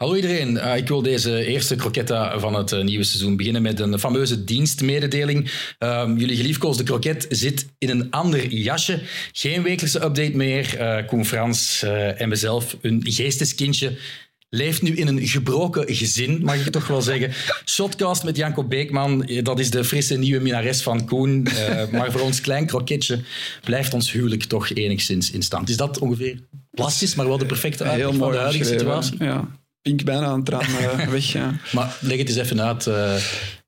Hallo iedereen, uh, ik wil deze eerste kroketta van het uh, nieuwe seizoen beginnen met een fameuze dienstmededeling. Uh, jullie geliefkoosde kroket zit in een ander jasje. Geen wekelijkse update meer. Uh, Koen Frans en mezelf, een geesteskindje, leeft nu in een gebroken gezin, mag ik toch wel zeggen. Shotcast met Janko Beekman, dat is de frisse nieuwe minares van Koen. maar voor ons klein kroketje blijft ons huwelijk toch enigszins in stand. Is dat ongeveer plastisch, maar wel de perfecte uitleg van de huidige situatie? Ja pink bijna aan het traan uh, weg. Ja. Maar leg het eens even uit. Uh,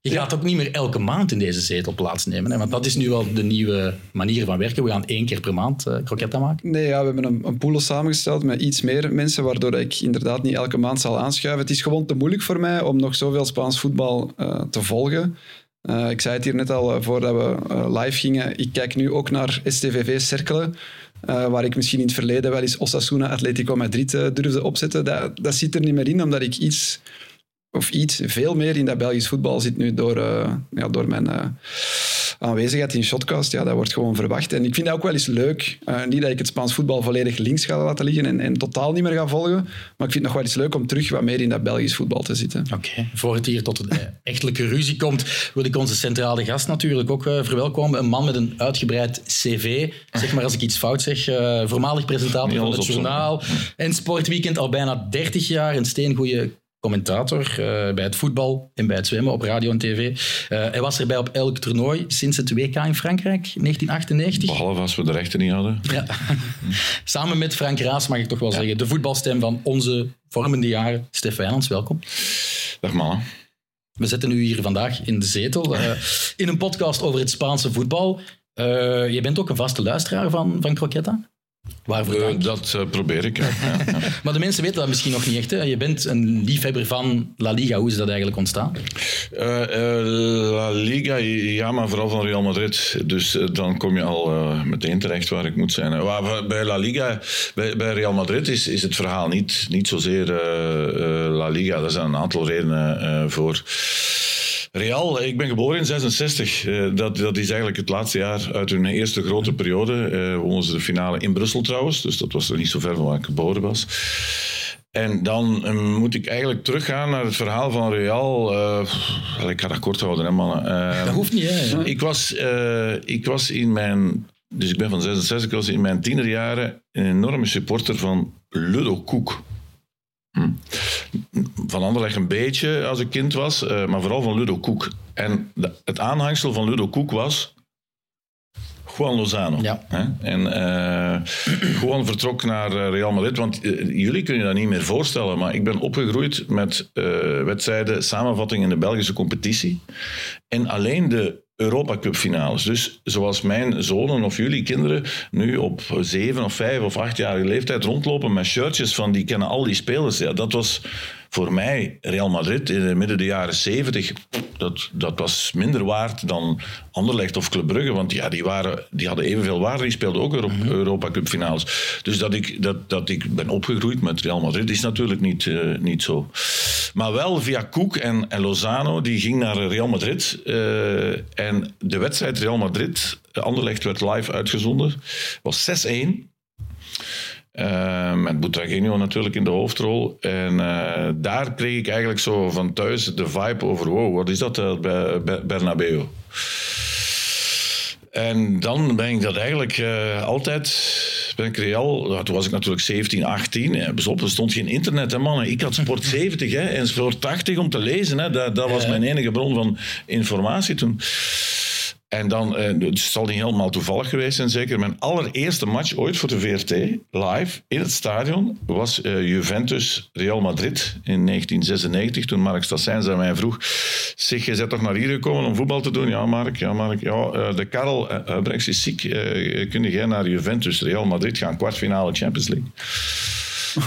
je gaat ook niet meer elke maand in deze zetel plaatsnemen. Hè? Want dat is nu wel de nieuwe manier van werken. We gaan één keer per maand uh, kroketten maken. Nee, ja, we hebben een, een pool samengesteld met iets meer mensen, waardoor ik inderdaad niet elke maand zal aanschuiven. Het is gewoon te moeilijk voor mij om nog zoveel Spaans voetbal te volgen. ik zei het hier net al voordat we live gingen. Ik kijk nu ook naar STVV Cerkelen. Uh, waar ik misschien in het verleden wel eens Osasuna Atletico Madrid uh, durfde opzetten. Dat, dat zit er niet meer in, omdat ik iets, of iets, veel meer in dat Belgisch voetbal zit nu door, uh, ja, door mijn aanwezigheid in Shotcast. Ja, dat wordt gewoon verwacht. En ik vind dat ook wel eens leuk. niet dat ik het Spaans voetbal volledig links ga laten liggen en, en, totaal niet meer ga volgen. Maar ik vind het nog wel eens leuk om terug wat meer in dat Belgisch voetbal te zitten. Oké, okay. voor het hier tot een echtelijke ruzie komt, wil ik onze centrale gast natuurlijk ook verwelkomen. Een man met een uitgebreid cv. Zeg maar als ik iets fout zeg. Uh, voormalig presentator van het journaal en Sportweekend. Al bijna 30 jaar. Een steengoede commentator uh, bij het voetbal en bij het zwemmen op radio en tv. Uh, hij was erbij op elk toernooi sinds het WK in Frankrijk, 1998. Behalve als we de rechten niet hadden. Ja. Samen met Frank Raas mag ik toch wel ja. zeggen. De voetbalstem van onze vormende jaren. Stef Wijnands, welkom. Dag mannen. We zetten u hier vandaag in de zetel uh, in een podcast over het Spaanse voetbal. je bent ook een vaste luisteraar van, van Croquetta? Waarvoor uh, dat uh, probeer ik. Ja. maar de mensen weten dat misschien nog niet echt. Hè? Je bent een liefhebber van La Liga. Hoe is dat eigenlijk ontstaan? Uh, La Liga, ja, maar vooral van Real Madrid. Dus dan kom je al meteen terecht waar ik moet zijn. bij La Liga, bij, bij, Real Madrid is, is het verhaal niet, niet zozeer La Liga. Daar zijn een aantal redenen voor. Real, ik ben geboren in 66. Uh, dat, dat is eigenlijk het laatste jaar uit hun eerste grote periode. Uh, wonnen ze de finale in Brussel trouwens, dus dat was er niet zo ver van waar ik geboren was. En dan uh, moet ik eigenlijk teruggaan naar het verhaal van Real. ik ga dat kort houden, hè mannen. dat hoeft niet, hè? Ik was, ik was in mijn... Dus ik ben van 66, ik was in mijn tienerjaren een enorme supporter van Ludo Koek. Hm. Van Anderlecht een beetje als ik kind was, uh, maar vooral van Ludo Koek. En de, het aanhangsel van Ludo Koek was Juan Lozano. Ja. Hè? En uh, Juan vertrok naar eh, Real Madrid, want jullie kunnen je dat niet meer voorstellen, maar ik ben opgegroeid met wedstrijden, samenvatting in de Belgische competitie. En alleen de Europa Cup finales. Dus zoals mijn zonen of jullie kinderen nu op zeven of vijf of achtjarige leeftijd rondlopen met shirtjes van die kennen al die spelers. Ja, dat was voor mij Real Madrid in de midden de jaren zeventig, dat, dat was minder waard dan Anderlecht of Club Brugge. Want ja, die, waren, die hadden evenveel waarde. Die speelden ook Euro mm Europa Cup finales. Dus dat ik, dat, dat ik ben opgegroeid met Real Madrid is natuurlijk niet, uh, niet zo. Maar wel via Koek en, en Lozano, die ging naar Real Madrid. Uh, en de wedstrijd Real Madrid, Anderlecht werd live uitgezonden, was 6-1. Uh, met Butragueño natuurlijk in de hoofdrol. En uh, daar kreeg ik eigenlijk zo van thuis de vibe over... wow, wat is dat uh, bij, Bernabeu? En dan ben ik dat eigenlijk altijd... Ben ik Real, toen was ik natuurlijk 17, 18. er stond geen internet, hè, man. Ik had Sport 70 hè, en Sport 80 om te lezen. Hè. Dat, dat was mijn enige bron van informatie toen. En dan, uh, het zal niet helemaal toevallig geweest zijn, zeker. Mijn allereerste match ooit voor de VRT, live, in het stadion, was uh, Juventus-Real Madrid in 1996. Toen Mark Stassijns aan mij vroeg, zeg, je bent toch naar hier gekomen om voetbal te doen? Ja, Mark, ja, Mark. Ja, uh, de Karel Brex is ziek. kun jij naar Juventus-Real Madrid gaan, kwartfinale Champions League?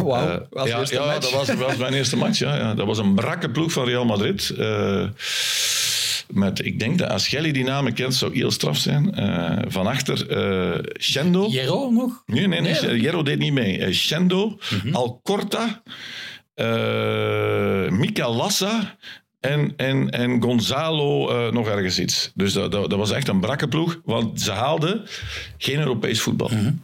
Wauw, uh, ja, ja dat was, was, mijn eerste match. Ja, ja. Dat was een brakke ploeg van Real Madrid. Uh, met, ik denk dat als Gelly die namen kent, zou heel straf zijn. Uh, van achter uh, Shendo. Jero nog? Nee, nee, nee. nee Jero deed niet mee. Uh, Shendo, mm -hmm. Alcorta, Mika Lassa en, en, en Gonzalo uh, nog ergens iets. Dus dat, dat, dat, was echt een brakke ploeg, want ze haalden geen Europees voetbal. Mm -hmm.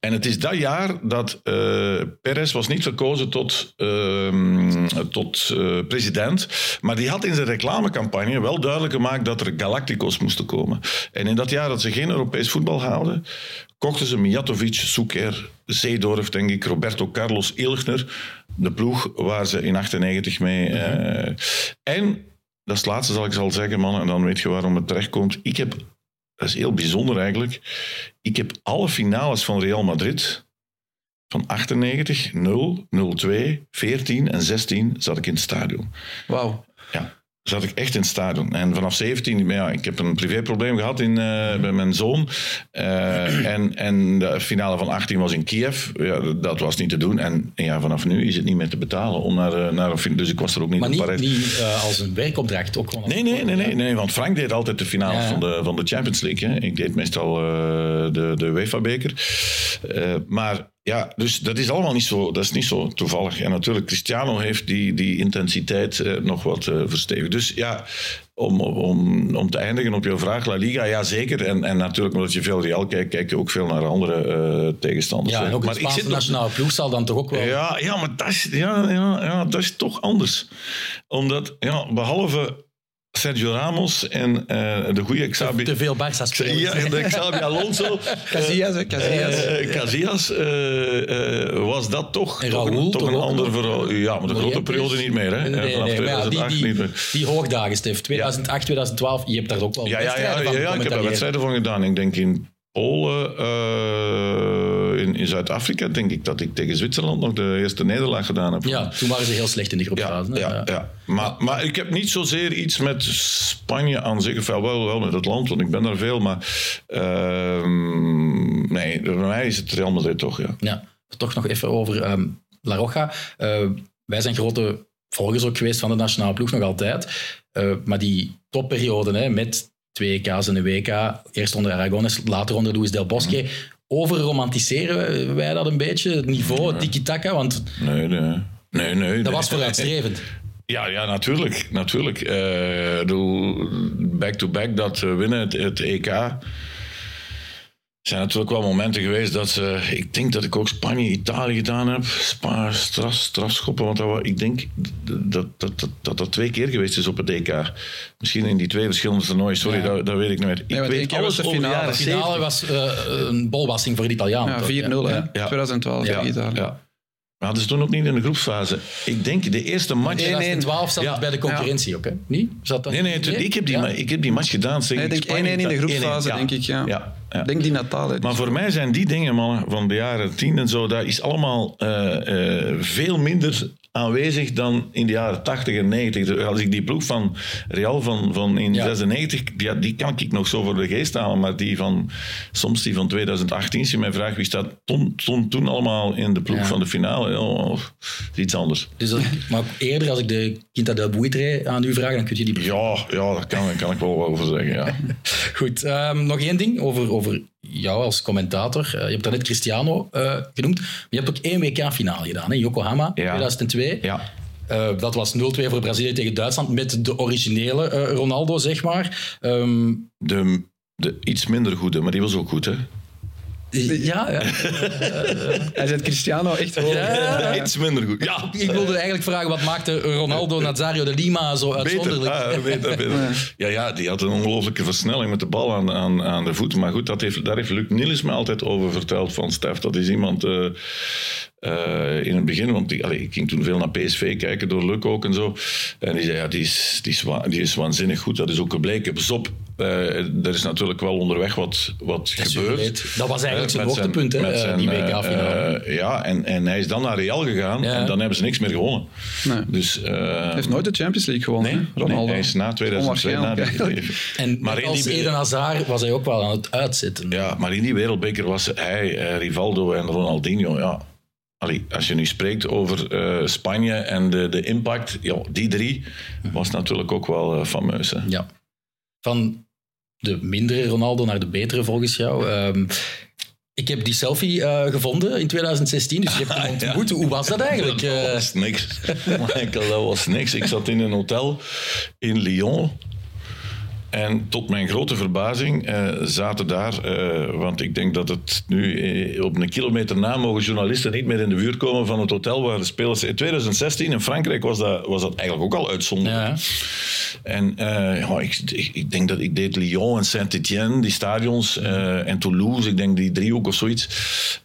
En het is dat jaar dat uh, Perez was niet verkozen tot, uh, tot uh, president. Maar die had in zijn reclamecampagne wel duidelijk gemaakt dat er Galacticos moesten komen. En in dat jaar dat ze geen Europees voetbal haalden, kochten ze Mijatovic, Suker, Zeedorf, denk ik, Roberto Carlos Ilgner. De ploeg waar ze in 98 mee... Mhm. en, dat is het laatste zal ik zal zeggen, man, en dan weet je waarom het terechtkomt. Ik heb dat is heel bijzonder eigenlijk. Ik heb alle finales van Real Madrid van 98, 0, 02, 14 en 16 zat ik in het stadion. Wauw. Ja zat ik echt in het stadion. En vanaf 17, ja, ik heb een privéprobleem gehad in, uh, bij mijn zoon. Uh, en, en de finale van 18 was in Kiev. Ja, dat was niet te doen. En, ja, vanaf nu is het niet meer te betalen om naar, uh, naar een Dus ik was er ook niet maar Parijs. niet als een werkopdracht ook gewoon? Nee, nee, nee, nee, nee, want Frank deed altijd de finale ja. van, de, van de Champions League. Hè. Ik deed meestal de, de UEFA-beker. maar ja, dus dat is allemaal niet zo, dat is niet zo toevallig. En natuurlijk, Cristiano heeft die, die intensiteit eh, nog wat uh, verstevigd. Dus ja, om, om, om te eindigen op jouw vraag, La Liga, ja zeker. En, en natuurlijk, omdat je veel Real kijkt, kijk je ook veel naar andere uh, tegenstanders. Ja, en ook maar ik zit nationale ploeg zal dan toch ook wel... Ja, ja maar dat is, ja, ja, ja, dat is toch anders. Omdat, ja, behalve Sergio Ramos en uh, de goede Xabi... Te veel Barça spelers. Ja, de Xabi Alonso. Casillas, Casillas. Uh, Casillas was dat toch, Raoul, toch, toch een ander verhaal. Ja, maar de grote periode niet meer. Hè? Nee, Vanaf nee, 2008 die, die, niet meer. Die hoogdagen, Stef. 2008, 2012, je hebt daar ook wel ja, ja, ja, ja, ja, ik heb daar wedstrijden van gedaan. Ik denk in Polen, uh, in, in Zuid-Afrika, denk ik dat ik tegen Zwitserland nog de eerste nederlaag gedaan heb. Ja, toen waren ze heel slecht in de groepsfase. Ja, ja, ja, Maar, maar ik heb niet zozeer iets met Spanje aan zich, of wel, wel met het land, want ik ben daar veel, maar uh, nee, bij mij is het Real Madrid toch, ja. Ja, toch nog even over um, La Roja. Uh, wij zijn grote volgers ook geweest van de nationale ploeg, nog altijd. Uh, maar die topperiode hè, met twee EK's en een WK. Eerst onder Aragones, later onder Luis Del Bosque. Overromantiseren wij dat een beetje? Het niveau, het tiki-taka? Want nee, nee. nee, nee dat was vooruitstrevend. Ja, ja, natuurlijk. natuurlijk. Uh, back-to-back dat winnen, het, het EK zijn natuurlijk wel momenten geweest dat ze... Ik denk dat ik ook Spanje, Italië gedaan heb. Spa, straf, strafschoppen. Want dat, ik denk dat dat, dat, dat dat twee keer geweest is op het DK. Misschien in die twee verschillende toernooien. Sorry, ja. dat, dat, weet ik niet meer. Ik nee, weet alles de finale. De finale was uh, een bolwassing voor de Italiaan. Ja, 4-0 hè. 2012 ja. Italië. Ja. Maar hadden ze toen ook niet in de groepsfase. Ik denk de eerste match... In 2012 zat ja. bij de concurrentie ja. ook, hè? Niet? Zat dat nee, nee, nee, ik heb die, ja. ik heb die match gedaan. Zeg, ik denk 1-1 in de groepsfase, denk ik, ja. Ja. Denk die Natale. Maar voor mij zijn die dingen, mannen, van de jaren tien en zo, dat is allemaal uh, uh, veel minder aanwezig dan in de jaren 80 en 90. Als ik die ploeg van Real van, van in ja. 96, ja, die kan ik nog zo voor de geest halen, maar die van, soms die van 2018, als je mij vraagt wie staat toen, toen, toen allemaal in de ploeg ja. van de finale, oh, is iets anders. Dus dat, maar eerder, als ik de Quinta del Buitre aan u vraag, dan kun je die... Ja, ja daar kan, kan ik wel over zeggen, ja. Goed, um, nog één ding over, over jou als commentator. Uh, je hebt net Cristiano uh, genoemd. Maar je hebt ook één WK-finale gedaan, in Yokohama, ja. 2002. Ja. Uh, dat was 0-2 voor Brazilië tegen Duitsland met de originele Ronaldo, zeg maar. Um, de, de iets minder goede, maar die was ook goed, hè? Ja, ja. Hij zet Cristiano echt wel. Ja, Iets minder goed. Ja. Ik wilde eigenlijk vragen, wat maakte Ronaldo Nazario de Lima zo uitzonderlijk? Beter. Ah, beter, beter. Ja, ja, die had een ongelooflijke versnelling met de bal aan, aan, aan de voet. Maar goed, dat heeft, daar heeft Luc Niels me altijd over verteld van Stef. Dat is iemand... Uh, uh, in het begin, want ik, allee, ik ging toen veel naar PSV kijken door Luc ook en zo. En die zei, ja, die is, die is, die is waanzinnig goed. Dat is ook gebleken. Pas op, uh, er is natuurlijk wel onderweg wat, wat dat gebeurd. Dat was eigenlijk zijn hoogtepunt, hè, zijn, die WK-finale. Uh, ja, en, en hij is dan naar Real gegaan ja. en dan hebben ze niks meer gewonnen. Nee. Dus, hij heeft nooit de Champions League gewonnen, nee, Ronaldo. Nee, hij is na 2002 na die, En maar als Eden Hazard was hij ook wel aan het uitzetten. Ja, maar in die wereldbeker was hij, Rivaldo en Ronaldinho, ja Allee, als je nu spreekt over uh, Spanje en de, de impact, ja, die drie was natuurlijk ook wel uh, fameus. Hè? Ja. Van de mindere Ronaldo naar de betere volgens jou. Um, ik heb die selfie uh, gevonden in 2016, dus je hebt hem ontmoet. Ja. Hoe was dat eigenlijk? Dat was niks. dat was niks. Ik zat in een hotel in Lyon. En tot mijn grote verbazing uh, zaten daar, uh, want ik denk dat het nu uh, op een kilometer na mogen journalisten niet meer in de buurt komen van het hotel waar de spelers. In 2016 in Frankrijk was dat, was dat eigenlijk ook al uitzonderlijk. Ja. En ja, ik, ik, denk dat ik deed Lyon en Saint-Etienne, die stadions, en Toulouse, ik denk die driehoek of zoiets.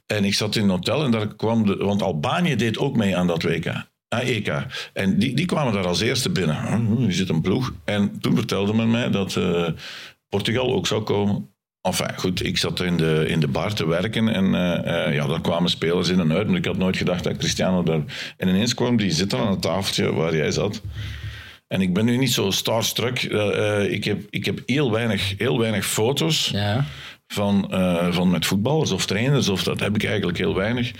En ik zat in een hotel en daar kwam de, want Albanië deed ook mee aan dat WK. EK. En die, die kwamen daar als eerste binnen. Hier zit een ploeg. En toen vertelde men mij dat uh, Portugal ook zou komen. Enfin, goed, ik zat in de, in de bar te werken en uh, uh, ja, dan kwamen spelers in en uit. Maar ik had nooit gedacht dat Cristiano daar... En ineens kwam die zitten aan het tafeltje waar jij zat. En ik ben nu niet zo starstruck. ik, heb, ik heb heel weinig, heel weinig foto's ja. van, van met voetballers of trainers. Of dat heb ik eigenlijk heel weinig.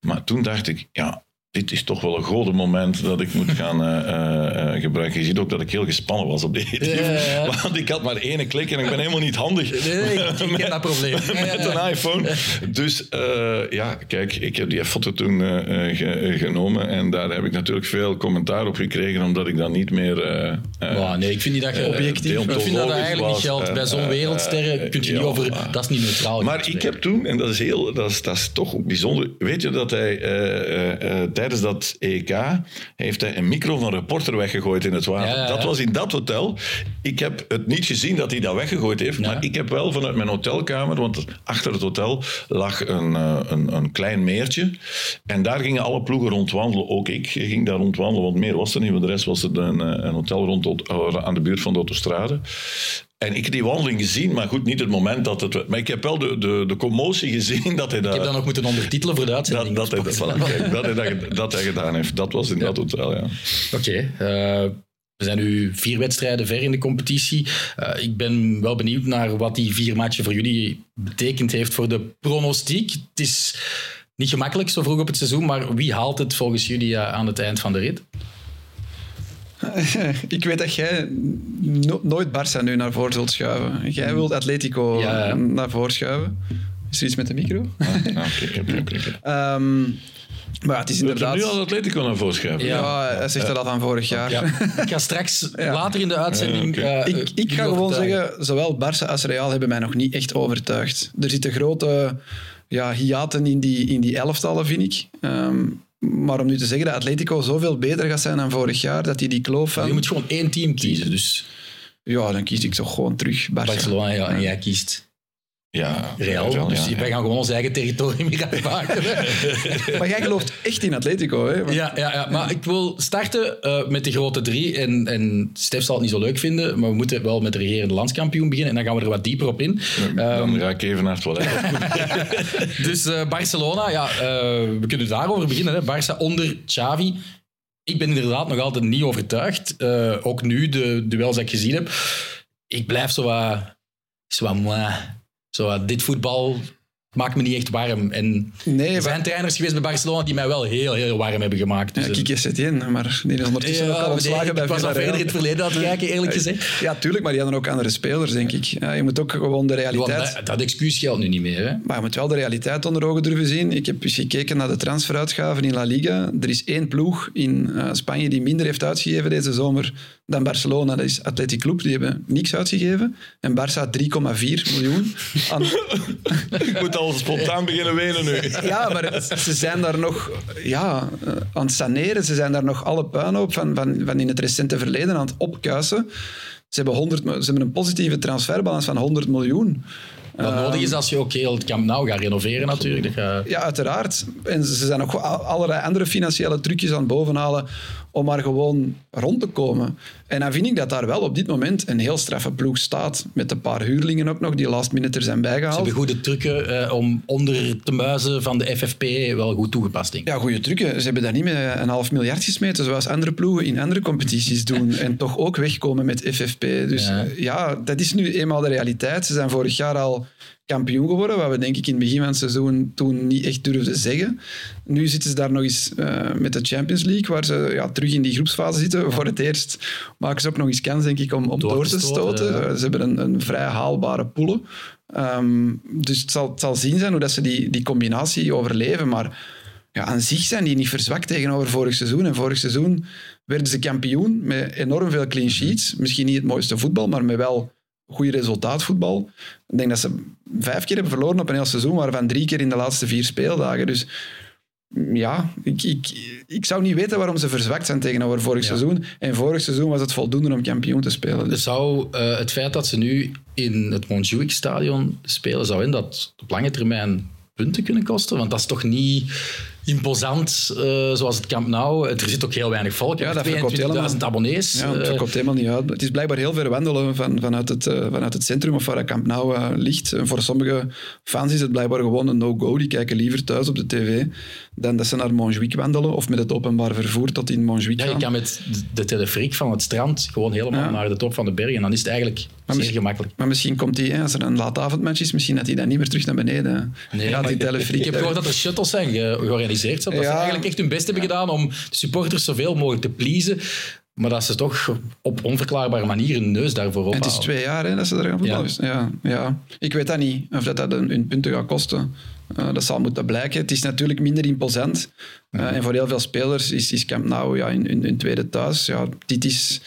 Maar toen dacht ik, ja, dit is toch wel een grote moment dat ik moet gaan uh, uh, gebruiken. Je ziet ook dat ik heel gespannen was op ja, Want ik had maar één klik en ik ben helemaal niet handig. Nee, ik, ik heb dat probleem. met een iPhone. Dus uh, ja, kijk, ik heb die foto toen ge, genomen en daar heb ik natuurlijk veel commentaar op gekregen, omdat ik dan niet meer... Wow, nee, ik vind niet dat je objectief... Ik vind dat, dat eigenlijk niet geldt. Bij zo'n wereldsterren kun je niet over... Dat is niet neutraal. Maar ik heb toen, en dat is, heel, dat is, dat is toch bijzonder... Weet je dat hij tijdens dat EK heeft hij een micro van een reporter weggegooid in het water. Dat was in dat hotel. Ik heb het niet gezien dat hij dat weggegooid heeft, maar ik heb wel vanuit mijn hotelkamer, want achter het hotel lag een, eh, een, een, klein meertje. En daar gingen alle ploegen rondwandelen. Ook ik ging daar rondwandelen, want meer was er niet. Want de rest was het een, eh, een hotel rond, aan de buurt van de autostrade. En ik heb die wandeling gezien, maar goed, niet het moment dat het... Maar ik heb wel de, de, de commotie gezien dat hij dat... Ik heb dan nog moeten ondertitelen voor de uitzending. Dat, dat, hij, dat, dat, hij, dat, dat hij gedaan heeft. Dat was in dat hotel, ja. Oké. Okay, uh, eh, we zijn nu vier wedstrijden ver in de competitie. Uh, ik ben wel benieuwd naar wat die vier matchen voor jullie betekend heeft voor de pronostiek. Het is niet gemakkelijk zo vroeg op het seizoen, maar wie haalt het volgens jullie uh, aan het eind van de rit? ik weet dat jij nooit Barça nu naar voren zult schuiven. Jij wilt Atletico naar voren schuiven. Is er iets met de micro? Ja, oké, oké, um, maar het is inderdaad... nu al Atletico naar voren schuiven? Ja, hij zegt dat al van vorig jaar. Ja. Ik ga straks later in de uitzending... Uh, ik, ik ga gewoon zeggen, zowel Barça als Real hebben mij nog niet echt overtuigd. Er zitten grote ja, hiaten in die, in die elftallen, vind ik. Um, maar om nu te zeggen dat Atletico zoveel beter gaat zijn dan vorig jaar, dat hij die kloof van... Je moet gewoon één team kiezen, dus... Ja, dan kies ik toch gewoon terug Barcelona, ja, en jij kiest... Ja, Real. dus wij gaan gewoon ons eigen territorium gaan maken. maar jij gelooft echt in Atletico, hè? Ja, ja, ja, maar ik wil starten uh, met de grote drie. En, en Stef zal het niet zo leuk vinden, maar we moeten wel met de regerende landskampioen beginnen. En dan gaan we er wat dieper op in. Dan um, ga ik even naar het toilet. dus uh, Barcelona, ja, uh, we kunnen daarover beginnen. Hè. Barça onder Xavi. Ik ben inderdaad nog altijd niet overtuigd. ook nu, de duels dat ik gezien heb. Ik blijf zo wat... Zo wat zo, dit voetbal maakt me niet echt warm. En nee, er zijn trainers geweest bij Barcelona die mij wel heel, heel warm hebben gemaakt. Dus ja, Kike Setien, maar die is ondertussen ja, ook al ontslagen bij Ik was al verder in het verleden aan het kijken, eerlijk gezegd. Ja, tuurlijk, maar die hadden ook andere spelers, denk ik. Ja, je moet ook gewoon de realiteit... dat, dat, excuus geldt nu niet meer. Hè? Maar je moet wel de realiteit onder ogen durven zien. Ik heb eens gekeken naar de transferuitgaven in La Liga. Er is één ploeg in uh, Spanje die minder heeft uitgegeven deze zomer dan Barcelona. Dat is Athletic Club, die hebben niks uitgegeven. En Barça 3,4 miljoen. Aan... ik moet al spontaan beginnen wenen nu. ja, maar ze zijn daar nog ja, eh, aan het saneren. Ze zijn daar nog alle puin op van, van, van in het recente verleden aan het opkuisen. Ze hebben, 100, ze hebben een positieve transferbalans van 100 miljoen. Wat nodig is als je ook heel het Camp Nou gaat renoveren natuurlijk. Ja, uiteraard. En ze zijn ook allerlei andere financiële trucjes aan het bovenhalen om maar gewoon rond te komen. En dan vind ik dat daar wel op dit moment een heel straffe ploeg staat. Met een paar huurlingen ook nog, die last minute er zijn bijgehaald. Ze hebben goede trucken uh, om onder te muizen van de FFP wel goed toegepast, denk ik. Ja, goede trucken. Ze hebben dat niet met een half miljard gesmeten, zoals andere ploegen in andere competities doen. en toch ook wegkomen met FFP. Dus ja. ja, dat is nu eenmaal de realiteit. Ze zijn vorig jaar al kampioen geworden, wat we denk ik in het begin van het seizoen toen niet echt durfden zeggen. Nu zitten ze daar nog eens uh, met de Champions League, waar ze ja, terug in die groepsfase zitten. Voor het eerst maken ze ook nog eens kans, denk ik, om, om door, te stoten. Ze hebben een, een vrij haalbare poelen. Um, dus het zal, het zal zien zijn hoe dat ze die, die combinatie overleven. Maar ja, aan zich zijn die niet verzwakt tegenover vorig seizoen. En vorig seizoen werden ze kampioen met enorm veel clean sheets. Misschien niet het mooiste voetbal, maar met wel goede resultaatvoetbal. Ik denk dat ze vijf keer hebben verloren op een heel seizoen, waarvan drie keer in de laatste vier speeldagen. Dus ja, ik, ik, ik zou niet weten waarom ze verzwakt zijn tegenover vorig Ja. seizoen. En vorig seizoen was het voldoende om kampioen te spelen. Dus Zou eh, het feit dat ze nu in het Montjuïc-stadion spelen, zou in dat op lange termijn punten kunnen kosten? Want dat is toch niet imposant eh, zoals het Camp Nou. Er zit ook heel weinig volk. Ja, dat verkoopt 22.000 helemaal. abonnees. ja, het Eh, verkoopt helemaal niet uit. Het is blijkbaar heel ver wandelen van, vanuit, het, eh, vanuit het centrum of waar Camp Nou ligt. En voor sommige fans is het blijkbaar gewoon een no-go. Die kijken liever thuis op de tv dan dat ze naar Montjuïc wandelen of met het openbaar vervoer tot in Montjuïc ja, je kan met de telefriek van het strand gewoon helemaal Ja. naar de top van de berg. En dan is het eigenlijk Maar zeer gemakkelijk. Maar misschien komt hij, als er een laatavondmatch is, misschien dat hij dan niet meer terug naar beneden Nee, gaat. Die telefriek. Ik heb gehoord dat er shuttles zijn ge- georganiseerd. Dat ze Ja. eigenlijk echt hun best hebben gedaan om de supporters zoveel mogelijk te pleasen. Maar dat ze toch op onverklaarbare manier hun neus daarvoor En het is ophouden. twee jaar hè, dat ze daar gaan voetballen. Ja. Ja, ja. Ik weet dat niet, of dat, dat hun punten gaat kosten. Eh, dat zal moeten blijken. Het is natuurlijk minder imposant. Eh, en voor heel veel spelers is, is Camp Nou ja, in hun, tweede thuis. Ja, dit is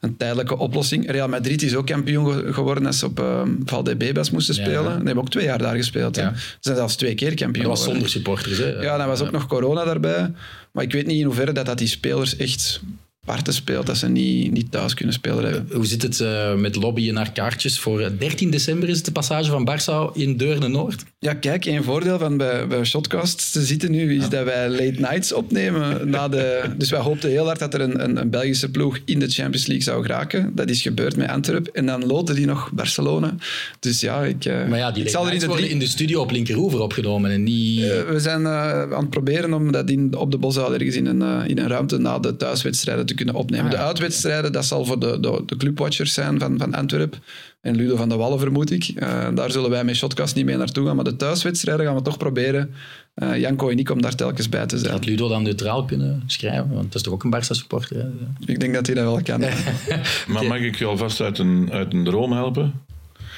een tijdelijke oplossing. Real Madrid is ook kampioen ge- geworden als ze op uh, Valdebebas moesten Ja. spelen. Die hebben ook twee jaar daar gespeeld. Ze zijn zelfs twee keer kampioen Dat was zonder supporters. Hè. Ja, dan was ook nog corona daarbij. Maar ik weet niet in hoeverre dat, dat die spelers echt parten speelt, dat ze niet, niet thuis kunnen spelen hebben. Hoe zit het eh, met lobbyen naar kaartjes? Voor eh, 13 december is het de passage van Barça in Deurne-Noord. Ja, kijk, een voordeel van bij, bij Shotcast te zitten nu is dat wij late nights opnemen. Na de, dus wij hoopten heel hard dat er een, een, een Belgische ploeg in de Champions League zou geraken. Dat is gebeurd met Antwerp. En dan loten die nog Barcelona. Dus ja, ik, eh, Maar ja, die ik zal er in de drie... in de studio op Linkeroever opgenomen en niet... Eh, we zijn eh, aan het proberen om dat in, op de Bosuil ergens in een, eh, in een ruimte na de thuiswedstrijden te kunnen opnemen. Ah, ja. De uitwedstrijden, dat zal voor de, de, de clubwatchers zijn van, van Antwerp. En Ludo van de Wallen, vermoed ik. Eh, daar zullen wij met Shotcast niet mee naartoe gaan. Maar de thuiswedstrijden gaan we toch proberen, eh, Janko en ik, om daar telkens bij te zijn. Had Ludo dan neutraal kunnen schrijven? Want dat is toch ook een Barça-supporter? hè? Ik denk dat hij dat wel kan. Maar mag ik je alvast uit een, uit een droom helpen?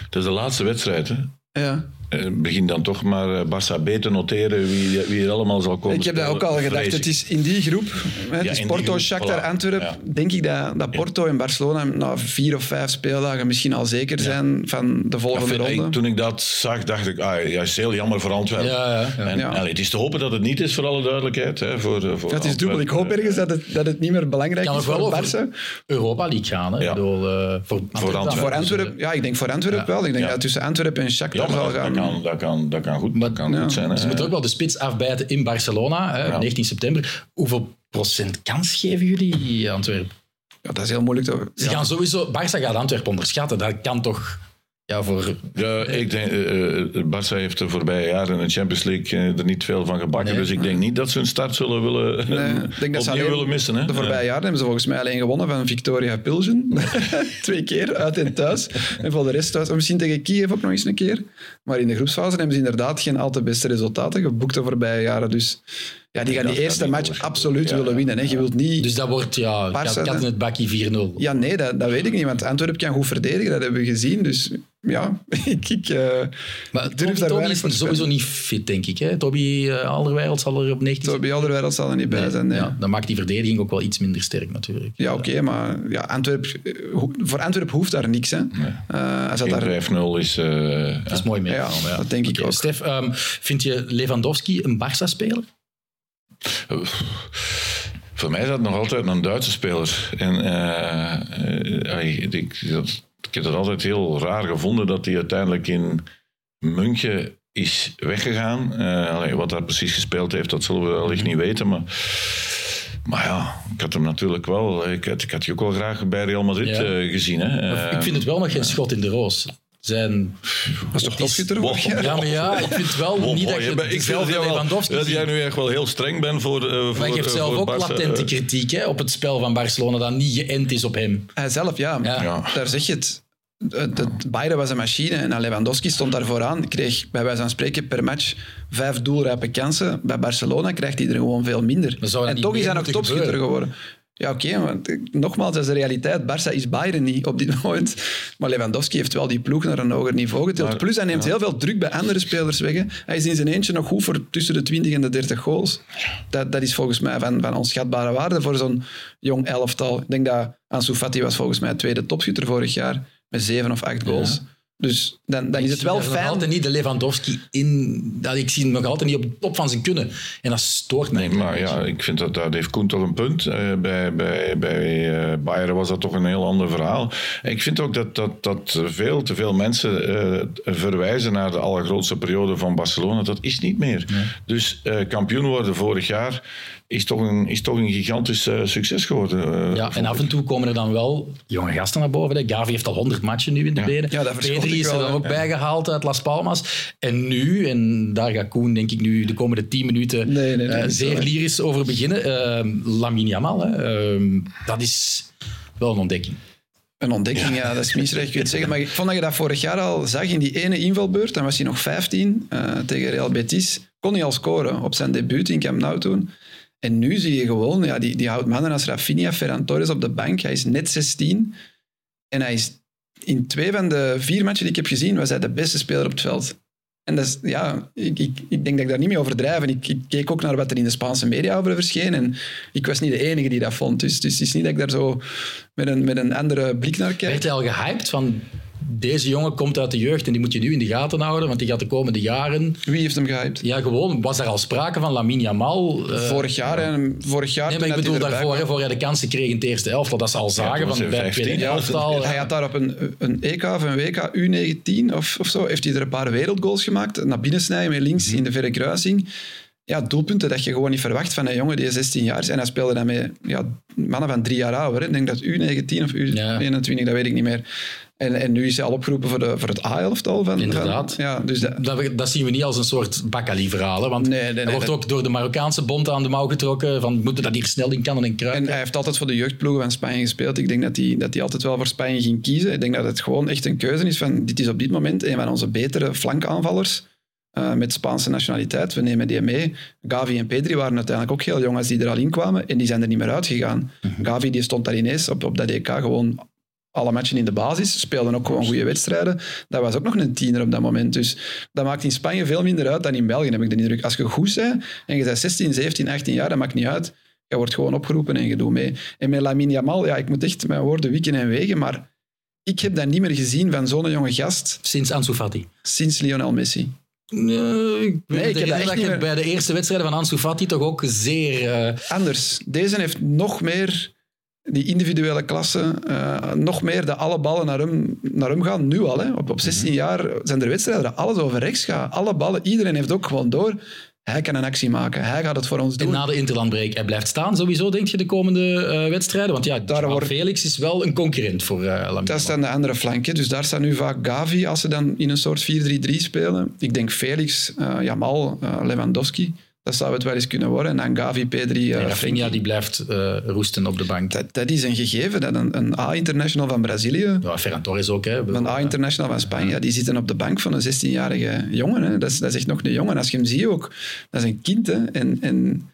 Het is de laatste wedstrijd. Hè? ja. Eh, Begin dan toch maar eh, Barça B te noteren wie, wie er allemaal zal komen Ik heb dat ook al gedacht. Het is in die groep, hè, het Ja, is Porto, groep, Shakhtar, voilà. Antwerp, Ja. denk ik dat, dat Porto en Barcelona na vier of vijf speeldagen misschien al zeker zijn van de Ja, volgende vind- ronde. ik- toen ik dat zag, dacht ik, ah, ja, is heel jammer voor Antwerpen. Ja, ja, ja. En, Ja. allee, het is te hopen dat het niet is, voor alle duidelijkheid. Hè, voor, eh, voor het is dubbel. Ik hoop Antwerpen. ergens dat het, dat het niet meer belangrijk Kan is nog wel voor over- Barça. Europa League gaan. Hè? Ja. Ik bedoel, eh, voor, Antwerpen. Voor Antwerpen, ja, ik denk voor Antwerpen wel. Ik denk Ja. dat tussen Antwerpen en Shakhtar zal dat, dat gaan. Kan, dat, kan, dat kan goed, Maar- dat kan Ja. goed zijn. Hè. Ze moeten ook wel de spits afbijten in Barcelona, hè, Ja. 19 september. Hoeveel procent kans geven jullie Antwerpen? Ja, dat is heel moeilijk. Te, Ze ja. gaan sowieso... Barça gaat Antwerpen onderschatten. Dat kan toch... Ja, voor... Ja, ik denk, eh, eh, Barça heeft de voorbije jaren in de Champions League eh, er niet veel van gebakken. Nee. Dus ik denk niet dat ze hun start zullen willen, Nee, ik denk dat ze opnieuw alleen willen missen. Hè? De voorbije jaren hebben ze volgens mij alleen gewonnen van Victoria Pilsen. Twee keer, uit en thuis. En voor de rest thuis. En misschien tegen Kiev ook nog eens een keer. Maar in de groepsfase hebben ze inderdaad geen al te beste resultaten geboekt de voorbije jaren. Dus ja, die gaan die eerste match absoluut Ja, willen winnen. Hè. Je wilt niet... Dus dat wordt, ja, Barca, kat, in het bakkie 4-0. Ja, nee, dat, dat weet ik niet. Want Antwerpen kan goed verdedigen. Dat hebben we gezien. Dus ja, ik... ik eh, Maar durf Toby, daar Toby is sowieso spelen. niet fit, denk ik. Hè? Toby uh, Alderweireld zal er op 19 zo bij Alderweireld zal er niet bij zijn. Nee. Ja, dan maakt die verdediging ook wel iets minder sterk natuurlijk. Ja, oké, maar ja, Antwerp, eh, voor Antwerp hoeft daar niks. Hè. Eh, daar, Geen 5-0 is... eh, is mooi mee. Ja, dat denk ik ook. Stef, ehm, vind je Lewandowski een Barça-speler? Voor mij is dat nog altijd een Duitse speler. En eh, eh, ik, ik, dat, ik heb het altijd heel raar gevonden dat hij uiteindelijk in München is weggegaan. Eh, allee, wat daar precies gespeeld heeft, dat zullen we wellicht niet weten. Maar, maar ja, ik had hem natuurlijk wel... Ik had, ik had die ook wel graag bij Real Madrid Ja. eh, gezien. Hè. Ik vind het wel nog geen schot in de roos. Zijn... was toch topschutter jaar? Ja, maar ja, ik vind wel Wow, niet dat wow, je bent- ik vind dat Lewandowski dat jij nu echt wel heel streng bent voor... eh voor Maar je hebt eh, zelf voor ook Barca, latente kritiek hè, op het spel van Barcelona dat niet geënt is op hem. Hij zelf, ja. Ja. Ja. Daar zeg je het. Bayern was een machine en Lewandowski stond daar vooraan. Kreeg bij wijze van spreken per match vijf doelrijpe kansen. Bij Barcelona krijgt hij er gewoon veel minder. Dat En toch is hij nog topschutter geworden. Ja, oké, maar t- nogmaals, dat is de realiteit. Barça is Bayern niet op dit moment. Maar Lewandowski heeft wel die ploeg naar een hoger niveau getild. Plus, hij neemt heel veel druk bij andere spelers weg. hè. Hij is in zijn eentje nog goed voor tussen de 20 en de 30 goals. Dat, dat is volgens mij van, van onschatbare waarde voor zo'n jong elftal. Ik denk dat Ansu Fati was volgens mij tweede topschutter vorig jaar. met zeven of acht goals. Dus dan, dan is het Ik wel fijn. altijd niet de Lewandowski in. Dat, ik zie hem nog altijd niet op de top van zijn kunnen. En dat stoort mij. Nee, maar ja, ik vind dat daar heeft Koen toch een punt. Eh, bij bij, bij eh, Bayern was dat toch een heel ander verhaal. En ik vind ook dat, dat, dat veel te veel mensen eh, verwijzen naar de allergrootste periode van Barcelona. Dat is niet meer. Dus eh, kampioen worden vorig jaar is toch een, is toch een gigantisch eh, succes geworden. eh, Ja, en af ik. en toe komen er dan wel jonge gasten naar boven. hè. Gavi heeft al 100 matchen nu in de Ja. benen. Ja, Pedri ik is er dan ook bijgehaald uit Las Palmas. En nu, en daar gaat Koen denk ik nu de komende 10 minuten Nee, nee, nee, eh, zeer lyrisch over beginnen. Uh, Lamine Yamal, hè. Ehm, dat is wel een ontdekking. Een ontdekking, ja, dat is misrecht, kun je het zeggen. Maar ik vond dat je dat vorig jaar al zag in die ene invalbeurt. Dan was hij nog 15 eh, tegen Real Betis. Kon hij al scoren op zijn debuut in Camp Nou toen. En nu zie je gewoon, ja, die, die houdt mannen als Rafinha, Ferran Torres op de bank. Hij is net 16. En hij is in twee van de vier matchen die ik heb gezien, was hij de beste speler op het veld. En dat is, ja, ik, ik, ik denk dat ik daar niet mee overdrijf. En ik, ik keek ook naar wat er in de Spaanse media over verscheen. En ik was niet de enige die dat vond. Dus, dus het is niet dat ik daar zo met een, met een andere blik naar kijk. Werd hij al gehyped van deze jongen komt uit de jeugd en die moet je nu in de gaten houden, want die gaat de komende jaren... Wie heeft hem gehyped? Ja, gewoon, was er al sprake van Lamine Yamal? eh, vorig jaar. En vorig jaar Nee, maar ik bedoel daarvoor, hè, voor hij de kansen kreeg in het eerste elftal. Dat ze al zagen van bij het 15. tweede Ja, elftal. Hij had daar op een, een EK of een WK U19 of, of zo, heeft hij er een paar wereldgoals gemaakt. Naar binnen snijden met links in de verre kruising. Ja, doelpunten dat je gewoon niet verwacht van een jongen die 16 jaar is. En hij speelde dan met ja, mannen van drie jaar ouder. hè. Ik denk dat U19 of U21, dat weet ik niet meer. En, en nu is hij al opgeroepen voor, de, voor het A-elftal. Van, Inderdaad. Van, ja, dus dat, Dat, dat zien we niet als een soort Bakali-verhaal. Want Nee, nee, nee, hij wordt ook door de Marokkaanse bond aan de mouw getrokken. Van, moeten dat hier snel in kannen en kruipen. En hij heeft altijd voor de jeugdploegen van Spanje gespeeld. Ik denk dat hij, dat hij altijd wel voor Spanje ging kiezen. Ik denk dat het gewoon echt een keuze is van... Dit is op dit moment een van onze betere flankaanvallers eh, met Spaanse nationaliteit. We nemen die mee. Gavi en Pedri waren uiteindelijk ook heel jong als die er al in kwamen. En die zijn er niet meer uitgegaan. Gavi die stond daar ineens op, op dat EK gewoon alle matchen in de basis. Speelden ook gewoon goede wedstrijden. Dat was ook nog een tiener op dat moment. Dus dat maakt in Spanje veel minder uit dan in België, heb ik de indruk. Als je goed bent en je bent 16, 17, 18 jaar, dat maakt niet uit. Je wordt gewoon opgeroepen en je doet mee. En met Lamine Yamal, ja, ik moet echt mijn woorden wikken en wegen, maar ik heb dat niet meer gezien van zo'n jonge gast Sinds Ansu Fati. sinds Lionel Messi. Nee, ik, Nee, ik heb dat echt niet meer- bij de eerste wedstrijden van Ansu Fati toch ook zeer... eh, Anders. Deze heeft nog meer die individuele klasse, eh, nog meer dat alle ballen naar hem, naar hem gaan. Nu al, hè. Op, op 16 jaar zijn er wedstrijden dat alles over rechts gaat. Alle ballen, iedereen heeft ook gewoon door. Hij kan een actie maken. Hij gaat het voor ons en doen. na de interlandbreak, hij blijft staan sowieso, denk je, de komende eh, wedstrijden? Want ja, Joao wordt- Felix is wel een concurrent voor eh Lamine Dat is dan de andere flank. hè. Dus daar staat nu vaak Gavi als ze dan in een soort 4-3-3 spelen. Ik denk Felix, Jamal, Lewandowski. Dat zou het wel eens kunnen worden. En dan Gavi, Pedri, En uh, Rafinha die blijft eh, roesten op de bank. dat, dat is een gegeven. Dat een, een A-international van Brazilië, Ja, Ferran Torres ook. Hè. een A-international van Spanje, ja, die zitten op de bank van een 16-jarige jongen. Hè. Dat, is, dat is echt nog een jongen. Als je hem ziet ook, dat is een kind. Hè. En, en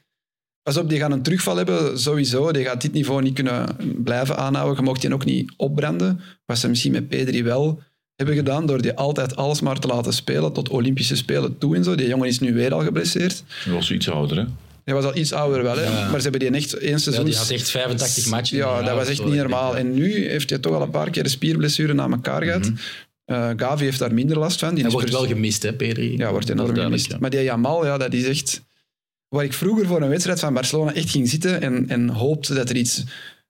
pas op, die gaan een terugval hebben, sowieso. Die gaat dit niveau niet kunnen blijven aanhouden. Je mocht die ook niet opbranden. Wat ze misschien met Pedri wel hebben gedaan, door die altijd alles maar te laten spelen, tot Olympische Spelen toe en zo. Die jongen is nu weer al geblesseerd. Hij was iets ouder, hè? Hij was al iets ouder wel, hè. Ja. maar ze hebben die echt één Ja, seizoen... die had echt 85 matchen. Ja, dat was echt niet normaal. En nu heeft hij toch al een paar keer de spierblessure na elkaar gehad. Eh, Gavi heeft daar minder last van. Die hij wordt pers- wel gemist, hè, Pedri. Ja, wordt enorm gemist. ja. Maar die Jamal, ja, dat is echt... Waar ik vroeger voor een wedstrijd van Barcelona echt ging zitten en, en hoopte dat er iets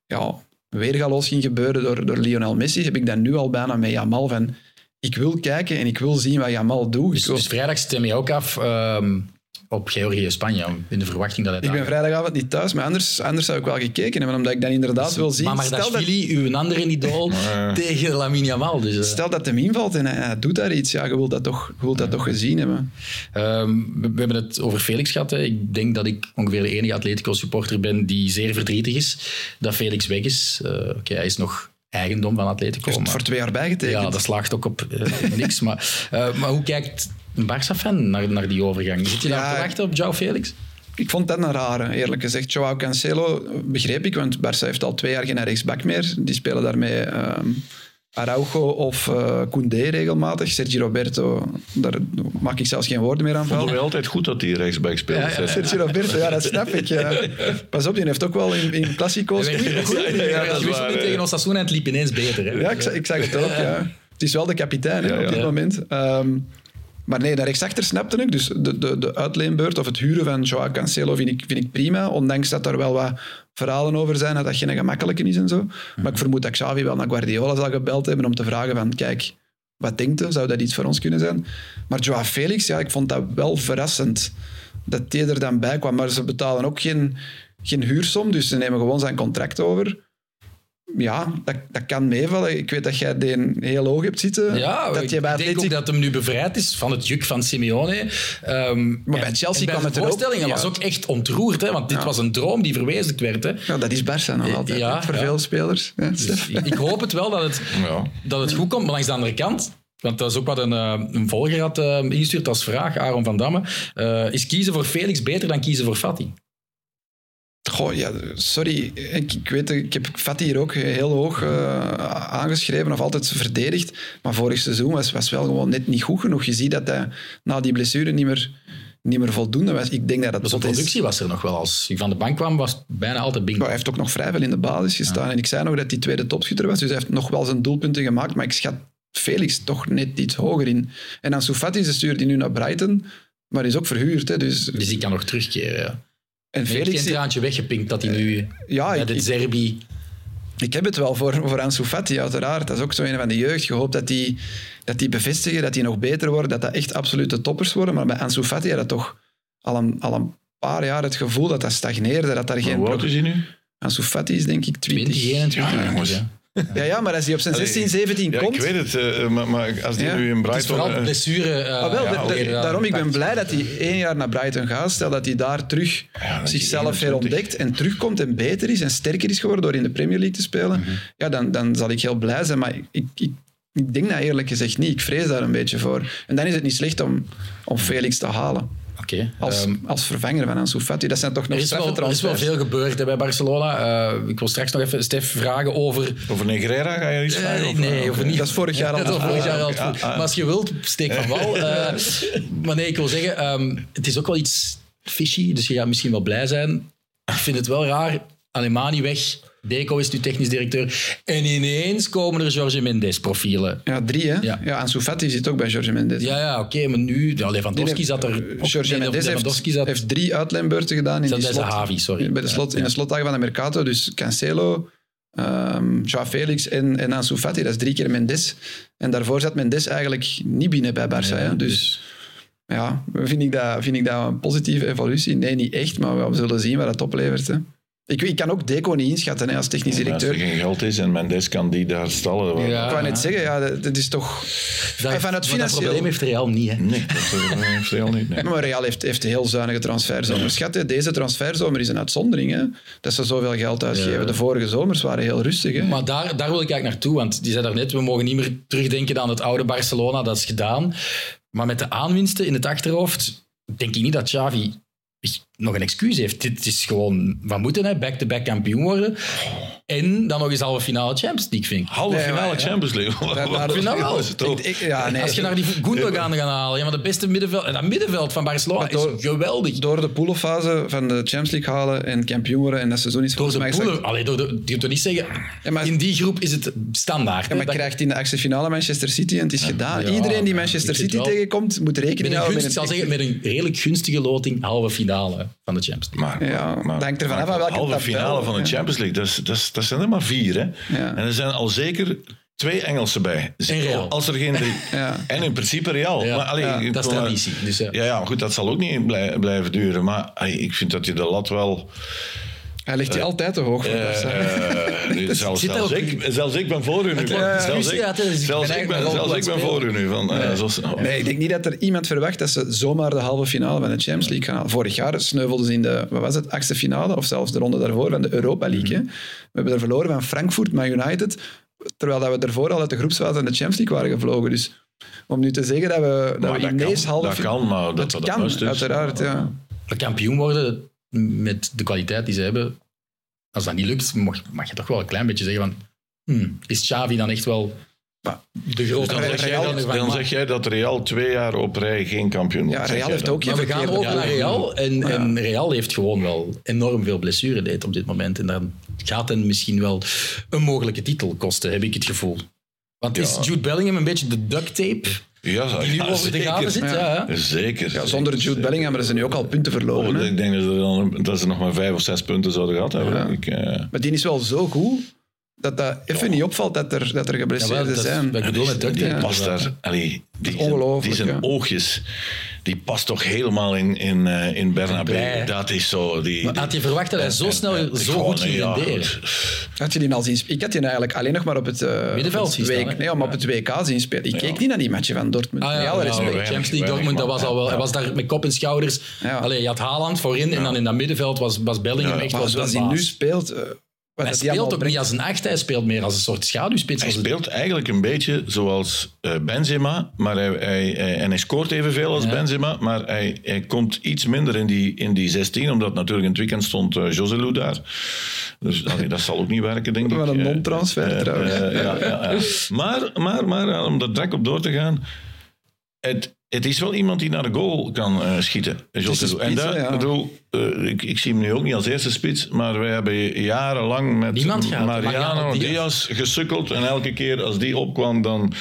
ja, weergaloos ging gebeuren door, door Lionel Messi, heb ik dat nu al bijna met Jamal van... Ik wil kijken en ik wil zien wat Jamal doet. Dus, wil- dus vrijdag stem je ook af ehm, op Georgië-Spanje, in de verwachting dat hij ik ben vrijdagavond niet thuis, maar anders, anders zou ik wel gekeken hebben, omdat ik dan inderdaad wil zien... Maar Stel dat, Mardashvili, uw andere idool, tegen Lamine Yamal. Dus, eh, stel dat hem invalt en hij, hij doet daar iets, ja, je wilt dat toch, je wilt dat toch gezien hebben. Ehm, we, we hebben het over Felix gehad. Hè. Ik denk dat ik ongeveer de enige Atletico-supporter ben die zeer verdrietig is dat Felix weg is. Eh, Oké, hij is nog eigendom van Atletico. Heeft maar- voor twee jaar bijgetekend. Ja, dat slaagt ook op eh, niks. Maar, eh, maar hoe kijkt een Barça-fan naar, naar die overgang? Zit je daar te wachten op Joao Felix? Ik vond dat een rare, eerlijk gezegd. Joao Cancelo begreep ik, want Barça heeft al twee jaar geen rechtsback meer. Die spelen daarmee ehm, Araujo of uh, Koundé regelmatig. Sergio Roberto, daar maak ik zelfs geen woorden meer aan Vonden wij altijd goed dat hij rechtsback. Ja, ja, Sergio Roberto, ja, dat snap ik. Ja. Pas op, die heeft ook wel in, in Classico's goed. Ja, dat is tegen Osasuna en het liep ineens beter. Hè? Ja, ik, ik zag het ook, ja. Het is wel de kapitein hè, op dit moment. Um, maar nee, daar rechtsachter snapte ik. Dus de, de, de uitleenbeurt of het huren van Joao Cancelo vind ik, vind ik prima. Ondanks dat er wel wat verhalen over zijn dat dat geen gemakkelijke is en zo. Maar ik vermoed dat Xavi wel naar Guardiola zal gebeld hebben om te vragen van kijk, wat denkt u? Zou dat iets voor ons kunnen zijn? Maar Joao Felix, ja, ik vond dat wel verrassend dat er dan bij kwam. Maar ze betalen ook geen, geen huursom, dus ze nemen gewoon zijn contract over ja, dat, dat kan meevallen. Ik weet dat jij die heel hoog hebt zitten. Ja, dat ik je bij denk ook dat hem nu bevrijd is van het juk van Simeone. Um, maar bij Chelsea kwam het de voorstellingen was ook echt ontroerd, hè, want dit was een droom die verwezenlijkt werd. Hè. Ja, dat is Barça nog altijd, ja, voor veel spelers. Dus ik hoop het wel dat het, dat het goed komt, maar langs de andere kant... Want dat is ook wat een, eh, een volger had uh, ingestuurd als vraag, Aaron van Damme. Uh, is kiezen voor Felix beter dan kiezen voor Fati? Goh, ja, sorry. Ik, ik weet, ik heb Fatih hier ook heel hoog uh, aangeschreven of altijd verdedigd. Maar vorig seizoen was, was wel gewoon net niet goed genoeg. Je ziet dat hij na die blessure niet meer, niet meer voldoende was. Ik denk dat dat dus de productie was er nog wel. Als hij van de bank kwam, was het bijna altijd bingo. hij heeft ook nog vrij veel in de basis gestaan. En ik zei nog dat hij tweede topschutter was. Dus hij heeft nog wel zijn doelpunten gemaakt. Maar ik schat Felix toch net iets hoger in. En dan Soufati, ze stuurt hij nu naar Brighton. Maar is ook verhuurd. Hè, dus, dus die kan nog terugkeren, ja. En Felix... heeft een traantje weggepinkt dat hij nu ja, met het Zerbi... Ik heb het wel voor, voor Ansu Fati, uiteraard. Dat is ook zo een van de jeugd. Je hoopt dat die, dat die bevestigen, dat die nog beter worden, dat dat echt absolute toppers worden. Maar bij Ansu Fati had dat toch al een, al een paar jaar het gevoel dat dat stagneerde. Dat daar geen hoe oud is hij nu? Ansu Fati is denk ik 20. 20 21. Ja, ja, ja, maar als hij op zijn 16, 17 ja, komt... ik weet het, uh, maar, maar, als hij nu in Brighton... Het is vooral blessure... Uh, ah, wel, ja, de, de, daarom, ik ben blij dat hij één jaar naar Brighton gaat. Stel dat hij daar terug zichzelf herontdekt en terugkomt en beter is en sterker is geworden door in de Premier League te spelen. Mm -hmm. Ja, dan, dan zal ik heel blij zijn. Maar ik, ik, ik denk dat eerlijk gezegd niet. Ik vrees daar een beetje voor. En dan is het niet slecht om, om Felix te halen. Okay. Als, um, als vervanger van Ansu Fati. Dat zijn toch nog er is, wel, er is wel veel gebeurd bij Barcelona. Uh, ik wil straks nog even Stef vragen over... Over Negreira ga je iets vragen? Uh, nee, over niet. Dat is vorig jaar al. dat is vorig jaar al. Ah, ah, maar als je wilt, steek van wal. Uh, maar nee, ik wil zeggen, um, het is ook wel iets fishy, dus je gaat misschien wel blij zijn. Ik vind het wel raar. Alemani weg, Deco is nu technisch directeur. En ineens komen er Jorge Mendes profielen. Ja, drie hè? Ja, ja Ansu Fati zit ook bij Jorge Mendes. Ja, ja oké, maar nu... Ja, Lewandowski zat er... Jorge Mendes heeft, zat, heeft drie uitlijnbeurten gedaan in, die slot, Havi, sorry. Bij de, slot, ja, in de slotdagen van de Mercato. Dus Cancelo, um, Joao Felix en, en Ansu Fati. Dat is drie keer Mendes. En daarvoor zat Mendes eigenlijk niet binnen bij Barça. Dus, dus ja, vind ik, dat, vind ik dat een positieve evolutie? Nee, niet echt, maar we zullen zien wat het oplevert. Hè. Ik, ik, kan ook Deco niet inschatten hè, als technisch directeur. als er geen geld is en Mendes kan die daar stallen. Ja, ik wou net zeggen, ja, dat, is toch... Dat, vanuit financieel... dat probleem heeft Real niet. Hè? Nee, dat heeft Real niet. Nee. Maar Real heeft, heeft heel zuinige transferzomers ja. gehad. Deze transferzomer is een uitzondering. Hè, dat ze zoveel geld uitgeven. Ja. De vorige zomers waren heel rustig. Hè. Maar daar, daar wil ik eigenlijk naartoe. Want die zei daarnet, we mogen niet meer terugdenken aan het oude Barcelona. Dat is gedaan. Maar met de aanwinsten in het achterhoofd denk ik niet dat Xavi nog een excuus heeft. Dit is gewoon van moeten, back-to-back kampioen worden. En dan nog eens halve finale Champions League, vind ik. Halve finale Champions League? Dat, vind ik wel. Ik, ik, ja, nee, Als je naar die Gundogan gaan halen, ja, maar de beste middenveld, dat middenveld van Barcelona door, is geweldig. Door de poelenfase van de Champions League halen en kampioen worden en dat seizoen is door de poelen, allee, door de, je niet zeggen, ja, maar, in die groep is het standaard. Ja, maar dat, krijgt in de achtste finale Manchester City en het is gedaan. Iedereen die Manchester City tegenkomt, moet rekening houden met een... Ik zal zeggen, met een redelijk gunstige loting halve finale van de Champions League. Maar, ja, maar, denk ervan af welke halve finale van de Champions League, dat, dat, dat zijn er maar vier. Hè? Ja. En er zijn al zeker twee Engelsen bij. Dus Real. Als er geen drie. ja. En in principe Real. Ja. Maar, allee, dat is traditie. Dus, ja. Ja, goed, dat zal ook niet blijven duren. Maar allee, ik vind dat je de lat wel hij ligt hij uh, altijd te hoog voor uh, zelfs, zelfs, ik, zelfs ik ben voor u nu. zelfs ik, zelfs ik ben, zelfs ik ben voor u nu. Van, nee. Zoals, oh. nee, ik denk niet dat er iemand verwacht dat ze zomaar de halve finale van de Champions League gaan halen. Vorig jaar sneuvelden ze in de, wat was het, achtste finale, of zelfs de ronde daarvoor van de Europa League. Mm -hmm. We hebben er verloren van Frankfurt, maar United, terwijl dat we ervoor al uit de groepsfase van de Champions League waren gevlogen. Dus om nu te zeggen dat we, dat we ineens halve... Dat kan, maar dat, dat, kan, uiteraard, ja. Kampioen worden met de kwaliteit die ze hebben, als dat niet lukt, mag, mag je toch wel een klein beetje zeggen van, hmm, is Xavi dan echt wel De grote Dan zeg, jij dan zeg jij dat Real twee jaar op rij geen kampioen wordt. Ja, Real heeft ook geen we gaan over naar. Real. En, Ja. en Real heeft gewoon wel enorm veel blessureleed op dit moment. En dan gaat hen misschien wel een mogelijke titel kosten, heb ik het gevoel. Want is. Jude Bellingham een beetje de duct tape Ja, die nu ja, over de zeker. gaten zit? Ja. Hè? Zeker. Ja, zonder Jude zeker. Bellingham hebben ze nu ook al punten verloren. Oh, hè. ik denk dat ze, dan, dat ze nog maar vijf of zes punten zouden gehad hebben. Ja. Ik, eh, Maar die is wel zo goed dat dat even niet opvalt dat er, dat er geblesseerden dat is zijn. wat ik bedoel met duct die past daar, allee, die, Ongelooflijk, die zijn ja. oogjes, die past toch helemaal in, in, eh, in Bernabeu. Dat is zo. Die, had je verwacht dat hij zo en- snel en- zo goed ging renderen? Had je die al zien spelen? Ik had die eigenlijk alleen nog maar op het, eh, Middenveld WK, hè? nee, maar op het WK zien spelen. Ik Ja. keek niet naar die matchen van Dortmund. Ah, ja, Champions League Dortmund, dat was al wel, hij was daar met kop en schouders. Ja. Allee, je had Haaland voorin en dan in dat middenveld was, was Bellingham echt Maar wel zoals de hij nu speelt... wat Hij dat speelt ook niet brengt. als een acht, hij speelt meer als een soort schaduwspits. Hij een- speelt eigenlijk een beetje zoals eh, Benzema, maar hij, hij, hij- en hij scoort evenveel als Ja. Benzema, maar hij, hij komt iets minder in die, in die 16, omdat natuurlijk in het weekend stond eh Joselu daar. Dus allee, dat zal ook niet werken, denk ik. Een Eh, non-transfer eh, trouwens. ja, ja, ja. Maar, maar, maar om er direct op door te gaan, het, het is wel iemand die naar de goal kan eh, schieten. Joselu. en dat, ja. bedoel, eh, ik, ik zie hem nu ook niet als eerste spits, maar wij hebben jarenlang met. Mariano Mariano Diaz. Diaz gesukkeld. En elke keer als die opkwam, dan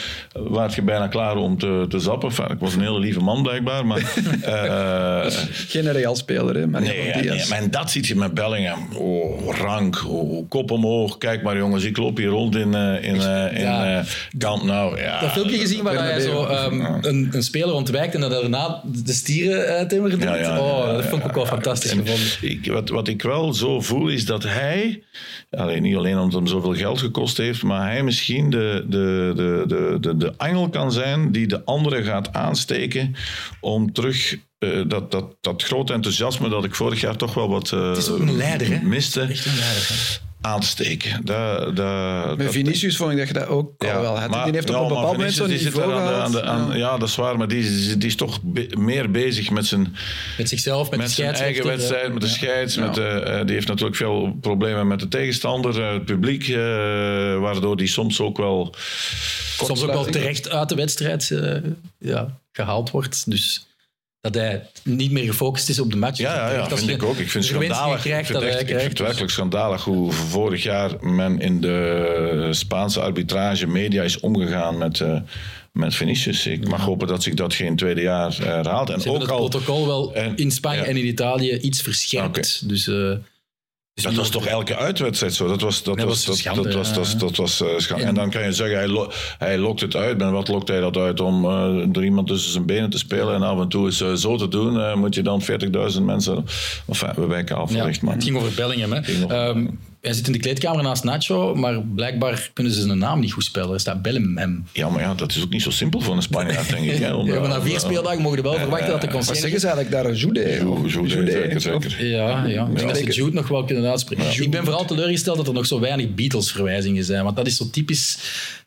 werd je bijna klaar om te, te zappen. Enfin, ik was een hele lieve man blijkbaar, maar... eh, Geen Real-speler, hè? Maar Nee, maar en dat ziet je met Bellingham. Oh, rank, oh, kop omhoog. Kijk maar jongens, ik loop hier rond in, eh, in, eh, in Ja. eh, Camp Nou. Ja, Dat filmpje gezien waar hij zo ehm, een, een speler ontwijkt en dat daarna de stieren uh. Ja, ja, oh, ja, dat vond ik ook wel ja, fantastisch en gevonden. Ik, wat, wat ik wel zo voel is dat hij, alleen niet alleen omdat het hem zoveel geld gekost heeft, maar hij misschien de, de, de, de, de, de angel kan zijn die de anderen gaat aansteken om terug eh, dat, dat, dat grote enthousiasme dat ik vorig jaar toch wel wat eh, Het is ook een leider, hè? miste, Echt een leider. hè. Aan te steken. Dat, dat, Met dat- Vinicius vond ik dat je dat ook wel had. maar- die heeft op ja, een bepaald moment zo'n niveau aan de- aan de- aan- Ja. Ja, dat is waar, maar die, is- die is toch be- meer bezig met zijn, Met zichzelf, met, met de zijn eigen wedstrijd, met de Ja. scheids. Ja. Met de, eh, die heeft natuurlijk veel problemen met de tegenstander, eh, het publiek, eh, waardoor die soms ook wel... Soms ook wel terecht uit de wedstrijd eh, ja, gehaald wordt. Dus dat hij niet meer gefocust is op de match. Ja, ja, ja Als vind ik ook. Ik vind het schandalig. Ik vind, dat echt, ik vind het werkelijk schandalig hoe vorig jaar men in de Spaanse arbitrage media is omgegaan met, eh met Vinicius. Ik mag hopen dat zich dat geen tweede jaar eh, herhaalt. En Ze ook het al, protocol wel en- in Spanje ja. en in Italië iets verscherpt. Dus, eh, dus Dat was toch elke uitwedstrijd zo? Dat was, dat Dat was, dat, schande, dat was, ja. dat, dat was eh, schande. En- En dan kan je zeggen, hij, lo- hij lokt het uit. Maar wat lokt hij dat uit? Om eh, er iemand tussen zijn benen te spelen en af en toe eens eh, zo te doen, eh, moet je dan 40.000 mensen... Enfin, we wijken af, Ja, het ging over Bellingham. Hè. Hij zit in de kleedkamer naast Nacho, maar blijkbaar kunnen ze zijn naam niet goed spellen. Er staat Bellingham. Ja, maar ja, dat is ook niet zo simpel voor een Spanjaard, denk ik. Hè, om, Ja, maar na vier eh, speeldagen mogen we wel verwachten dat de Wat concert... zeggen ze eigenlijk daar? Jude? Jude, Jude, zeker, zeker. Ja, ja. Ik denk dat ze. Jude nog wel kunnen uitspreken. Ik ben vooral teleurgesteld dat er nog zo weinig Beatles-verwijzingen zijn. Want dat is zo typisch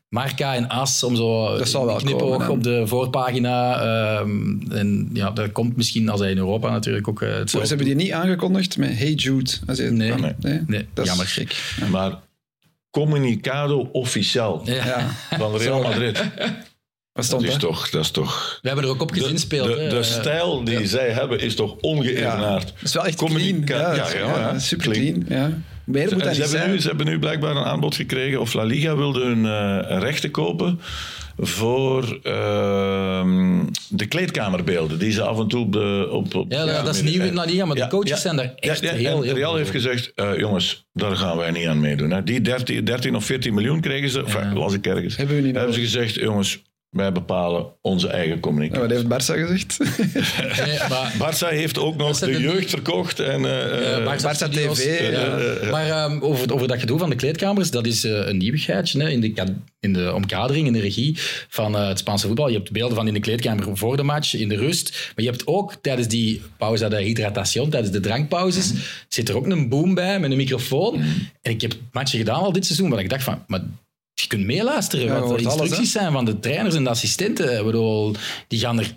Marca en As om zo Dat zal wel knipoog komen, op de voorpagina. ehm, en ja, dat komt misschien als hij in Europa natuurlijk ook eh, Ze hebben die niet aangekondigd met Hey Jude. Als je- Nee. nee. Nee, Dat is jammer. gek. Maar Comunicado Oficial Ja. Ja. van Real Madrid. Wat Dat stond is toch... Dat is toch We hebben er ook op gezinspeeld. de, de stijl die zij hebben is toch ongeëvenaard. Dat is wel echt Communica- clean. Ja, ja, ja, ja. super Clean. clean. Ja. Meer moet En dat ze, niet hebben zijn. nu, ze hebben nu blijkbaar een aanbod gekregen, of La Liga wilde hun eh, rechten kopen voor ehm, de kleedkamerbeelden die ze af en toe op de... Op, op Ja, dat- dat is nieuw in La Liga, maar de coaches ja. zijn daar echt ja, ja, heel, en heel Real heeft gezegd, eh, jongens, daar gaan wij niet aan meedoen. Hè. Die 13, 13 of 14 miljoen kregen ze, enfin, las ik ergens. Hebben we niet hebben ze gezegd, jongens, wij bepalen onze eigen Ja, communicatie. wat heeft Barça gezegd? Nee, maar Barça heeft ook nog Barça de jeugd verkocht. En, eh, Eh, Studios. TV, Ja. ja. Maar ehm, over, over dat gedoe van de kleedkamers, dat is eh, een nieuwigheidje hè, in, de, in de omkadering, in de regie van het Spaanse voetbal. Je hebt beelden van in de kleedkamer voor de match, in de rust. Maar je hebt ook tijdens die pauze de hydratation, tijdens de drankpauzes, zit er ook een boom bij met een microfoon. En ik heb matchen gedaan al dit seizoen, waar ik dacht van... Maar je kunt meeluisteren Ja, wat de alles, instructies zijn van de trainers en de assistenten. Bedoel, die gaan er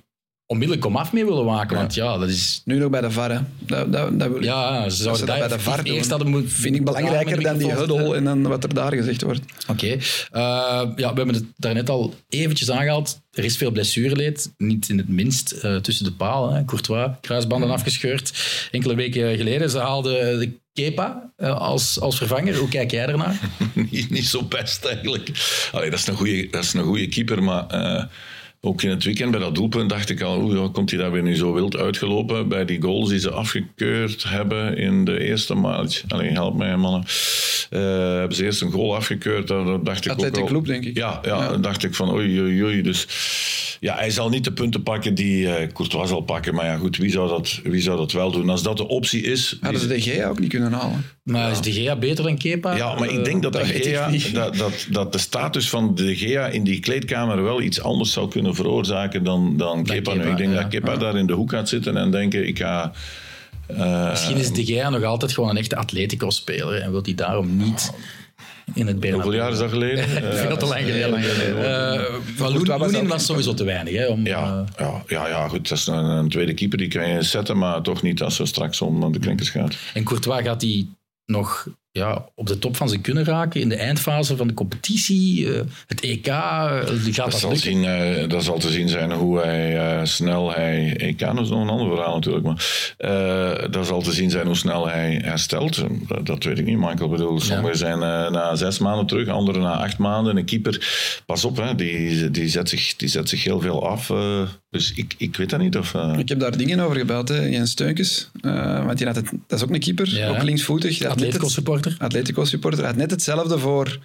onmiddellijk komaf mee willen maken. Want ja, dat is... Nu nog bij de VAR, hè. Dat, dat, dat wil ik. Ja, ze zouden dat daar bij de VAR eerst hadden moeten... vind ik belangrijker dan die huddle en dan wat er daar gezegd wordt. Oké. Eh, ja, we hebben het daarnet al eventjes aangehaald. Er is veel blessureleed. Niet in het minst eh, tussen de palen. Hè. Courtois, kruisbanden afgescheurd. Enkele weken geleden. Ze haalden de Kepa eh, als, als vervanger. Hoe kijk jij ernaar? niet, niet zo best eigenlijk. Allee, dat, is een goede, dat is een goede keeper, maar eh, ook in het weekend bij dat doelpunt dacht ik al, hoe komt hij daar weer nu zo wild uitgelopen bij die goals die ze afgekeurd hebben in de eerste match. Allee, help mij mannen. Eh, hebben ze eerst een goal afgekeurd, daar daar dacht ik ook al... Club, denk ik. Ja, ja, dacht ik van oei, oei, oei. Dus ja, hij zal niet de punten pakken die eh Courtois zal pakken, maar ja goed, wie zou, dat, wie zou dat wel doen? Als dat de optie is... Hadden ze de Gea ook niet kunnen halen. Maar is De Gea beter dan Kepa? Ja, maar ik Eh, denk dat, dat de ik Gea, dat, dat, dat de status van de Gea in die kleedkamer wel iets anders zou kunnen veroorzaken dan, dan Kepa. nu. Ik denk ja. dat Kepa daar in de hoek gaat zitten en denken, ik ga... eh, Misschien is De Gea nog altijd gewoon een echte Atletico-speler en wil hij daarom niet in het Bernabeu. hoeveel jaar is dat geleden? Eh, Veel te lang geleden. Eh, Loenin was sowieso te weinig. Hè, om, ja, eh, ja, ja, ja, goed. Dat is een, een tweede keeper, die kan je zetten, maar toch niet als ze straks om de klinkers gaat. en Courtois gaat hij nog ja, op de top van zijn kunnen raken in de eindfase van de competitie. eh, het EK, eh, die gaat Dat dat zal, zien, eh, dat zal te zien zijn hoe hij eh, snel hij. Ik kan dus nog een ander verhaal natuurlijk, maar eh, dat zal te zien zijn hoe snel hij herstelt. Dat, dat weet ik niet, Michael. Ik bedoel, sommigen zijn eh, na zes maanden terug, anderen na acht maanden. Een keeper, pas op, hè, die, die, zet zich, die zet zich heel veel af. dus ik, ik weet dat niet of. Ik heb daar dingen over gebeld, hè. Jens Steunkes. Eh, want die had het, dat is ook een keeper, Ja. ook linksvoetig. Die had Atletico-supporter. Hij had net hetzelfde voor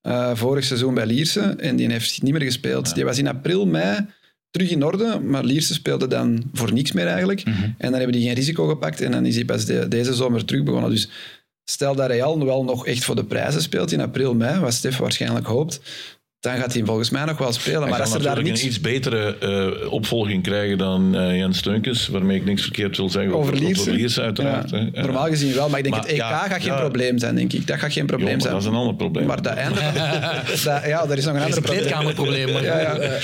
eh, vorig seizoen bij Lierse. En die heeft niet meer gespeeld. Die was in april, mei terug in orde. Maar Lierse speelde dan voor niks meer eigenlijk. Mhm. En dan hebben die geen risico gepakt. En dan is hij pas de- deze zomer terug begonnen. Dus stel dat Real wel nog echt voor de prijzen speelt in april, mei, wat Stef waarschijnlijk hoopt, dan gaat hij volgens mij nog wel spelen. Hij Maar als er daar natuurlijk niks een iets betere eh, opvolging krijgen dan eh, Jens Steunkes, waarmee ik niks verkeerd wil zeggen over Lierse, uiteraard. Ja, hè. Eh, normaal gezien wel. Maar ik denk Maar het EK ja, gaat geen ja. probleem zijn, denk ik. Dat gaat geen probleem zijn. dat is een ander probleem. Maar dat einde... dat, ja, er is nog een Dat is ander een probleem. kleedkamerprobleem. maar- Ja, ja.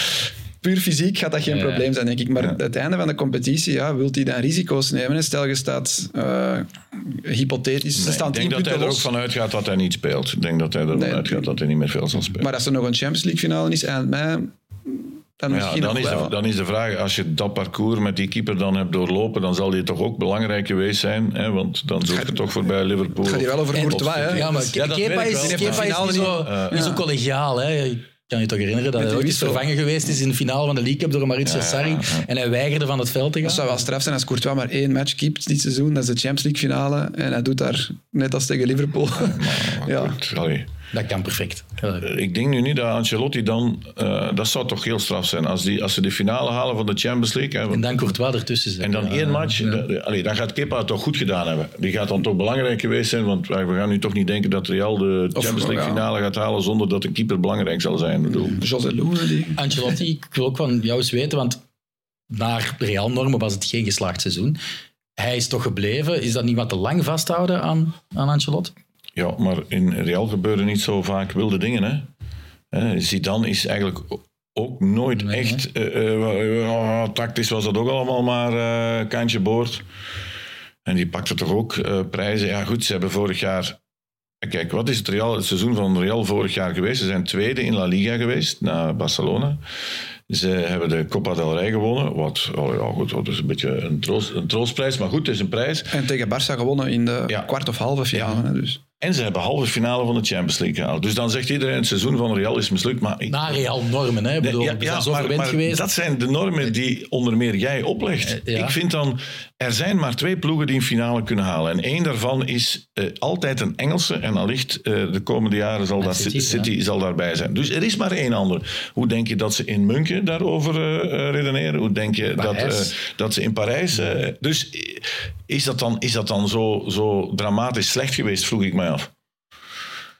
Puur fysiek gaat dat geen Ja. probleem zijn, denk ik. Maar Ja. het einde van de competitie, ja, wilt hij dan risico's nemen? En Stel je staat eh, hypothetisch, ze Nee, staan ik denk dat hij punten er ook los. van uitgaat dat hij niet speelt. Ik denk dat hij ervan Nee, uitgaat dat hij niet meer veel zal spelen. Maar als er nog een Champions League finale is eind mei, dan Ja, misschien dan, is wel. de, dan is de vraag, als je dat parcours met die keeper dan hebt doorlopen, dan zal die toch ook belangrijk geweest zijn. Hè? Want dan zoek je toch voorbij Liverpool. Het gaat hier wel over Courtois, hè? Ja, maar Ja, dat Kepa is, Kepa is niet zo, niet zo Ja. collegiaal. Hè. Kan je toch herinneren dat hij ook eens wissel. vervangen geweest is in de finale van de League Cup door Maurizio Ja, ja, Sarri. ja. En hij weigerde van het veld te gaan. Dat zou wel straf zijn als Courtois maar één match keept dit seizoen. Dat is de Champions League finale. En hij doet daar net als tegen Liverpool. Maar Ja. goed. Dat kan perfect. Ja. Ik denk nu niet dat Ancelotti dan... eh, dat zou toch heel straf zijn. Als, die, als ze de finale halen van de Champions League... Hè, En dan Courtois ertussen zetten. en dan Ja, één match, ja. allee, dan gaat Kepa het toch goed gedaan hebben. Die gaat dan toch belangrijk geweest zijn, want wij- we gaan nu toch niet denken dat Real de Of, Champions League finale gaat halen zonder dat de keeper belangrijk zal zijn. Ik bedoel, José Lou, die... Ancelotti, ik wil ook van jou eens weten, want naar Real-normen was het geen geslaagd seizoen. Hij is toch gebleven. Is dat niet wat te lang vasthouden aan, aan Ancelotti? Ja, maar in Real gebeuren niet zo vaak wilde dingen. Hè? Hè, Zidane is eigenlijk ook nooit Nee, echt... eh, eh, tactisch was dat ook allemaal maar eh kantje boord. En die pakte toch ook prijzen. Ja goed, ze hebben vorig jaar... Kijk, wat is het, Real, het seizoen van Real vorig jaar geweest? Ze zijn tweede in La Liga geweest, na Barcelona. Ze hebben de Copa del Rey gewonnen. Wat, oh ja, goed, dat is een beetje een, troost, een troostprijs. Maar goed, het is een prijs. En tegen Barça gewonnen in de Ja. kwart of halve finale. hè, Dus. En ze hebben halve finale van de Champions League gehaald. Dus dan zegt iedereen, het seizoen van Real is mislukt. Maar ik, Na Real-normen, hè? Ik bedoel, Ja, maar- maar geweest. Dat zijn de normen die onder meer jij oplegt. Eh, ja. Ik vind dan, er zijn maar twee ploegen die een finale kunnen halen. En één daarvan is eh, altijd een Engelse. En allicht eh, de komende jaren zal dat City, City, ja. zal daarbij zijn. Dus er is maar één ander. Hoe denk je dat ze in München daarover redeneren? Hoe denk je dat, dat ze in Parijs... dus is dat dan, is dat dan zo, zo dramatisch slecht geweest, vroeg ik mij af.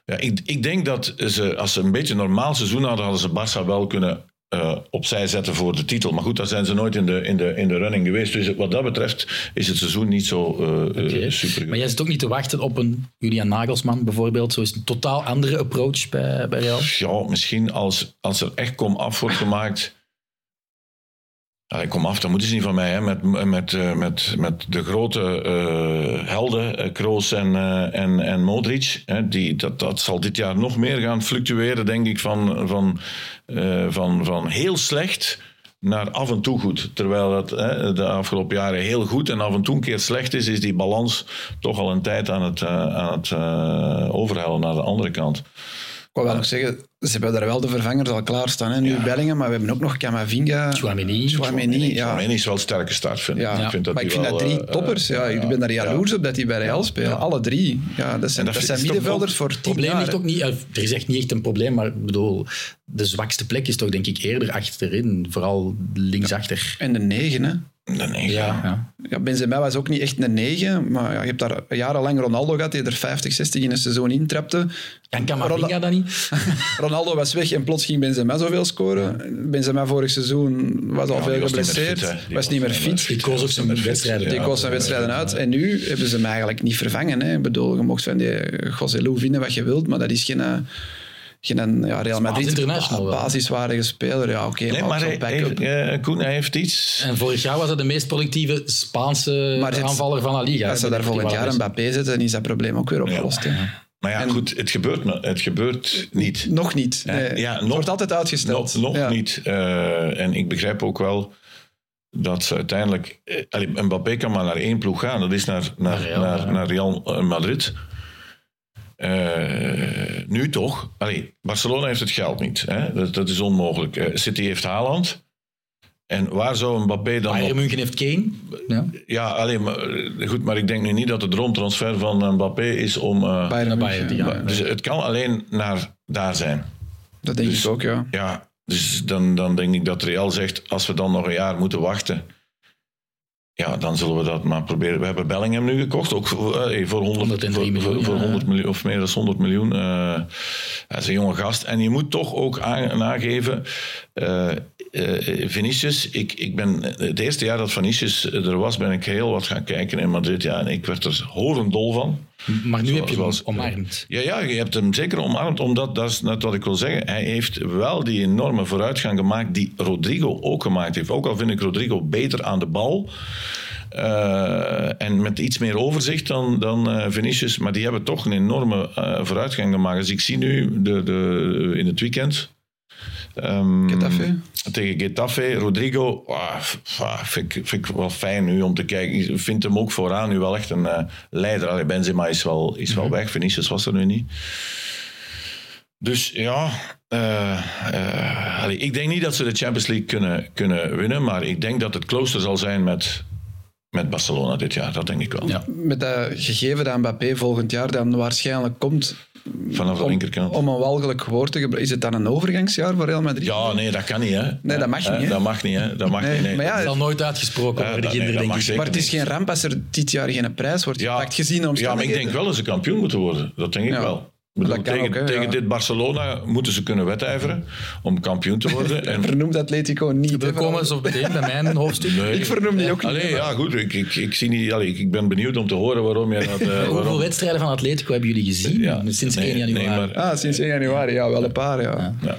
Ja, ik, ik denk dat ze, als ze een beetje een normaal seizoen hadden, hadden ze Barça wel kunnen eh, opzij zetten voor de titel. Maar goed, daar zijn ze nooit in de, in de, in de running geweest. Dus wat dat betreft is het seizoen niet zo eh, eh, super. Maar jij zit ook niet te wachten op een Julian Nagelsman bijvoorbeeld. Zo is een totaal andere approach bij, bij Real. Ja, misschien als, als er echt kom af wordt gemaakt. Allee, kom af, dat moeten ze niet van mij. Hè. Met, met, eh, met, met de grote eh, helden, eh, Kroos en, eh, en, en Modric. Hè, die, dat, dat zal dit jaar nog meer gaan fluctueren, denk ik, van, van, van, van heel slecht naar af en toe goed. Terwijl dat hè, de afgelopen jaren heel goed en af en toe een keer slecht is, is die balans toch al een tijd aan het, aan het overhellen naar de andere kant. Ik wou wel nog zeggen, ze hebben daar wel de vervangers al klaarstaan. Hè? Nu Bellingen, maar we hebben ook nog Camavinga. Chouameni. Chouameni, ja. Chouameni is wel een sterke start, vind ik. Ja, ik vind dat maar ik vind wel, dat drie eh, toppers. Ja, ik ben daar jaloers op dat die bij Real spelen. Alle drie. Ja, dat zijn, dat zijn middenvelders voor Het tien probleem jaar. ligt ook niet, eh, er is echt niet echt een probleem, maar ik bedoel, de zwakste plek is toch denk ik eerder achterin, vooral linksachter. En de negen, hè. Nee, nee, Ja, ja. Ja, Benzema was ook niet echt een negen, maar ja, je hebt daar jarenlang Ronaldo gehad, die er 50, 60 in een seizoen intrapte. Kan Camavinga dat niet? Ronaldo was weg en plots ging Benzema zoveel scoren. Benzema vorig seizoen was al Ja, veel die was niet meer geblesseerd. Die was was niet meer fit. Die koos ook zijn wedstrijden. Die Ja, koos zijn wedstrijden uit. En nu hebben ze hem eigenlijk niet vervangen. Hè. Ik bedoel, je mocht van die José vinden wat je wilt, maar dat is geen, eh, geen ja, Real Madrid basiswaardige speler. Ja, oké, Nee, maar hij, eh, Koen, hij heeft iets... En vorig jaar was hij de meest productieve Spaanse Maar het- aanvaller van La Liga. Als ze daar volgend die jaar een. Mbappé zetten, dan is dat probleem ook weer opgelost. hè. Maar ja, En- goed, het gebeurt, het gebeurt niet. Nog niet. Nee. Ja, het nog- wordt altijd uitgesteld. Nog, nog Ja. niet. Eh, en ik begrijp ook wel dat ze uiteindelijk... eh, allee, Mbappé kan maar naar één ploeg gaan. Dat is naar, naar, Naar Real, naar, ja. naar Real eh, Madrid. Eh, nu toch. Allee, Barcelona heeft het geld niet. Hè? Dat, dat is onmogelijk. City heeft Haaland. En waar zou Mbappé dan... Bayern op- München heeft Kane. Ja. Ja, alleen maar, eh, goed, maar ik denk nu niet dat de droomtransfer van Mbappé is om... eh, Bayern Naar München. Bayern te gaan. dus het kan alleen naar daar zijn. Dat denk Dus- ik ook, ja. Ja, dus dan, dan denk ik dat Real zegt, als we dan nog een jaar moeten wachten, ja, dan zullen we dat maar proberen. We hebben Bellingham nu gekocht, ook voor, eh, voor 100, 103 voor, miljoen, voor, voor ja. 100 miljoen, of meer dan 100 miljoen. eh hij is een jonge gast. En je moet toch ook aan- nageven, eh Vinicius, ik, ik ben, het eerste jaar dat Vinicius er was, ben ik heel wat gaan kijken in Madrid. Ja, en ik werd er horendol van. Maar nu heb je hem omarmd. Ja, ja, je hebt hem zeker omarmd, omdat dat is net wat ik wil zeggen. Hij heeft wel die enorme vooruitgang gemaakt die Rodrigo ook gemaakt heeft. Ook al vind ik Rodrigo beter aan de bal. eh, en met iets meer overzicht dan, dan eh, Vinicius. Maar die hebben toch een enorme vooruitgang gemaakt. Dus ik zie nu de, de, in het weekend. Ehm, Getafe. tegen Getafe, Rodrigo, ah, ah, vind, ik, vind ik wel fijn nu om te kijken. Ik vind hem ook vooraan nu wel echt een eh, leider. Allee, Benzema is wel, is wel weg, Vinicius was er nu niet. Dus ja, eh, eh, allee, ik denk niet dat ze de Champions League kunnen, kunnen winnen, maar ik denk dat het closer zal zijn met, met Barcelona dit jaar. Dat denk ik wel. Ja. Met dat gegeven dat Mbappé volgend jaar dan waarschijnlijk komt, Vanaf de om, linkerkant. om een walgelijk woord te gebruiken, is het dan een overgangsjaar voor Real Madrid? Ja, nee, dat kan niet, hè. Nee, dat mag niet, hè. Dat mag niet, hè. Dat mag Nee, niet, nee. maar ja, Dat is al nooit uitgesproken Ja, over de nee, kinderen, denk ik. maar het is geen ramp als er dit jaar geen prijs wordt gepakt, gezien de Ja, maar ik omstandigheden. denk wel dat ze kampioen moeten worden. Dat denk ik Ja. wel. Ik bedoel, Dat kan tegen ook, tegen ja. dit Barcelona moeten ze kunnen wedijveren om kampioen te worden. En, Vernoemt Atletico niet. We komen zo meteen bij mijn hoofdstuk. Nee. Ik vernoem die ook niet. Allee, ja, goed. Ik, ik, ik, zie niet, allee, ik, ik ben benieuwd om te horen waarom jij dat... eh, Hoeveel wedstrijden van Atletico hebben jullie gezien? Ja, Sinds nee, 1 januari. nee, maar- Ah, sinds 1 januari, ja, wel een paar, ja. ja.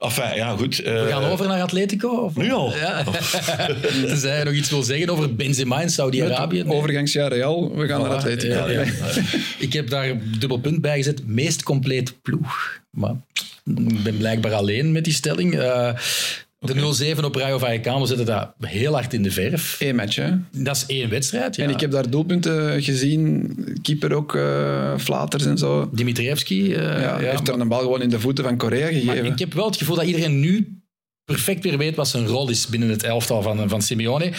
Enfin, ja, goed. eh, We gaan over naar Atletico? Of? Nu al? Ja. Tenzij je nog iets wil zeggen over Benzema in Saudi-Arabië. Nee. Overgangsjaar Real, we gaan naar Atletico. ja, ja. Ik heb daar dubbel punt bij gezet. Meest compleet ploeg. Maar ik ben blijkbaar alleen met die stelling. Eh, de 0-7 op Rayo Vallecano zetten dat heel hard in de verf. Eén match, hè. Dat is één wedstrijd. Ja. En ik heb daar doelpunten gezien, keeper ook, eh, flaters en zo. Dimitrievski. eh, Ja, ja, heeft maar- dan de bal gewoon in de voeten van Korea maar gegeven. ik heb wel het gevoel dat iedereen nu perfect weer weet wat zijn rol is binnen het elftal van, van Simeone.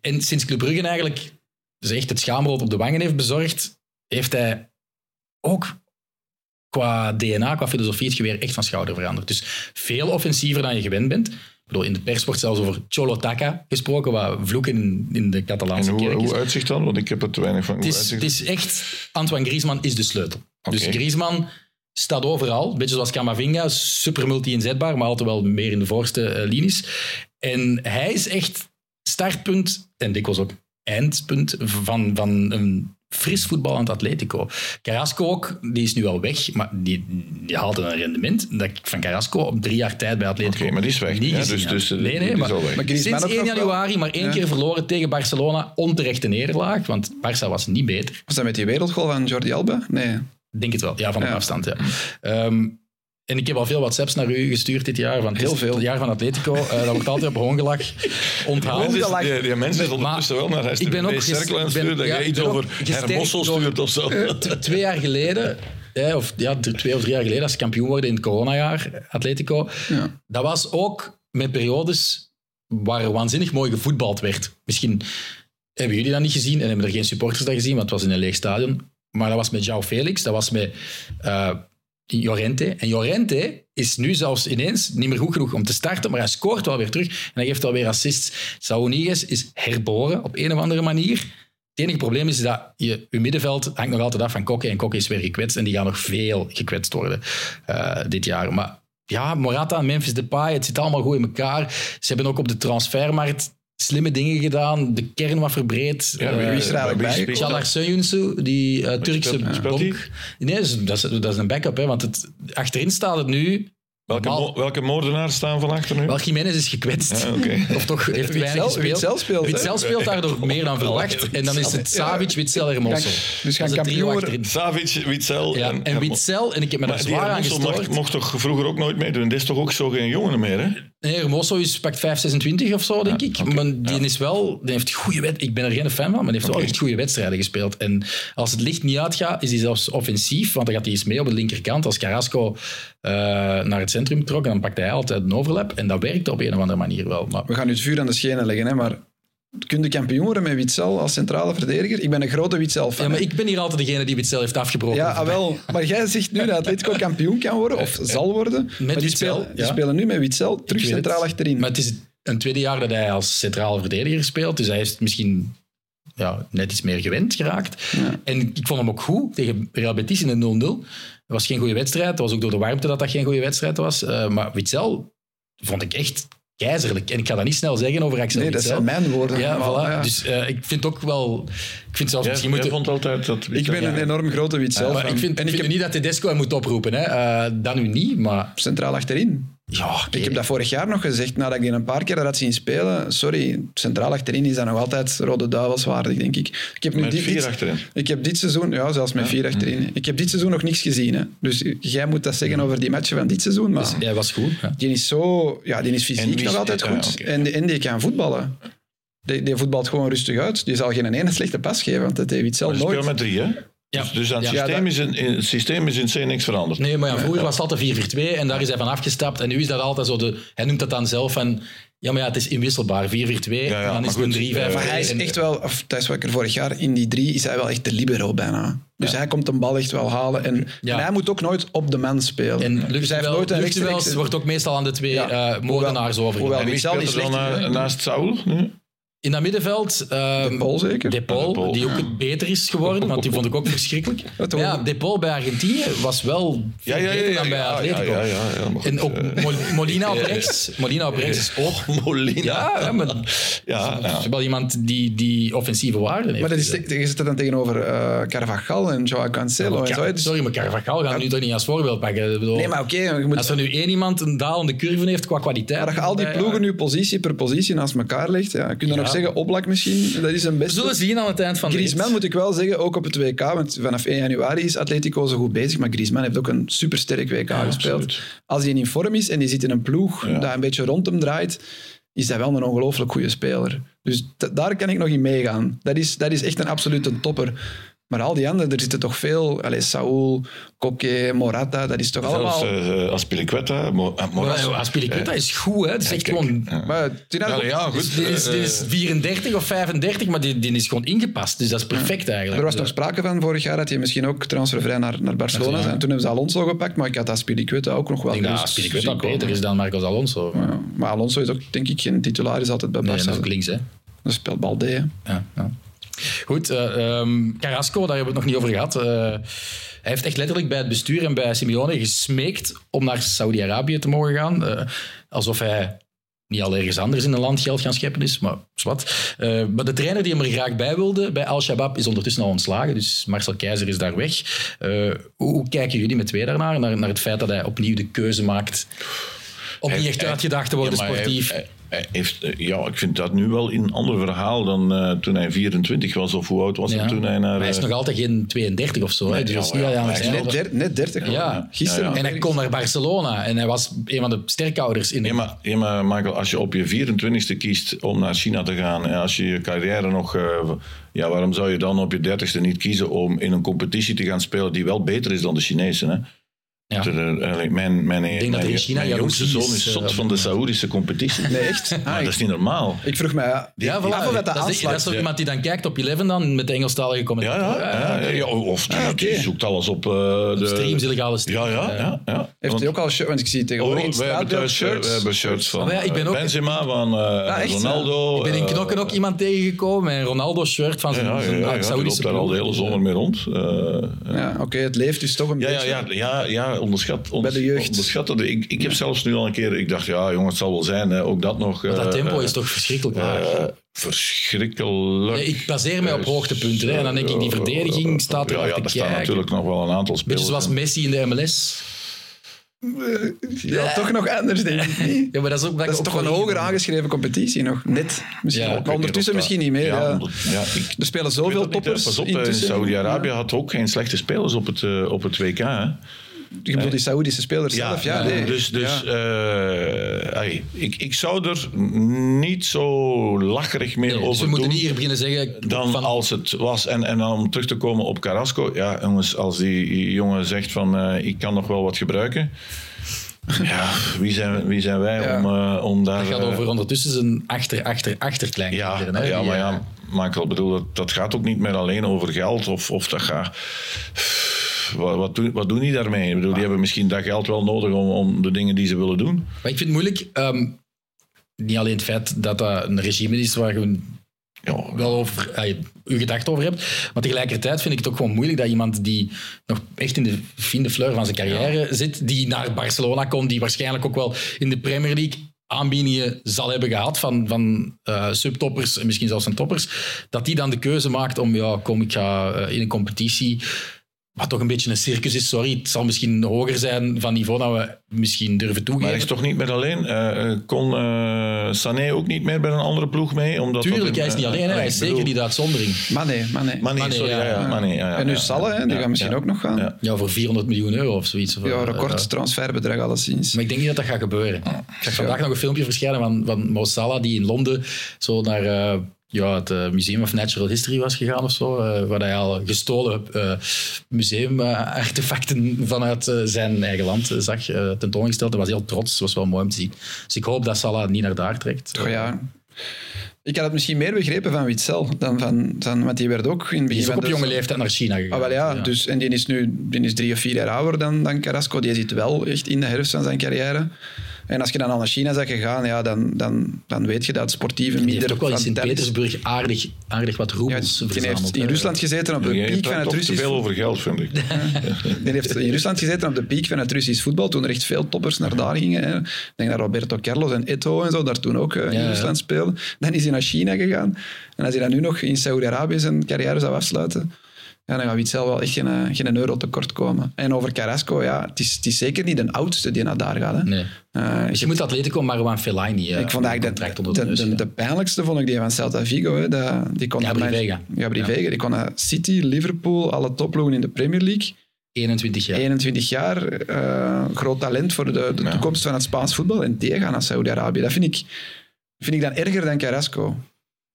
En sinds Club Brugge eigenlijk dus echt het schaamrood op de wangen heeft bezorgd, heeft hij ook qua DNA, qua filosofie, het geweer echt van schouder veranderd. Dus veel offensiever dan je gewend bent. Bedoel, in de pers wordt zelfs over Cholo Taka gesproken, wat vloeken in, in de Catalaanse hoe, kerk is. hoe uitzicht dan? Want ik heb er te weinig van. Het is, het is echt... Antoine Griezmann is de sleutel. Dus. Griezmann staat overal. Een beetje zoals Camavinga. Super multi-inzetbaar, maar altijd wel meer in de voorste eh, linies. En hij is echt startpunt en dikwijls ook eindpunt van, van een fris voetballend Atletico. Carrasco ook, die is nu al weg, maar die, die haalde een rendement dat ik van Carrasco op drie jaar tijd bij Atletico Oké, maar die is weg, niet Dus- dus, eh, nee, nee, die is maar, al weg. Maar Griezmann sinds ook 1 nog wel. januari maar één Ja. keer verloren tegen Barcelona, onterechte nederlaag, want Barça was niet beter. Was dat met die wereldgoal van Jordi Alba? Nee. Ik denk het wel, ja, van Ja. afstand. Ja. Ehm, en ik heb al veel WhatsApps naar u gestuurd dit jaar. Van, het Heel veel. Het jaar van Atletico. Eh, dat wordt altijd op hongelach onthaald. Die, die mensen is ondertussen wel naar ik ben ook cirkel aan het sturen dat ja, jij ik iets over Hermossel door- stuurt of zo. T- twee jaar geleden, hè, of ja, twee of drie jaar geleden, als ze kampioen worden in het coronajaar, Atletico, Ja. dat was ook met periodes waar waanzinnig mooi gevoetbald werd. Misschien hebben jullie dat niet gezien en hebben er geen supporters dat gezien, want het was in een leeg stadion. Maar dat was met João Felix, dat was met eh, Llorente. En Llorente is nu zelfs ineens niet meer goed genoeg om te starten, maar hij scoort wel weer terug en hij geeft wel weer assists. Ñíguez is herboren op een of andere manier. Het enige probleem is dat je, je middenveld hangt nog altijd af van Kokke en Kokke is weer gekwetst en die gaan nog veel gekwetst worden eh, dit jaar. Maar ja, Morata Memphis Depay, het zit allemaal goed in elkaar. Ze hebben ook op de transfermarkt slimme dingen gedaan, de kern wat verbreed. Ja, Eh, wie is er eigenlijk bij? Söyüncü, die eh, Turkse speelt- speelt die? bonk. Nee, dat is, dat is, dat is een backup, hè, want het, achterin staat het nu... Welke, mo- welke moordenaars staan van achter nu? Wel, Jiménez is gekwetst. Ja. Of toch heeft weinig Witzel, gespeeld. Witzel speelt? Witzel speelt daardoor meer dan verwacht. En dan is het Savic, Witzel, Hermoso. Dus gaan Dat is het trio kampioen worden. achterin. Savic, Witzel Ja, en, en Witzel, en ik heb me daar Maar die zwaar aan Hermoso mocht, toch vroeger ook nooit meedoen? Dit is toch ook zo geen jongen meer, hè? Nee, Hermoso is pakt 5,26 of zo, denk ik. Maar die is wel, die heeft goede wed Ik ben er geen fan van, maar die heeft wel Oké. echt goede wedstrijden gespeeld. En als het licht niet uitgaat, is hij zelfs offensief, want dan gaat hij eens mee op de linkerkant. Als Carrasco eh, naar het centrum dan pakt hij altijd een overlap. En dat werkt op een of andere manier wel. Maar We gaan nu het vuur aan de schenen leggen, hè, maar kun je kampioen worden met Witzel als centrale verdediger? Ik ben een grote Witzel-fan. Ja, maar ik ben hier altijd degene die Witzel heeft afgebroken. Ja, ah, wel. Maar jij zegt nu dat Atletico kampioen kan worden, of zal worden. maar die, Witzel, spelen, die ja. spelen nu met Witzel terug centraal het. achterin. Maar het is een tweede jaar dat hij als centrale verdediger speelt. Dus hij is misschien ja, net iets meer gewend geraakt. Ja. En ik vond hem ook goed tegen Real Betis in een 0-0. Het was geen goede wedstrijd. Het was ook door de warmte dat dat geen goede wedstrijd was. Eh, maar Witzel vond ik echt keizerlijk. En ik ga dat niet snel zeggen over Axel nee, dat zijn mijn woorden. Ja, allemaal, voilà. ja. Dus eh, ik vind ook wel... Ik vind zelfs misschien moeten... vond altijd dat ik ben een enorm grote Witzel maar fan. ik vind, en ik vind heb niet dat Tedesco hem moet oproepen. Hè. Eh, dat nu niet, maar... centraal achterin. Ja. Ik heb dat vorig jaar nog gezegd, nadat ik die een paar keer had zien spelen. Sorry, centraal achterin is dat nog altijd Rode Duivels waardig, denk ik. Ik heb nu Met dit, vier achterin. Ik heb dit seizoen, ja, zelfs met vier achterin. Ik heb dit seizoen nog niks gezien. Hè. Dus jij moet dat zeggen over die matchen van dit seizoen. Maar Hij was goed. Ja. die is zo, ja, die is fysiek wie nog altijd ja, goed. En, die, en die kan voetballen. Die, die voetbalt gewoon rustig uit. Die zal geen ene slechte pas geven, want dat heeft iets zelf nooit. spelen met drie, hè? Ja. Dus, dus aan het, Ja, systeem dat- is in, het systeem is in C niks veranderd. Nee, maar ja, vroeger was het altijd 4-4-2 en daar is hij van afgestapt. En nu is dat altijd zo de... Hij noemt dat dan zelf van... Ja, maar ja, het is inwisselbaar. 4-4-2, ja, en dan maar is het goed, een 3 5 eh, Maar hij is echt wel, of dat is wat ik er vorig jaar in die drie, is hij wel echt de libero bijna. Dus hij komt een bal echt wel halen. En, Ja. en hij moet ook nooit op de man spelen. En dus hij heeft nooit een rechtstreeks... wordt ook meestal aan de twee Ja. eh, moordenaars Hoewel- overgelaten. En wie Witzel speelt is er naast Saul nu? In dat middenveld... ehm, De Paul zeker? De Paul, De Paul. die ook beter is geworden, want die vond ik ook verschrikkelijk. Maar ja, De Paul bij Argentinië was wel veel Ja, ja, ja, beter ja, dan bij Atletico. ja, ja, ja, ja, maar en ook eh. Mo- Molina op rechts. Molina op rechts is ook... Molina. Ja, ja, maar Ja, wel iemand die, die offensieve waarde heeft. Maar dat is, je zit er dan tegenover eh Carvajal en Joao Cancelo en zo. Dus- Sorry, maar Carvajal gaan we nu toch niet als voorbeeld pakken. Ik bedoel, Nee, maar oké, moet... Als er nu één iemand een dalende curve heeft qua kwaliteit... Maar dat je al die ploegen nu positie per positie naast elkaar legt, ja, kun je dan Zeggen, Oblak misschien, dat is een We beste. zullen zien aan het eind van de Griezmann moet ik wel zeggen, ook op het WK, want vanaf 1 januari is Atletico zo goed bezig, maar Griezmann heeft ook een supersterk WK gespeeld. absoluut. Als hij in vorm is en die zit in een ploeg Ja. dat een beetje rond hem draait, is hij wel een ongelooflijk goede speler. Dus daar kan ik nog in meegaan. Dat is, dat is echt een absolute topper. Maar al die anderen, er zitten toch veel... Allez, Saúl, Koke, Morata, dat is toch Zelfs allemaal... uh, Aspilicueta, Mo- eh. Maar Aspilicueta is goed, hè. Het is echt kijk, gewoon... ja. maar Ja, ik ook- ja, Dus goed. die, is, eh, is 34 of 35, maar die, die is gewoon ingepast. Dus dat is perfect eigenlijk. Er was nog sprake van vorig jaar dat hij misschien ook transfervrij naar, naar Barcelona. En toen hebben ze Alonso gepakt, maar ik had Aspilicueta ook nog wel ik denk dat Aspilicueta beter is dan Marcos Alonso. Maar Ja, maar Alonso is ook, denk ik, geen titulaar, is altijd bij nee, Barça. dat is ook links, hè. Dat speelt Balde. hè. Ja, ja. Goed, ehm, Carrasco, daar hebben we het nog niet over gehad. Eh, hij heeft echt letterlijk bij het bestuur en bij Simeone gesmeekt om naar Saudi-Arabië te mogen gaan. Eh, alsof hij niet al ergens anders in een land geld gaan scheppen is, maar. Uh, maar de trainer die hem er graag bij wilde, bij Al-Shabaab, is ondertussen al ontslagen. Dus Marcel Keizer is daar weg. Uh, hoe, hoe, kijken jullie met twee daarnaar? Naar, naar het feit dat hij opnieuw de keuze maakt om niet echt uitgedacht te worden sportief? Heeft, eh, ja, ik vind dat nu wel een ander verhaal dan uh, toen hij 24 was. Of hoe oud was hij toen hij naar... Hij is nog altijd geen 32 of zo. Nee, dus ja, ja, hij is net, net 30. Ja. Gisteren. En hij kon naar Barcelona. En hij was een van de sterkouders. In ja, maar, ja, maar Michael, als je op je 24ste kiest om naar China te gaan... en als je je carrière nog... Uh, ja, waarom zou je dan op je 30ste niet kiezen om in een competitie te gaan spelen die wel beter is dan de Chinese? Hè? Ja. De, mijn mijn, ik denk dat in China mijn jongste zoon is zot uh, van de Saoedische competitie. Nee, echt? Ah, maar dat is niet normaal. Ik vroeg mij ja, ja, voilà, dat, dat, is, dat is toch iemand die dan kijkt op Eleven dan met de Engelstalige commentaar. Ja, ja, ja, ja, of die, ah, okay. zoekt alles op uh, de... Streams, illegale streams. Ja, ja, ja, ja. Heeft want, hij ook al shirts? Want ik zie tegenwoordig oh, in wij hebben thuis, shirts. We hebben shirts van ik ben ook, Benzema, van uh, ah, echt, Ronaldo. Ik ben in Knokken ook iemand tegengekomen en Ronaldo shirt van zijn Saoedische ploeg. daar al de hele zomer mee rond. Ja, oké, het leeft dus toch een beetje. Ja, ja, onderschat de jeugd. Onderschatten. Ik, ik heb zelfs nu al een keer, ik dacht, ja jongen, het zal wel zijn, hè, ook dat nog. Maar dat tempo uh, is toch verschrikkelijk uh, verschrikkelijk. Ja, ik baseer mij op hoogtepunten. Hè, en dan denk ik, die verdediging staat er ja, ja, er staan natuurlijk nog wel een aantal spelers. Beetje zoals Messi in de MLS. Ja, toch nog anders, denk ik. Ja, maar dat is, ook, dat is toch een hoger aangeschreven competitie nog. Net. Misschien, ja, maar ondertussen misschien niet meer. Ja, ja. Ik, er spelen zoveel toppers. Pas op, Saudi-Arabië had ook geen slechte spelers op het, op het WK. Hè. Je bedoelt die Saoedische spelers ja, zelf? Ja, nee. Dus, dus uh, ik, ik zou er niet zo lacherig meer nee, over dus we moeten niet hier beginnen zeggen... Dan van... als het was. En, en dan om terug te komen op Carrasco. Ja, jongens, als die jongen zegt van uh, ik kan nog wel wat gebruiken... Ja, wie zijn, wie zijn wij ja. om, uh, om daar... Het gaat over ondertussen zijn achter, achter, achterklein. Ja, hè? ja, maar ja, Michael, bedoel, dat, dat gaat ook niet meer alleen over geld. Of, of dat gaat wat, wat, doen, wat doen die daarmee? Ik bedoel, die hebben misschien dat geld wel nodig om, om de dingen die ze willen doen. Maar ik vind het moeilijk. Um, niet alleen het feit dat dat een regime is waar je ja, wel over, uh, over hebt. Maar tegelijkertijd vind ik het ook gewoon moeilijk dat iemand die nog echt in de fine fleur van zijn carrière zit, die naar Barcelona komt, die waarschijnlijk ook wel in de Premier League aanbiedingen zal hebben gehad van, van uh, subtoppers en misschien zelfs een toppers, dat die dan de keuze maakt om, ja, kom, ik ga uh, in een competitie wat toch een beetje een circus is. Sorry, het zal misschien hoger zijn van niveau dan we misschien durven toegeven. Maar hij is toch niet meer alleen? Uh, kon uh, Sané ook niet meer bij een andere ploeg mee? Omdat Tuurlijk, hij is niet alleen. hij is zeker niet de uitzondering. Mané, Mané. Mané, sorry. Ja, ja, Mané, ja, en nu Salah, die gaat misschien ook nog gaan. Ja. voor 400 miljoen euro of zoiets. Of, ja, record transferbedrag alleszins. Maar ik denk niet dat dat gaat gebeuren. Ik zag vandaag nog een filmpje verschijnen van, van Mo Salah, die in Londen zo naar... Ja, het uh, Museum of Natural History was gegaan of zo, uh, waar hij al gestolen uh, museumartefacten vanuit zijn eigen land zag tentoongesteld. Hij was heel trots, dat was wel mooi om te zien. Dus ik hoop dat Salah niet naar daar trekt. Oh ja. Ik had het misschien meer begrepen van Witzel dan van, van want die werd ook in het begin. Die is ook op jonge leeftijd naar China gegaan. Ah, wel ja, Dus, en die is nu die is drie of vier jaar ouder dan, dan Carrasco. Die zit wel echt in de herfst van zijn carrière. En als je dan al naar China bent gegaan, ja, dan, dan, dan weet je dat sportieve minder... Die heeft ook wel in Sint-Petersburg aardig, aardig wat roebels ja, Die heeft in Rusland gezeten op de piek van het Russisch... te veel over geld, vind ik. die heeft in Rusland gezeten op de piek van het Russisch voetbal, toen er echt veel toppers naar daar gingen. Hè. Ik denk dat Roberto Carlos en Eto'o en zo daar toen ook uh, in Rusland speelden. Dan is hij naar China gegaan. En als hij dan nu nog in Saudi-Arabië zijn carrière zou afsluiten ja, dan gaat Witzel wel echt geen, eh, geen euro tekort komen. En over Carrasco, ja, het is, het is zeker niet de oudste die naar daar gaat. Hè. Nee. Uh, dus je moet Atletico Marwan Fellaini uh, Ik vond eigenlijk de, de, de, de, pijnlijkste vond ik die van Celta Vigo. Hè. De, die kon Gabri Vega. Gabri Vega. Die kon naar City, Liverpool, alle topploegen in de Premier League. 21 jaar. 21 jaar. Uh, groot talent voor de, de toekomst van het Spaans voetbal. En tegen naar Saudi-Arabië. Dat vind ik, vind ik dan erger dan Carrasco.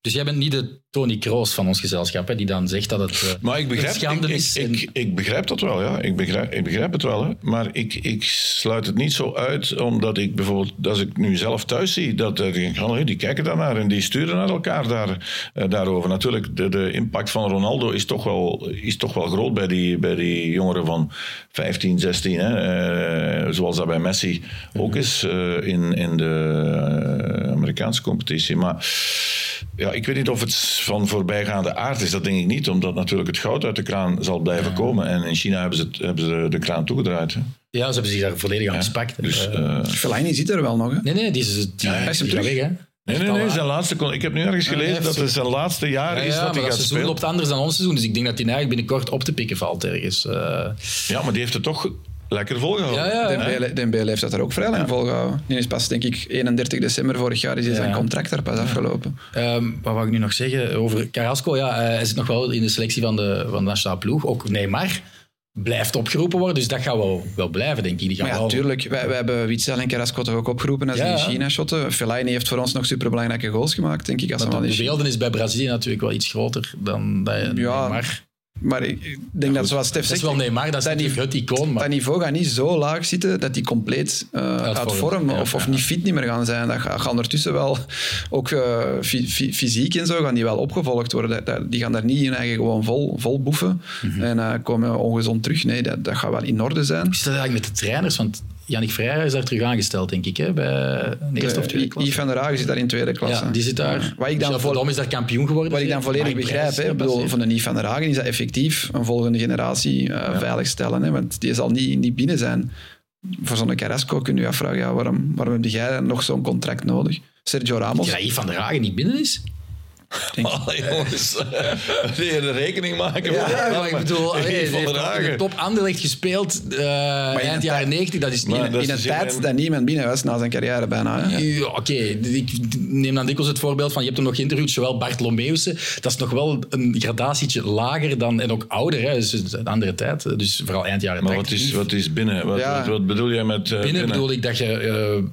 Dus jij bent niet de Tony Kroos van ons gezelschap, hè, die dan zegt dat het, uh, maar ik begrijp, schande ik, is. Ik, ik, begrijp dat wel, ja. Ik begrijp, ik begrijp het wel. Hè. Maar ik, ik sluit het niet zo uit, omdat ik bijvoorbeeld, als ik nu zelf thuis zie, dat uh, die kijken daarnaar en die sturen naar elkaar daar, uh, daarover. Natuurlijk, de, de impact van Ronaldo is toch wel, is toch wel groot bij die, bij die jongeren van 15, 16. Hè. zoals dat bij Messi ook is in, in de Amerikaanse competitie. Maar ja, ik weet niet of het van voorbijgaande aard is. Dat denk ik niet, omdat natuurlijk het goud uit de kraan zal blijven komen. En in China hebben ze, het, hebben ze de kraan toegedraaid. Hè. Ja, ze hebben zich daar volledig aan gespakt. Dus, Fellaini zit er wel nog, hè? nee, nee, die is, die, Ja, die is hem terug? weg, hè. nee, nee, nee, zijn laatste, kon- ik heb nu ergens hij gelezen dat het zijn laatste jaar Ja, is ja, dat maar hij dat gaat seizoen spelen. loopt anders dan ons seizoen, dus ik denk dat hij eigenlijk binnenkort op te pikken valt ergens. Eh, Ja, maar die heeft het toch lekker volgehouden. ja, ja, ja. Dembele, Dembele heeft dat er ook vrij lang volgehouden. Die is pas, denk ik, 31 december vorig jaar is zijn contract daar pas afgelopen. Ehm, wat wou ik nu nog zeggen over Carrasco? Ja, eh, hij zit nog wel in de selectie van de, van de nationale ploeg. Ook Neymar blijft opgeroepen worden, dus dat gaat wel, wel blijven, denk ik. Die gaan Maar ja, wel... tuurlijk. Wij, wij hebben Witzel en Carrasco toch ook opgeroepen als Ja, die in. China shotten. Fellaini heeft voor ons nog superbelangrijke goals gemaakt, denk ik. Als de beelden is bij Brazilië natuurlijk wel iets groter dan dat Ja, Neymar. Maar ik ik denk dat, zoals Stef Dat is zegt, wel Neymar, dat is dat natuurlijk het icoon, maar dat niveau gaat niet zo laag zitten dat die compleet eh, uit, vorm, vorm, ja, of, of ja. niet fit niet meer gaan zijn. Dat gaat, ondertussen wel, ook eh, fy- fy- fysiek en zo, gaan die wel opgevolgd worden. Die gaan daar niet in eigen gewoon vol, vol boeven Mhm. en eh, komen ongezond terug. Nee, dat, dat gaat wel in orde zijn. Zit dat eigenlijk met de trainers? Want Yannick Freire is daar terug aangesteld, denk ik, hè, bij de eerste of tweede klasse. Yves van der Hagen zit daar in tweede klasse. Ja, die zit daar. Wat ik dan vol- Verdom is daar kampioen geworden. Wat ik dan volledig begrijp, hè, bedoel, van de Nief van der Hagen is dat effectief een volgende generatie eh, veiligstellen. Hè, want die zal niet, niet binnen zijn. Voor zo'n Carrasco kun je je afvragen, ja, waarom, waarom heb jij nog zo'n contract nodig? Sergio Ramos, Ja, Yves van der Hagen niet binnen is? Allee, jongens, wil je de rekening maken? Ja, maar ik bedoel, allee, heeft in de top Anderlecht gespeeld eh, in eind een jaren tijd- 90. Dat is niet... Maar dat in een is tijd in- dat niemand binnen was na zijn carrière bijna. Ja, Oké, ik neem dan dikwijls het voorbeeld van, je hebt hem nog geïnterviewd, zowel Bart Lomeusen, dat is nog wel een gradatietje lager dan, en ook ouder, hè, dus is een andere tijd, dus vooral eind jaren Maar 80. wat is, wat is binnen? Wat, Ja. wat, wat bedoel jij met eh, Binnen bedoel ik dat je eh,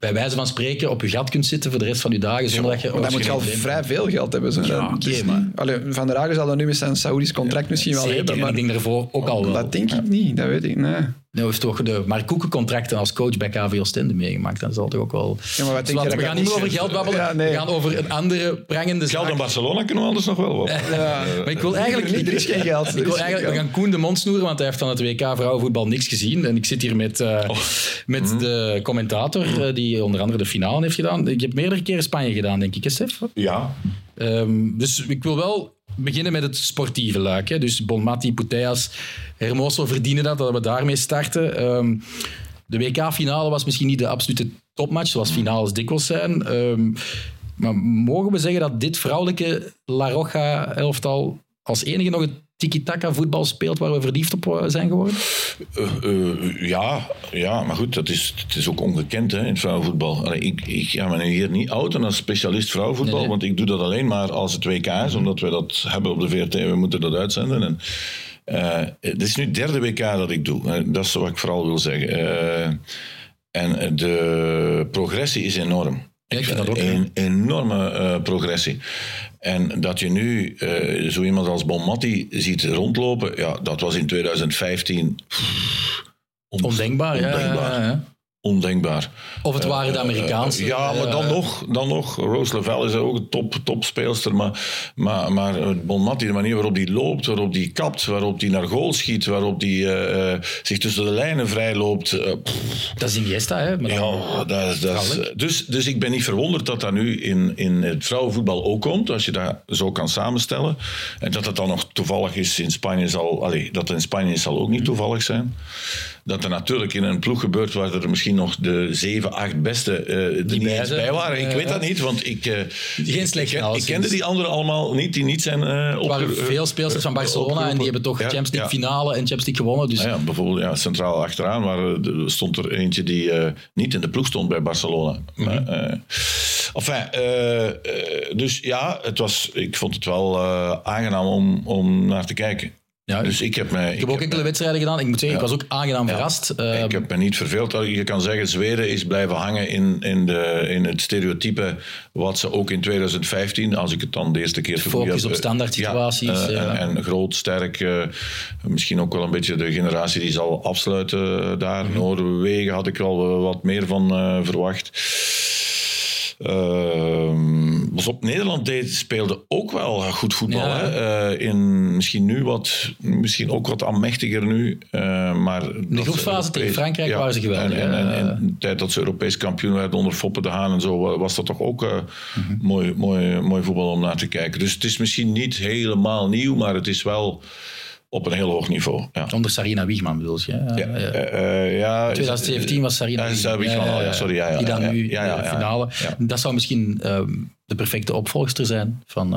bij wijze van spreken op je gat kunt zitten voor de rest van je dagen, zonder dat je... Maar dan moet je al vrij veel geld hebben. Zo. Ja, niet- maar- Allee, van der Hagen zal dat nu met zijn Saoedisch contract misschien wel Zeker, hebben. en Maar ik denk daarvoor ook al wel. dat denk ik niet, dat weet ik. Nee. Nou heeft toch de Mark Koeken contracten als coach bij KV Oostende meegemaakt. Dat zal toch ook wel... Ja, maar wat denk Dus je we dat gaan niet meer over geld babbelen. Ja, nee. We gaan over een andere prangende Geld zaak. in Barcelona kunnen we anders nog wel wat. Ja. Maar ik wil eigenlijk niet, er is geen geld. Ik wil eigenlijk, we gaan Koen de mond snoeren, want hij heeft van het WK vrouwenvoetbal niks gezien. En ik zit hier met, eh, Oh. met Mhm. de commentator, eh, die onder andere de finale heeft gedaan. Ik heb meerdere keren Spanje gedaan, denk ik, hè, Stef? Ja. Ehm, dus ik wil wel beginnen met het sportieve luik. Hè. Dus Bonmati, Puteas, Hermoso verdienen dat, dat we daarmee starten. Ehm, de WK-finale was misschien niet de absolute topmatch, zoals finales dikwijls zijn. Ehm, maar mogen we zeggen dat dit vrouwelijke La Roja-elftal als enige nog het tiki-taka voetbal speelt waar we verliefd op eh, zijn geworden? Eh, eh, ja, ja, maar goed, dat is, het is ook ongekend hè, in het vrouwenvoetbal. Allee, ik, ik ga me hier niet outen als specialist vrouwenvoetbal, Nee, nee. want ik doe dat alleen maar als het WK is, omdat we dat hebben op de VRT en we moeten dat uitzenden. En, het is nu het derde WK dat ik doe, dat is wat ik vooral wil zeggen. En de progressie is enorm. Ja, ik vind dat ook, Een enorme eh, progressie. En dat je nu eh, zo iemand als Bonmatti ziet rondlopen, ja, dat was in 2015 pff, on- Ondenkbaar, ja. ondenkbaar. ja, ja. Ondenkbaar. Of het waren de Amerikaanse. Eh, ja, maar dan eh, nog, dan nog. Rose Lavelle is ook een top, topspeelster. Maar, maar, maar eh, Bonmatti, de manier waarop hij loopt, waarop hij kapt, waarop hij naar goal schiet, waarop hij eh, eh, zich tussen de lijnen vrij loopt. eh, Dat is Iniesta, hè? Maar dan- ja, dat, is- dat dus, dus ik ben niet verwonderd dat dat nu in, in het vrouwenvoetbal ook komt, als je dat zo kan samenstellen. En dat dat dan nog toevallig is in Spanje zal, allee, dat in Spanje zal ook niet toevallig zijn. Dat er natuurlijk in een ploeg gebeurt waar er misschien nog de zeven, acht beste eh er niet bij eens zijn. bij waren. Ik Ja, weet dat niet, want ik, eh, Geen slecht ik, ik kende die anderen allemaal niet, die niet zijn eh Er waren veel speelsters van Barcelona en die hebben toch Ja, Champions League ja. finale en Champions League gewonnen. Dus Ah ja, bijvoorbeeld ja, centraal achteraan waar, eh, stond er eentje die eh, niet in de ploeg stond bij Barcelona. Maar, eh, enfin, eh, eh, dus ja, het was, ik vond het wel eh, aangenaam om, om naar te kijken. Ja, Dus ik heb mij... ik heb ook enkele wedstrijden gedaan. Ik moet zeggen, ik was ook aangenaam verrast. Ik heb me niet verveeld. Je kan zeggen, Zweden is blijven hangen in, in, de, in het stereotype wat ze ook in 2015, als ik het dan de eerste keer Focus op eh, standaard ja, situaties, eh, ja. en, en groot, sterk. eh, misschien ook wel een beetje de generatie die zal afsluiten daar. Mhm. Noorwegen had ik wel wat meer van verwacht. Ehm, pas op, Nederland deed, speelde ook wel goed voetbal. Ja. Hè? Eh, in, misschien nu wat, misschien ook wat aanmächtiger nu. eh, maar de groepsfase tegen Frankrijk waren ze geweldig, En, en, de tijd dat ze Europees kampioen werden onder Foppe de Haan en zo, was dat toch ook eh, Mhm. mooi, mooi, mooi voetbal om naar te kijken. Dus het is misschien niet helemaal nieuw, maar het is wel op een heel hoog niveau. Ja. Onder Sarina Wiegman bedoel je? Ja, Ja. eh, eh, ja, 2017 was Sarina Ja, Wiegman al, ja, sorry, ja, ja, die dan ja, nu ja, ja, de ja. finale. Ja. Dat zou misschien ehm, de perfecte opvolgster zijn van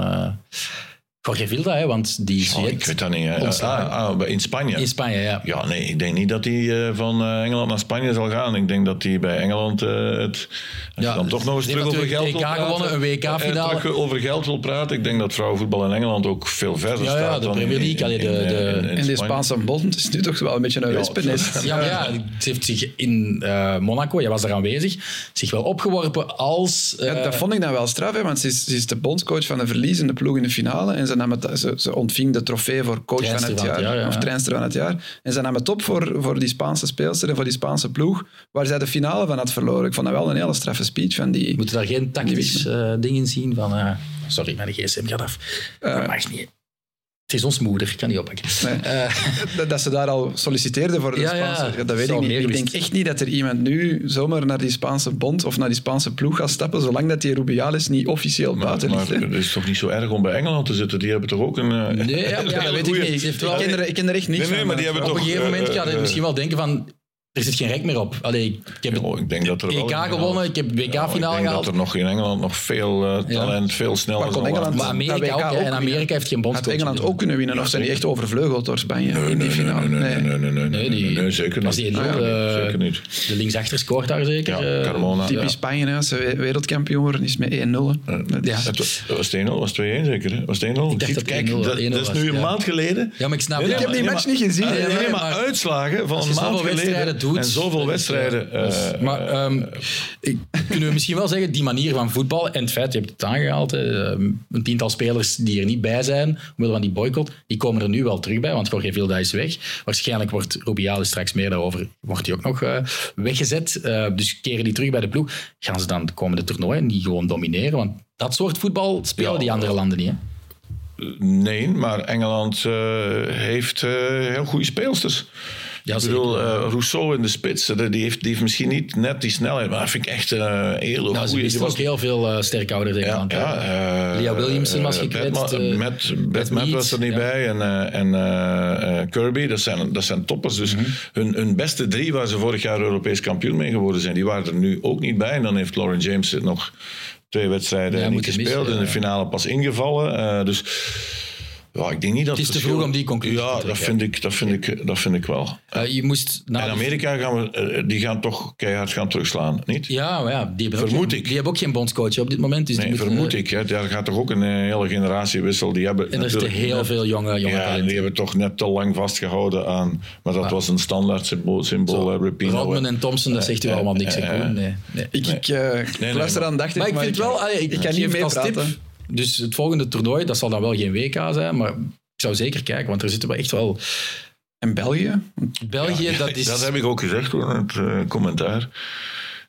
Jorge Vilda, hè, want die is Oh, ik weet dat niet. hè. Ah, ah, in Spanje. in Spanje. Ja. Ja, nee, ik denk niet dat hij eh, van eh, Engeland naar Spanje zal gaan. Ik denk dat hij bij Engeland eh, het. Als Ja, je dan toch nog eens terug over geld wil natuurlijk praten. Gewonnen, een WK-finale. eh, terug over geld wil praten. Ik denk dat vrouwenvoetbal in Engeland ook veel verder Ja, ja, staat. de dan Premier League, de- in, de- eh, in- Spanje. Spaanse bond is nu toch wel een beetje een Ja, wespennest. Ja, ja, ze heeft zich in eh, Monaco, jij was daar aanwezig, zich wel opgeworpen als... eh, Ja, dat vond ik dan wel straf, hè, want ze is, ze is de bondscoach van de verliezende ploeg in de finale. En ze, nam het, ze, ze ontving de trofee voor coach van het van het jaar, jaar, ja. of treinster van het jaar. En ze nam het op voor, voor die Spaanse speelster en voor die Spaanse ploeg, waar zij de finale van had verloren. Ik vond dat wel een hele straffe speech van die... Moeten daar geen tactisch eh ding in zien van... eh, sorry, mijn gsm gaat af. dat mag niet. Het is ons moeder, ik kan niet oppakken. Nee. Eh, Dat, dat ze daar al solliciteerden voor de Ja. Spaanse... Ja, dat weet ik niet. Ik denk echt niet dat er iemand nu zomaar naar die Spaanse bond of naar die Spaanse ploeg gaat stappen, zolang dat die Rubiales niet officieel Maar, buiten ligt. maar het is toch niet zo erg om bij Engeland te zitten? Die hebben toch ook een. eh, Nee, ja, hele weet ik niet. Wel- Ik ken, er, ik ken er echt niks Nee, nee, van. maar die hebben op toch, een gegeven moment eh, ga je eh, misschien wel denken van... Er zit geen rek meer op. Allee, ik heb het Oh, ik denk dat er EK in gewonnen, ik heb Ja, WK-finale ik denk gehaald. dat er nog in Engeland nog veel Ja. talent, veel sneller Maar kon Engeland- Maar. Amerika ook, ook En Amerika heeft geen Had bondscoach. Engeland meer. ook kunnen winnen, of zijn die echt overvleugeld door Spanje in die finale? Nee, nee, nee, nee, nee, nee, Nee, nee, die- nee, zeker niet. die 1-0, Ah, ja, eh, zeker niet. De linksachter scoort daar zeker. Ja, eh, Carmona. Typisch ja. Spanje, hè, als ze we- wereldkampioen worden, is met 1-0. hè. Dat Ja. Het was, was het 1-0, was het 2-1 zeker? Hè? Was het 1-0? Ik dacht dat kijk, 1-0 dat, 1-0 dat is nu een ja. maand geleden. Ja, maar ik snap Nee, het. Ik heb die nee, match niet gezien. Nee, nee, nee, maar, uitslagen van een maand geleden doet, en zoveel wedstrijden. dus- eh, maar eh, ehm, ik, kunnen we misschien wel zeggen, die manier van voetbal en het feit, je hebt het aangehaald, een tiental spelers die er niet bij zijn, omwille van die boycott, die komen er nu wel terug bij, want Jorge Vilda is weg. Waarschijnlijk wordt Rubiales straks meer daarover, wordt hij ook nog eh, weggezet. Eh, dus keren die terug bij de ploeg. Gaan ze dan de komende toernooien die gewoon domineren? Want dat soort voetbal spelen Ja, die andere landen niet. Hè? nee, maar Engeland eh, heeft eh, heel goede speelsters. Ja, ik bedoel, eh, Rousseau in de spits, eh, die heeft, die heeft misschien niet net die snelheid, maar dat vind ik echt een hele Nou, ze goede. wisten ook heel veel uh, sterkhouders tegen Ja, ja, eh, Leah Williamson was eh, gekwetst, Met, eh, Mead, was er niet ja. bij en, eh, en eh, eh, Kirby, dat zijn, dat zijn toppers. Dus Mhm. hun, hun beste drie waar ze vorig jaar Europees kampioen mee geworden zijn, die waren er nu ook niet bij. En dan heeft Lauren James nog twee wedstrijden Ja, niet gespeeld. missen, in de finale pas ingevallen. Eh, dus ja, ik denk niet dat Het is te verschil- vroeg om die conclusie te Ja, dat trekken. vind, ik, dat, vind ik, dat vind ik wel. Uh, je moest naar En de- Amerika gaan we, eh, die gaan toch keihard gaan terugslaan, niet? Ja, maar ja, die hebben, ook Vermoed geen, ik. die hebben ook geen bondscoach op dit moment. Dus Nee, moeten, vermoed eh, ik. Hè. Daar gaat toch ook een hele generatiewissel. Die hebben En er zitten heel net- veel jonge, jonge Ja, en die hebben toch net te lang vastgehouden aan... Maar dat was een standaard symbool, symbool Rapino. Rodman en Thompson, dat zegt u allemaal niks. Koen? Nee, nee. Ik, ik, eh, nee, luister maar- aan dacht Maar ik vind wel, ik, ik kan niet het Dus het volgende toernooi, dat zal dan wel geen WK zijn, maar ik zou zeker kijken, want er zitten wel echt wel... En België? België, dat is... Dat heb ik ook gezegd hoor, in het eh, commentaar.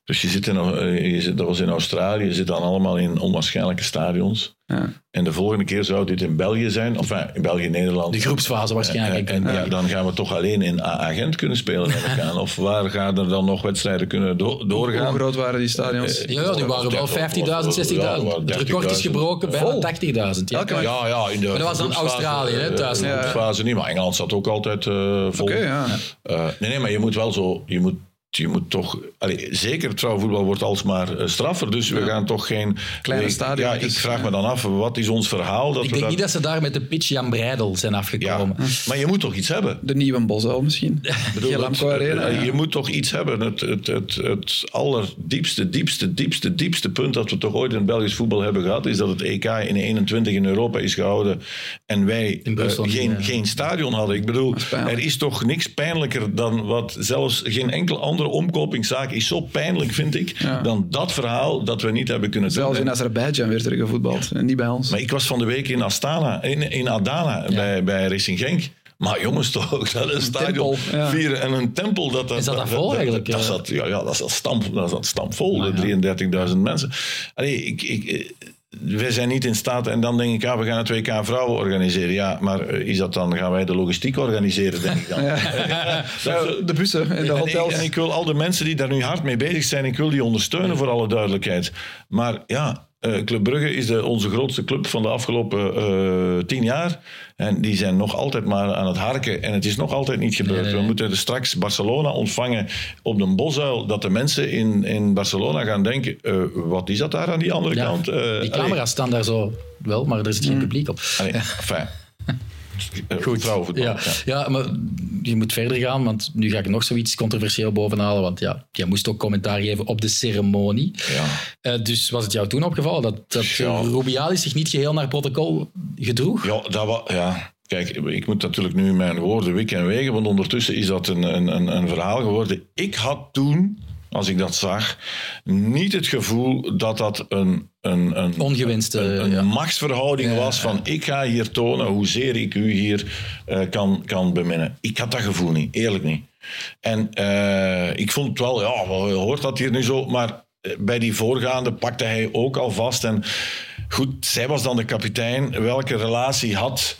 Dus je zit in, eh, je zit, dat was in Australië, je zit dan allemaal in onwaarschijnlijke stadions. Ja. En de volgende keer zou dit in België zijn, of eh, in België, Nederland. De groepsfase waarschijnlijk. En, en Ja. ja, dan gaan we toch alleen in A-agent kunnen spelen. neem ik aan. Of waar gaan er dan nog wedstrijden kunnen do- doorgaan? Hoe groot waren die stadions? Eh, Ja, ja, die waren wel 50.000, 60.000. Het record is gebroken, bijna Vol. 80.000. Ja. Ja, ja, in de dat was dan groepsfase, Australië, hè, eh, thuis. de groepsfase niet, maar Engeland zat ook altijd eh, vol. Oké, ja. Eh, nee, nee, maar je moet wel zo... Je moet, je moet toch... Allee, zeker het vrouwenvoetbal wordt alsmaar eh, straffer, dus we gaan toch geen... Kleine stadions. Ja, ik vraag me dan af, wat is ons verhaal? Dat Ik we denk dat- niet dat ze daar met de pitch Jan Breidel zijn ja, afgekomen. maar je moet toch iets hebben? De nieuwe Bosuil misschien. bedoel, het- Arena. eh, ja. Je moet toch iets hebben. Het, het, het, het allerdiepste, diepste, diepste, diepste punt dat we toch ooit in het Belgisch voetbal hebben gehad, is dat het EK in 21 in Europa is gehouden en wij Brussel eh, geen, ja. geen stadion hadden. Ik bedoel, er is toch niks pijnlijker dan wat zelfs geen enkele andere omkopingszaak is zo pijnlijk, vind ik, Ja. dan dat verhaal dat we niet hebben kunnen Zelfs doen. in Azerbeidzjan werd er gevoetbald. En niet bij ons. Maar ik was van de week in Astana, in, in Adana, bij, bij Racing Genk. Maar jongens, toch, dat is een stadion tempel, ja. vieren en een tempel. Dat, dat, Is dat dan vol eigenlijk, Dat, eh? zat, ja, ja, dat zat stamp, dat zat stampvol, de 33.000 mensen. Allee, ik, ik, wij zijn niet in staat. En dan denk ik, ja, we gaan het WK vrouwen organiseren. Ja, maar eh, is dat dan, gaan wij de logistiek organiseren, denk ik dan. Ja. Dat- de bussen en de en ik, hotels. en ik wil al de mensen die daar nu hard mee bezig zijn, ik wil die ondersteunen voor alle duidelijkheid. Maar ja, eh, Club Brugge is de, onze grootste club van de afgelopen eh, tien jaar. En die zijn nog altijd maar aan het harken. En het is nog altijd niet gebeurd. Nee, nee, nee. We moeten straks Barcelona ontvangen op de Bosuil. Dat de mensen in, in Barcelona gaan denken, eh, wat is dat daar aan die andere Ja, kant? Die camera's staan daar zo wel, maar er zit geen publiek op. allee, allee, enfin. Eh, Vrouwenvoetbal. Ja, ja. ja, maar je moet verder gaan, want nu ga ik nog zoiets controversieel bovenhalen. Want ja, jij moest ook commentaar geven op de ceremonie. Ja. Eh, dus was het jou toen opgevallen dat, dat Ja. Rubialis zich niet geheel naar protocol gedroeg? Ja, dat wa- ja. Kijk, ik moet natuurlijk nu mijn woorden wikken en wegen, want ondertussen is dat een, een, een, een verhaal geworden. Ik had toen, als ik dat zag, niet het gevoel dat dat een, een, een, Ongewenste, een, een ja. machtsverhouding Ja, was van ik ga hier tonen hoezeer ik u hier eh, kan, kan beminnen. Ik had dat gevoel niet, eerlijk niet. En eh, ik vond het wel, ja, hoort dat hier nu zo, maar eh, bij die voorgaande pakte hij ook al vast. En goed, zij was dan de kapitein. Welke relatie had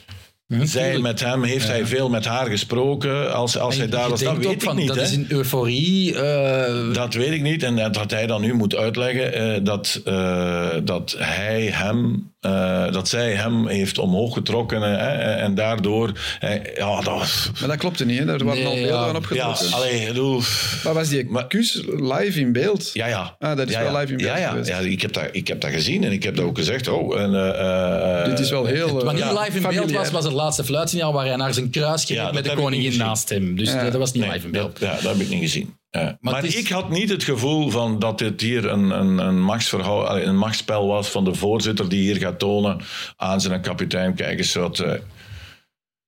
zij tuurlijk. met hem? Heeft hij veel met haar gesproken? Als, als hij daar was, dat weet ik van, niet. Dat hè. is een euforie. eh, Dat weet ik niet. En dat dat hij dan nu moet uitleggen eh, dat, eh, dat hij hem, eh, dat zij hem heeft omhoog getrokken eh, en daardoor, eh, ja, dat was, Maar dat klopte niet, hè? Daar waren Nee, al beelden ja. aan ja, opgetrokken. allee, ik bedoel, maar was die Maar- kus live in beeld? ja, ja. Ah, dat is ja, wel ja. live in beeld Ja, ja, geweest. ja ik, heb dat, ik heb dat gezien en ik heb dat ook gezegd. Oh, en, eh, eh, Dit is wel heel... Wanneer Ja, live in beeld was, was het laatste fluitsignaal waar hij naar zijn kruis ging Ja, met de koningin niet naast hem. Dus Ja. dat was niet Nee, live in beeld. ja, dat heb ik niet gezien. Ja. Maar, het is- ik had niet het gevoel van dat dit hier een, een, een, machtsverhou- een machtsspel was van de voorzitter die hier gaat tonen aan zijn kapitein. Kijk eens wat... eh,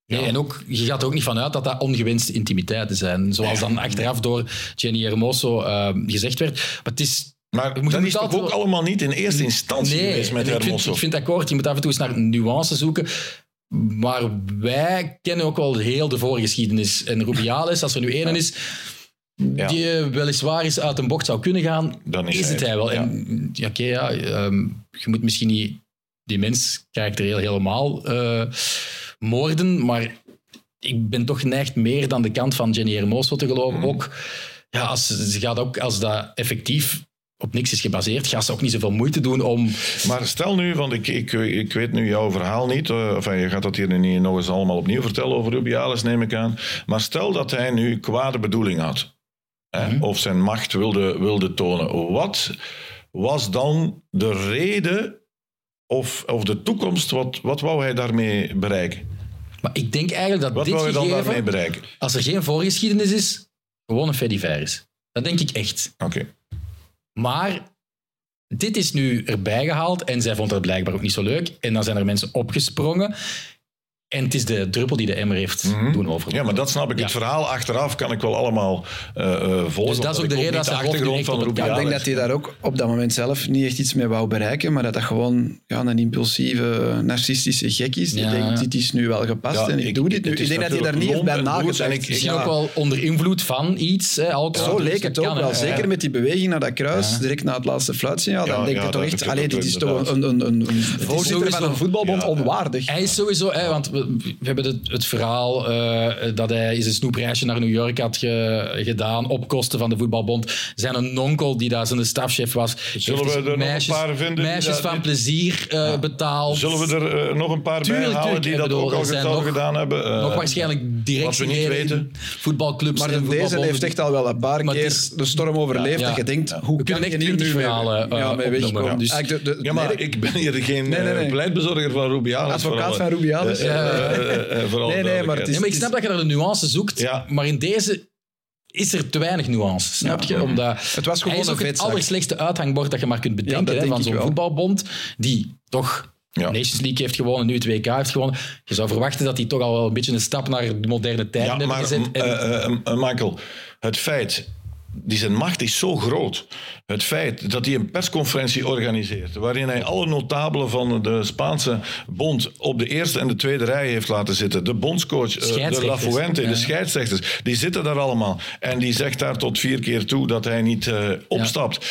Nee, en ook, je gaat er ook niet vanuit dat dat ongewenste intimiteiten zijn. Zoals dan achteraf door Jenny Hermoso eh, gezegd werd. Maar het is... maar moet- dat is toch altijd ook allemaal niet in eerste instantie Nee, geweest met en ik, vind, Hermoso. ik vind akkoord. Je moet af en toe eens naar nuance zoeken. Maar wij kennen ook wel heel de voorgeschiedenis. En Rubiales, als er nu één is Ja. die eh, weliswaar eens uit een bocht zou kunnen gaan, Dan is het hij wel. ja. Oké, ja, ehm, je moet misschien niet die mens karakterieel helemaal eh, moorden, maar ik ben toch geneigd meer dan de kant van Jenny Hermoso te geloven. Mhm. Ook, ja, als, ze gaat ook, als dat effectief op niks is gebaseerd, gaat ze ook niet zoveel moeite doen om... Maar stel nu, want ik, ik, ik weet nu jouw verhaal niet, eh, enfin, je gaat dat hier nu niet nog eens allemaal opnieuw vertellen over Rubiales, neem ik aan. Maar stel dat hij nu kwade bedoeling had, Mhm. of zijn macht wilde, wilde tonen. Wat was dan de reden of, of de toekomst, wat, wat wou hij daarmee bereiken? Maar ik denk eigenlijk dat Wat dit wou hij dan gegeven, daarmee bereiken? als er geen voorgeschiedenis is, gewoon een fediver is. Dat denk ik echt. Oké. Maar dit is nu erbij gehaald en zij vond het blijkbaar ook niet zo leuk. En dan zijn er mensen opgesprongen. En het is de druppel die de emmer heeft Mhm. doen over. Ja, maar dat snap ik. Ja. Het verhaal achteraf kan ik wel allemaal eh eh volgen. Dus dat is ook de ik reden dat de hoofd achtergrond van Ja, ik denk dat hij daar ook op dat moment zelf niet echt iets mee wou bereiken, maar dat dat gewoon ja, een impulsieve, narcistische gek is. Die Ja. denkt, dit is nu wel gepast Ja, en ik, ik- doe dit nu. Ik denk dat hij daar niet heeft bij nagedacht. ik- Misschien Ja. ook wel onder invloed van iets, hè, alcohol. Zo Dus leek het ook kan, wel. hè. Zeker met die beweging naar dat kruis, Ja. direct na het laatste fluitsignaal. Ja, dan denk je toch echt, dit is toch een, een, een, een voorzitter van een voetbalbond onwaardig. Hij is sowieso, hè, want we, we hebben het, het verhaal eh, dat hij eens een snoepreisje naar New York had ge- gedaan op kosten van de voetbalbond. Zijn een onkel die daar zijn stafchef was. Zullen heeft we dus er nog een paar vinden Meisjes van dit- plezier eh, betaald. Zullen we er eh, nog een paar Tuurlijk, bij halen tuurlijk. die Ik dat bedoel, ook al zijn gedaan hebben? Eh, Nog waarschijnlijk direct wat we niet in weten. voetbalclubs Maar en deze voetbalbonden. heeft echt al wel een paar Maar keer is- de storm overleefd. Ja. Dat je denkt, hoe We kan je echt hier nu 20 mee- verhalen, eh, ja, mee wegkomen? Dus- maar ik ben hier geen Nee, nee, nee. pleitbezorger van Rubiales. Advocaat van Rubiales. Eh, eh, Nee, nee, maar het is- Nee, maar ik snap dat je naar de nuance zoekt, Ja. maar in deze is er te weinig nuance, snap Ja. je? Omdat Het was gewoon hij is een ook het vetzak. allerslechtste uithangbord dat je maar kunt bedenken hè, van zo'n voetbalbond die toch Ja. Nations League heeft gewonnen, nu het WK heeft gewonnen. Je zou verwachten dat hij toch al wel een beetje een stap naar de moderne tijd Ja, heeft gezet. En- eh, Michael, het feit die zijn macht is zo groot. Het feit dat hij een persconferentie organiseert, waarin hij alle notabelen van de Spaanse bond op de eerste en de tweede rij heeft laten zitten. De bondscoach, uh, de La Fuente, Ja. de scheidsrechters, die zitten daar allemaal. En die zegt daar tot vier keer toe dat hij niet eh, opstapt.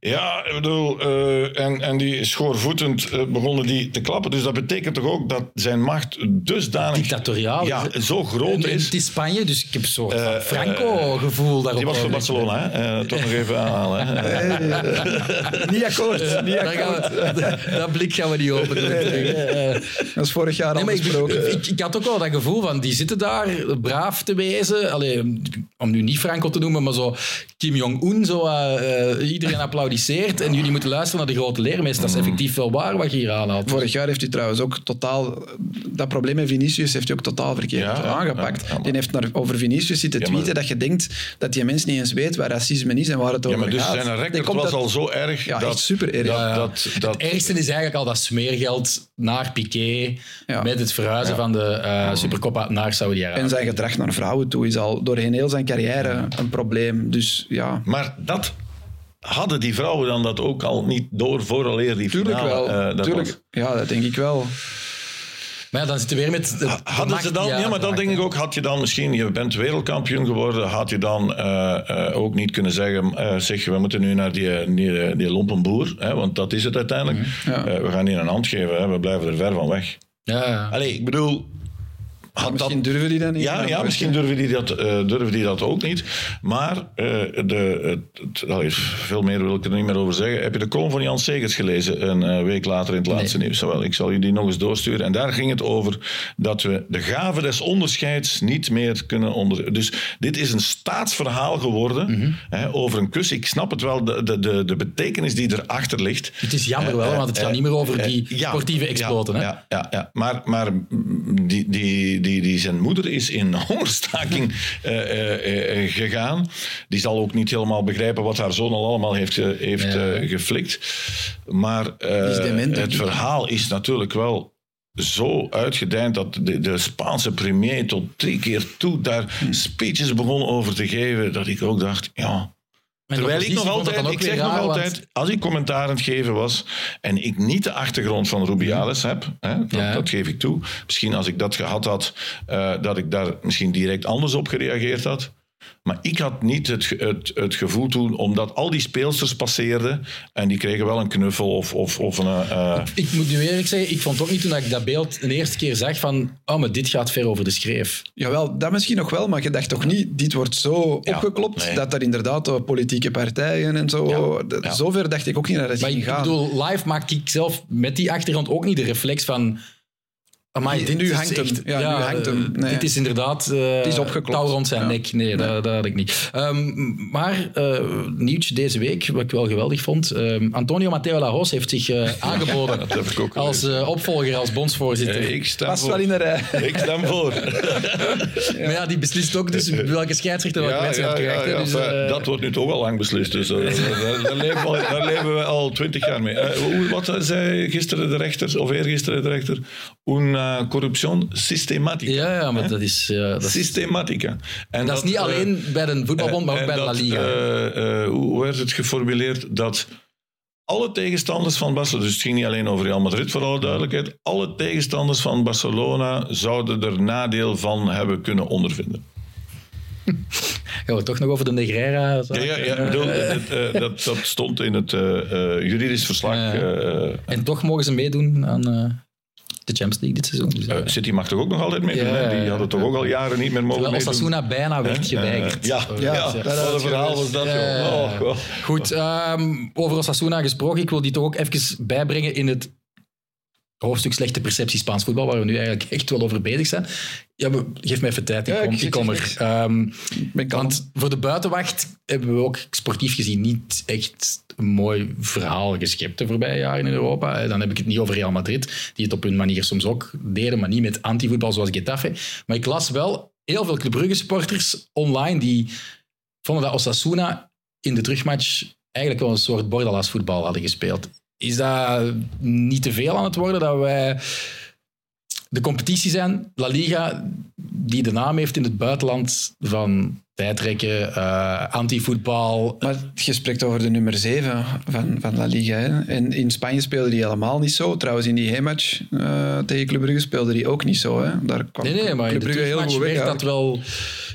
Ja, ik bedoel, eh, en, en die schoorvoetend eh, begonnen die te klappen. Dus dat betekent toch ook dat zijn macht dusdanig... Dictatoriaal. Ja, zo groot en is. Het is Spanje, dus ik heb een soort Eh, Franco-gevoel daarop. Die was voor Barcelona, hè? Eh, toch nog even aanhalen. Hè? Niet akkoord. Niet Daar akkoord. gaan we- dat blik gaan we niet open doen. Dat is vorig jaar Nee, al besproken. ik, ik had ook wel dat gevoel van, die zitten daar braaf te wezen. Allee, om nu niet Franco te noemen, maar zo Kim Jong-un, zo, eh, eh, iedereen applaudisseert en jullie moeten luisteren naar de grote leermeester. Dat is effectief wel waar wat je hier aanhaalt. Vorig jaar heeft hij trouwens ook totaal... Dat probleem met Vinicius heeft hij ook totaal verkeerd Ja, aangepakt. ja, ja. Die heeft naar, over Vinicius zitten Ja, maar- tweeten dat je denkt dat die mens niet eens weet waar racisme is en waar het Ja, over maar dus gaat. zijn record was dat- al zo erg Ja, dat... echt super erg. Dat, Ja, ja. dat, dat, Het ergste is eigenlijk al dat smeergeld naar Piqué Ja. met het verhuizen van de eh Supercoppa naar Saudi-Arabië. En zijn gedrag naar vrouwen toe is al doorheen heel zijn carrière een probleem. Dus ja, Maar dat hadden die vrouwen dan dat ook al niet door vooraleer die tuurlijk finale. wel. eh, dat tuurlijk. was. Ja, dat denk ik wel. Maar ja, dan zitten we weer met... de- de Hadden macht ze dan, ja, maar dan denk ik ook, had je dan misschien, je bent wereldkampioen geworden, had je dan eh, eh, ook niet kunnen zeggen, eh, zeg, we moeten nu naar die, die, die lompenboer, hè, want dat is het uiteindelijk. Ja. Eh, we gaan die een hand geven, hè, we blijven er ver van weg. Ja, ja. Allee, ik bedoel, had dat Misschien durven die dat niet. Ja, ja misschien durven die dat, eh, durven die dat ook niet. Maar eh, de, het, allee, veel meer wil ik er niet meer over zeggen. Heb je de column van Jan Segers gelezen een eh, week later in het laatste nieuws? Wel, ik zal je die nog eens doorsturen. En daar ging het over dat we de gave des onderscheids niet meer kunnen onder... Dus dit is een staatsverhaal geworden hè, over een kus. Ik snap het wel, de, de, de, betekenis die erachter ligt. Het is jammer wel, want het gaat niet meer over die ja, sportieve ja, exploten. hè? Ja, ja, ja. Maar, maar die, die, die, die zijn moeder is in hongerstaking eh, eh, eh, gegaan. Die zal ook niet helemaal begrijpen wat haar zoon al allemaal heeft, heeft geflikt. Maar het verhaal is natuurlijk wel zo uitgedijnd dat de, de Spaanse premier tot drie keer toe daar Hm. speeches begon over te geven, dat ik ook dacht, ja, Terwijl ik nog altijd, ik zeg nog altijd, als ik commentaar aan het geven was en ik niet de achtergrond van Rubiales heb, hè, dat, Ja. dat geef ik toe. Misschien als ik dat gehad had, eh, dat ik daar misschien direct anders op gereageerd had. Maar ik had niet het, het, het gevoel toen, omdat al die speelsters passeerden en die kregen wel een knuffel of, of, of een... eh, Ik moet nu eerlijk zeggen, ik vond ook niet toen dat ik dat beeld de eerste keer zag van oh, maar dit gaat ver over de schreef. Jawel, dat misschien nog wel, maar je dacht toch niet, dit wordt zo Ja, opgeklopt, nee. dat er inderdaad eh, politieke partijen en zo... Ja, dat- ja. Zover dacht ik ook niet dat het Maar ging ik gaan. bedoel, live maak ik zelf met die achtergrond ook niet de reflex van amai, Nu- dit nu is hangt hem. Ja, nu hangt hem. eh, Nee. Dit is inderdaad uh, is opgeklopt. touw rond zijn Ja. nek. Nee, Dat, dat had ik niet. Ehm, maar eh, nieuwtje deze week, wat ik wel geweldig vond. ehm, Antonio Matteo Lajos heeft zich eh, aangeboden dat heb ik ook als eh, opvolger, als bondsvoorzitter. eh, ik stem Past voor. wel in de rij. Ik stem voor. Maar ja, die beslist ook dus welke scheidsrechter welke wedstrijd krijgt. hè. dus, enfin, eh, dat wordt nu toch al lang beslist. Dus, eh, daar, daar leven we, al- daar leven we al twintig jaar mee. Eh, wat zei gisteren de rechter, of eergisteren de rechter? Una corruption systematica. ja, ja, maar dat is... eh, dat Systematica. En Dat is niet eh, alleen bij de voetbalbond, maar ook bij de La dat, Liga. eh, eh, hoe werd het geformuleerd? Dat alle tegenstanders van Barcelona, dus het ging niet alleen over Real Madrid voor alle duidelijkheid, alle tegenstanders van Barcelona zouden er nadeel van hebben kunnen ondervinden. Gaan we toch nog over de Negreira? Ja, ja, ja bedoel, eh, dat, dat stond in het eh, eh, juridisch verslag. Eh, eh, En toch mogen ze meedoen aan eh, de Champions League dit seizoen. Dus, eh, City mag toch ook nog altijd meedoen? Ja, Die ja. hadden toch ook al jaren niet meer mogen meedoen? Osasuna bijna werd geweigerd. Ja, ja, wat een verhaal was dat. Oh. Goed, ehm, over Osasuna gesproken. Ik wil die toch ook even bijbrengen in het hoofdstuk slechte perceptie Spaans voetbal, waar we nu eigenlijk echt wel over bezig zijn. Ja, geef me even tijd, ik kom, ik er. Ehm, want voor de buitenwacht hebben we ook sportief gezien niet echt een mooi verhaal geschept de voorbije jaren in Europa. Eh, Dan heb ik het niet over Real Madrid, die het op hun manier soms ook deden, maar niet met antivoetbal zoals Getafe. Maar ik las wel heel veel Club Brugge supporters online die vonden dat Osasuna in de terugmatch eigenlijk wel een soort bordalas voetbal hadden gespeeld. Is dat niet te veel aan het worden dat wij de competitie zijn, La Liga, die de naam heeft in het buitenland van tijdrekken, uh, anti-voetbal. Maar je spreekt over de nummer 7 van, van La Liga. Hè? En in Spanje speelde hij helemaal niet zo. Trouwens, in die heenmatch uh, tegen Club Brugge speelde hij ook niet zo. Hè? Daar kwam nee, nee, maar Club Brugge heel goed weg. dat wel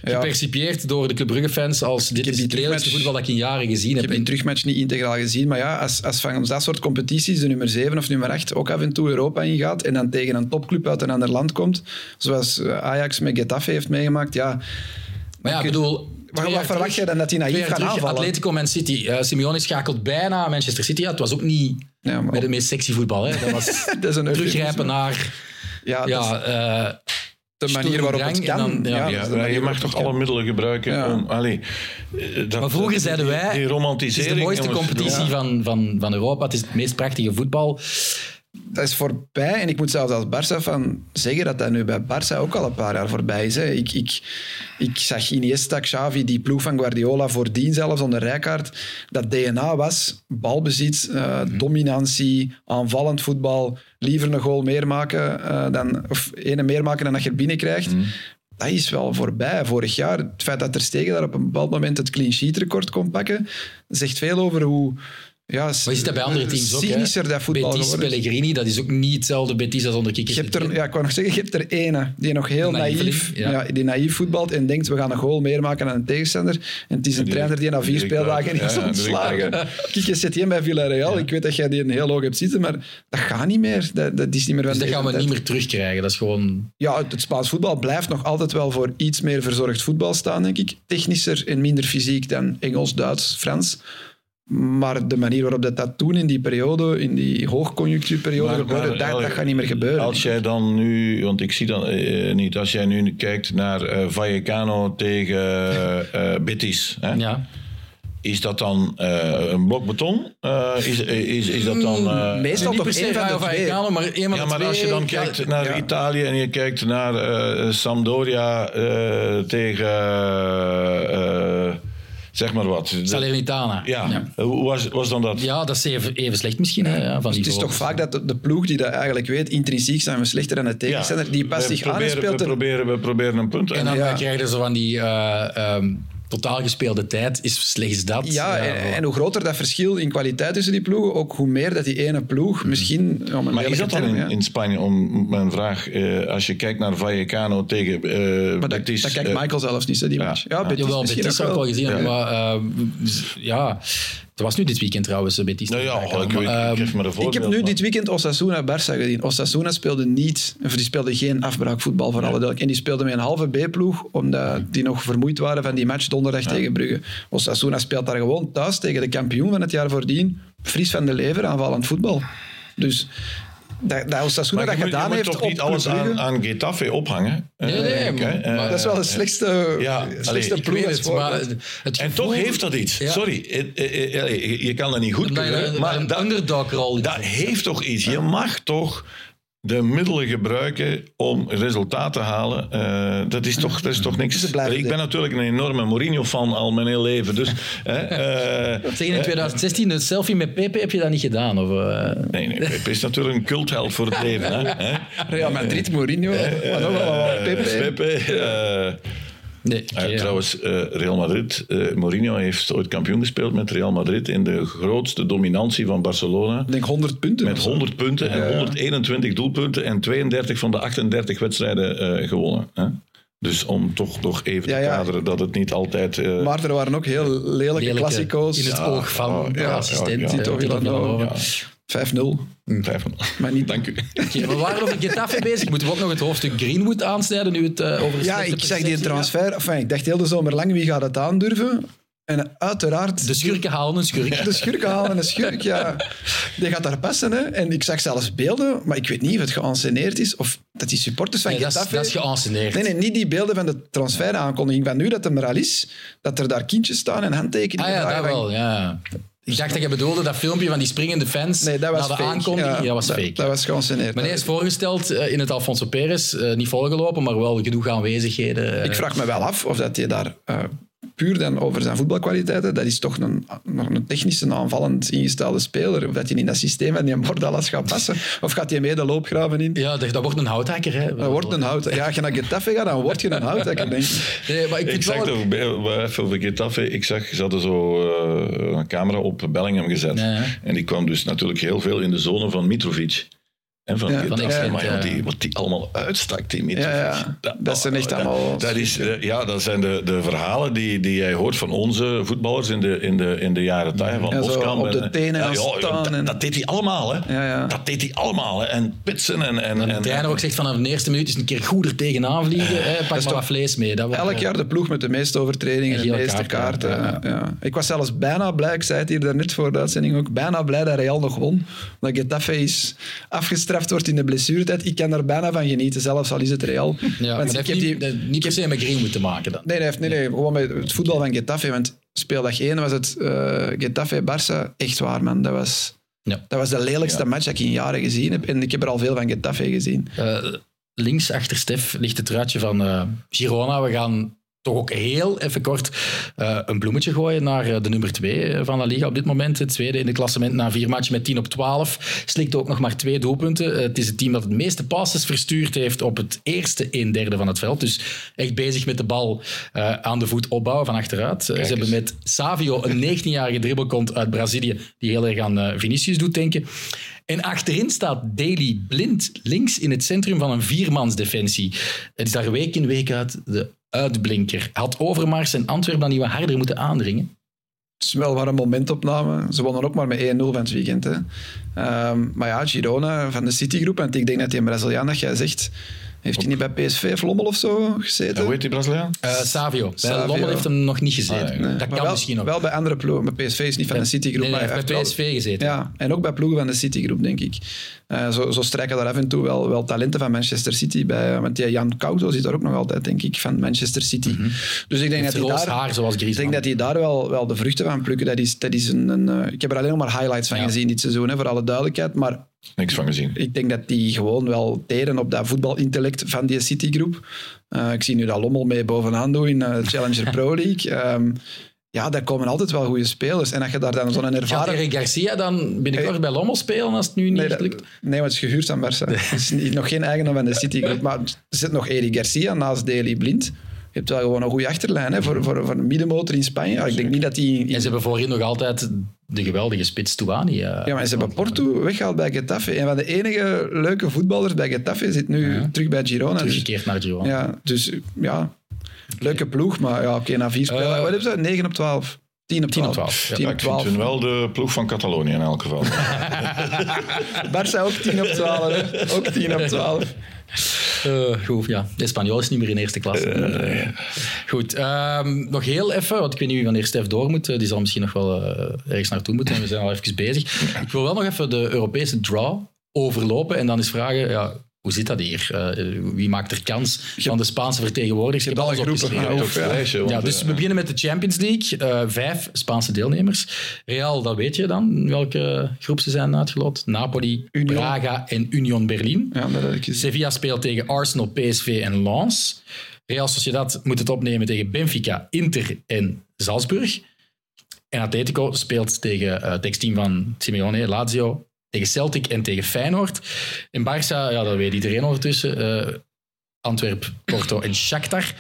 gepercipieerd door de Club Brugge-fans als dit is het lelijkste voetbal dat ik in jaren gezien heb. Ik heb in terugmatch niet integraal gezien, maar ja, als, als van dat soort competities de nummer 7 of nummer 8 ook af en toe Europa ingaat en dan tegen een topclub uit een ander land komt, zoals eh, Ajax met Getafe heeft meegemaakt, ja... Maar ja, ik bedoel... Wat verwacht je dan dat hij naïef gaat aanvallen? Atletico Man City. Uh, Simeone schakelt bijna Manchester City. Ja, het was ook niet ja, met de meest sexy voetbal. Hè. Dat was dat is een teruggrijpen naar... Ja, ja uh, de manier waarop het kan. Dan, ja, ja, je mag toch alle middelen gebruiken om... Allee, eh, dat, maar vroeger zeiden wij... Die romantisering... Het is de mooiste competitie van, van, van Europa. Het is het meest prachtige voetbal dat is voorbij. En ik moet zelfs als Barça van zeggen dat dat nu bij Barça ook al een paar jaar voorbij is. Hè. Ik, ik, ik zag Iniesta, Xavi, die ploeg van Guardiola voordien zelfs onder Rijkaard. Dat DNA was balbezit, uh, dominantie, aanvallend voetbal. Liever een goal meer maken uh, dan, of ene meer maken dan dat je er binnenkrijgt. Mm. Dat is wel voorbij. Vorig jaar, het feit dat er Stegen daar op een bepaald moment het clean sheet record kon pakken, zegt veel over hoe ja, maar je ziet dat bij andere teams ook. Cynischer dat voetbal Betis, Pellegrini, dat is ook niet hetzelfde Betis als onder Kikkers. Je hebt er, ja, ik wou nog zeggen, je hebt er ene die nog heel naïef, ja. die naïef voetbalt en denkt, we gaan een goal meer maken dan een tegenstander. En het is een trainer die na vier speeldagen is ontslagen. Kikke zit hier bij Villarreal. Ik weet dat jij die een heel hoog hebt zitten, maar dat gaat niet meer. Dat, dat is niet meer dus dat gaan we niet meer terugkrijgen. Dat is gewoon... Ja, het Spaans voetbal blijft nog altijd wel voor iets meer verzorgd voetbal staan, denk ik. Technischer en minder fysiek dan Engels, Duits, Frans. Maar de manier waarop dat, dat toen in die periode, in die hoogconjunctuurperiode gebeurde, dat, dat gaat niet meer gebeuren. Als jij dan nu, want ik zie dan uh, niet, als jij nu kijkt naar uh, Vallecano tegen uh, Betis, hè? Ja. Is dat dan een blok beton? is, is, is dat dan... Uh, Meestal toch één van de Vallecano, maar één Ja, maar als je dan kijkt naar ja. Italië en je kijkt naar Sampdoria tegen zeg maar wat. Salernitana. Ja. ja. Hoe was, was dan dat? Ja, dat is even, even slecht misschien. Hè, van dus het is toch vaak dat de, ploeg die dat eigenlijk weet, intrinsiek zijn we slechter dan de tegenstander, die past zich aan en speelt... We proberen, we proberen een punt. En dan ja. krijg je zo van die... Uh, um, totaal gespeelde tijd is slechts dat. Ja, en, hoe groter dat verschil in kwaliteit tussen die ploegen, ook hoe meer dat die ene ploeg mhm. misschien... maar is dat dan in, in, Spanje, om mijn vraag, uh, als je kijkt naar Vallecano tegen uh, maar Betis... Dat, kijkt Michael zelfs niet, hè, die match. Ja, Betis, Jawel, Betis heb ik al gezien, maar uh, ja... Het was nu dit weekend trouwens, Betis. Nou ja, ik, weet, ik, ik heb nu dit weekend Osasuna-Barça gezien. Osasuna speelde niet, of die speelde geen afbraakvoetbal voor alle En die speelde met een halve B-ploeg, omdat die nog vermoeid waren van die match donderdag tegen Brugge. Osasuna speelt daar gewoon thuis tegen de kampioen van het jaar voordien. Fries van de lever, aanvallend voetbal. Dus dat, dat Osasuna dat gedaan heeft toch niet alles aan, aan Getafe ophangen? Nee, nee, maar, uh, dat is wel de slechtste, ja, slechtste ploeg. Het, maar het en toch heeft dat iets. Ja. Sorry, je kan dat niet goed kunnen. Maar dat, underdog-rol. Dat heeft toch iets. Je mag toch de middelen gebruiken om resultaat te halen, uh, dat, is toch, dat is toch niks. Ik ben natuurlijk een enorme Mourinho-fan al mijn hele leven. Dus, hè, uh, Tegen in 2016, een selfie met Pepe heb je dat niet gedaan? Of, uh... Nee, nee, Pepe is natuurlijk een cultheld voor het leven. Hè, Real Madrid, Mourinho, maar nog wel Pepe. Pepe Nee, trouwens, uh, Real Madrid. Uh, Mourinho heeft ooit kampioen gespeeld met Real Madrid in de grootste dominantie van Barcelona. Ik denk 100 punten. Met 100 punten en 121 doelpunten en 32 van de 38 wedstrijden uh, gewonnen. Hè? Dus om toch nog even te kaderen dat het niet altijd... Uh... Maar er waren ook heel lelijke, klassico's. In het oog van oh, de assistent. Ja, 5-0. Mm. Maar niet. Dank u. Okay, we waren over Getafe bezig. Moeten we ook nog het hoofdstuk Greenwood aansnijden nu het uh, over Ja, ik zeg die transfer. Enfin, ik dacht heel de zomer lang wie gaat het aandurven. En uiteraard... De schurken halen een schurk. De schurken halen een schurk, ja. Die gaat daar passen. Hè. En ik zag zelfs beelden, maar ik weet niet of het geanceneerd is of dat die supporters van nee, Getafe... Dat is, dat is geanceneerd. Nee, nee, niet die beelden van de transferaankondiging. Van nu dat het er al is, dat er daar kindjes staan en handtekeningen. Ah ja, dat wel, ja. Ik dacht dat je bedoelde dat filmpje van die springende fans nee, dat was na de fake. aankondiging. Ja, dat was fake. Dat, was geanceneerd. Hij is voorgesteld uh, in het Alfonso Perez, uh, niet volgelopen, maar wel genoeg aanwezigheden. Ik vraag me wel af of dat je daar puur dan over zijn voetbalkwaliteiten, dat is toch een, nog een technische aanvallend ingestelde speler. Of dat hij in dat systeem van die Bordalas gaat passen. Of gaat hij mee de loopgraven in? Ja, dat, dat wordt een houthakker. Hè. Dat wordt een hout. Ja, als je naar Getafe gaat, dan word je een houthakker, denk ik. Nee, maar ik Ik zag wel... maar even over Getafe. Ik zag, ze hadden zo eh, een camera op Bellingham gezet. Ja, ja. En die kwam dus natuurlijk heel veel in de zone van Mitrovic. En van Ja, maar ja, die, wat die allemaal uitstak, die. Ja, ja. Dat zijn echt allemaal- Dat, is, eh, ja, dat zijn de, de verhalen die, die jij hoort van onze voetballers in de, in de, in de jaren tachtig. Van Boskamp op de en- tenen ja, staan dat, en- dat deed hij allemaal, hè. Ja, ja. Dat deed hij allemaal, hè. En pitsen en... en, En de en trainer ook zegt vanaf de eerste minuut is een keer goed er tegenaan vliegen. hè, pak maar toch wat vlees mee. Dat wordt, Elk eh, jaar de ploeg met de meeste overtredingen En en de meeste kaarten, kaarten. ja. Ja. Ik was zelfs bijna blij, ik zei het hier daarnet voor de uitzending ook, bijna blij dat Real nog won. Omdat Getafe is afgestraft wordt in de blessuretijd. Ik kan daar bijna van genieten, zelfs al is het Real. Ja, Want ik heb niet, die, niet per se met Green moeten maken dan. Nee, nee, nee, nee, gewoon met het voetbal van Getafe. Want speeldag 1 was het eh Getafe-Barça. Echt waar, man. Dat was, Ja. dat was de lelijkste match dat ik in jaren gezien heb. En ik heb er al veel van Getafe gezien. Eh, links achter Stef ligt het truitje van eh, Girona. We gaan toch ook heel even kort eh, een bloemetje gooien naar eh, de nummer 2 van La Liga op dit moment. Het tweede in de klassement na vier matchen met 10 op 12. Slikt ook nog maar twee doelpunten. Eh, het is het team dat het meeste passes verstuurd heeft op het eerste een derde van het veld. Dus echt bezig met de bal eh, aan de voet opbouwen van achteruit. Eh, ze hebben met Savio een 19-jarige dribbelkont uit Brazilië die heel erg aan eh, Vinicius doet denken. En achterin staat Daily Blind, links in het centrum van een viermansdefensie. Het is daar week in week uit de uitblinker. Had Overmars en Antwerpen dan niet wat harder moeten aandringen? Het is wel maar een momentopname. Ze wonnen ook maar met 1-0 van het weekend. Hè. Ehm, maar ja, Girona van de Citygroep. En ik denk dat die Braziliaan dat jij zegt... Heeft hij niet bij PSV of Lommel of zo gezeten? hoe heet die Braziliaan? Eh, Savio. Bij Savio. Lommel heeft hem nog niet gezeten. Ah. Nee, Dat maar kan wel, misschien ook. Wel bij andere ploegen. Maar PSV is niet van de Citygroep. Nee, nee, maar hij heeft bij wel- PSV gezeten. Ja, en ook bij ploegen van de Citygroep, denk ik. Eh, zo, zo strijken daar af en toe wel, wel talenten van Manchester City bij. Want die Jan Couto zit daar ook nog altijd, denk ik, van Manchester City. Dus ik denk dat hij daar... haar zoals Ik denk dat hij daar wel, wel de vruchten van plukken. Dat is, dat is een, een, eh, ik heb er alleen nog maar highlights van Ja. gezien dit seizoen, hè, voor alle duidelijkheid. Maar Niks van gezien. ik denk dat die gewoon wel teren op dat voetbalintellect van die Citygroep. Eh ik zie nu dat Lommel mee bovenaan doen in de Challenger Pro League. Ehm, ja, daar komen altijd wel goede spelers. En dat je daar dan zo'n Gaat ervaren... Eric Garcia dan binnenkort bij Lommel spelen als het nu niet Nee, echt dat, lukt? nee, want het is gehuurd aan Barça. Het is niet- nog geen eigenaar van de Citygroep. Maar er zit nog Eric Garcia naast Deli Blind. Je hebt wel gewoon een goede achterlijn hè, voor, voor, voor een middenmotor in Spanje. Ja, ik denk niet dat die... En ze hebben voorin nog altijd de geweldige spits Touani. eh, Ja, maar ze hebben Porto weggehaald bij Getafe. Een van de enige leuke voetballers bij Getafe zit nu Ja. terug bij Girona. Dus, Teruggekeerd naar Girona. ja, dus ja, leuke ploeg. Maar ja, oké, na vier spelen... Eh, wat hebben ze? 9 op 12. 10 op 10 op 12. 12, ja. 10 Ja, op ik vind 12. wel de ploeg van Catalonië in elk geval. Barça ook 10 op 12. Hè. Ook 10 op 12. Eh, goed, ja. De Spanjool is niet meer in eerste klasse. Eh, goed, ehm, nog heel even, want ik weet niet wie wanneer Stef door moet. Eh, Die zal misschien nog wel ergens naartoe moeten. En we zijn al even bezig. Ik wil wel nog even de Europese draw overlopen en dan eens vragen... Ja, hoe zit dat hier? Eh, wie maakt er kans van de Spaanse vertegenwoordigers? Ik heb alle groepen lijstje, want, Ja, dus eh, we beginnen met de Champions League. Eh, vijf Spaanse deelnemers. Real, dat weet je dan, welke groep ze zijn uitgelot. Napoli, Union. Braga en Union Berlin. Ja, dat ik. Sevilla speelt tegen Arsenal, PSV en Lens. Real Sociedad moet het opnemen tegen Benfica, Inter en Salzburg. En Atletico speelt tegen het ex-team van Simeone, Lazio, tegen Celtic en tegen Feyenoord. En Barça, ja, dat weet iedereen ondertussen. eh Antwerp, Porto en Shakhtar.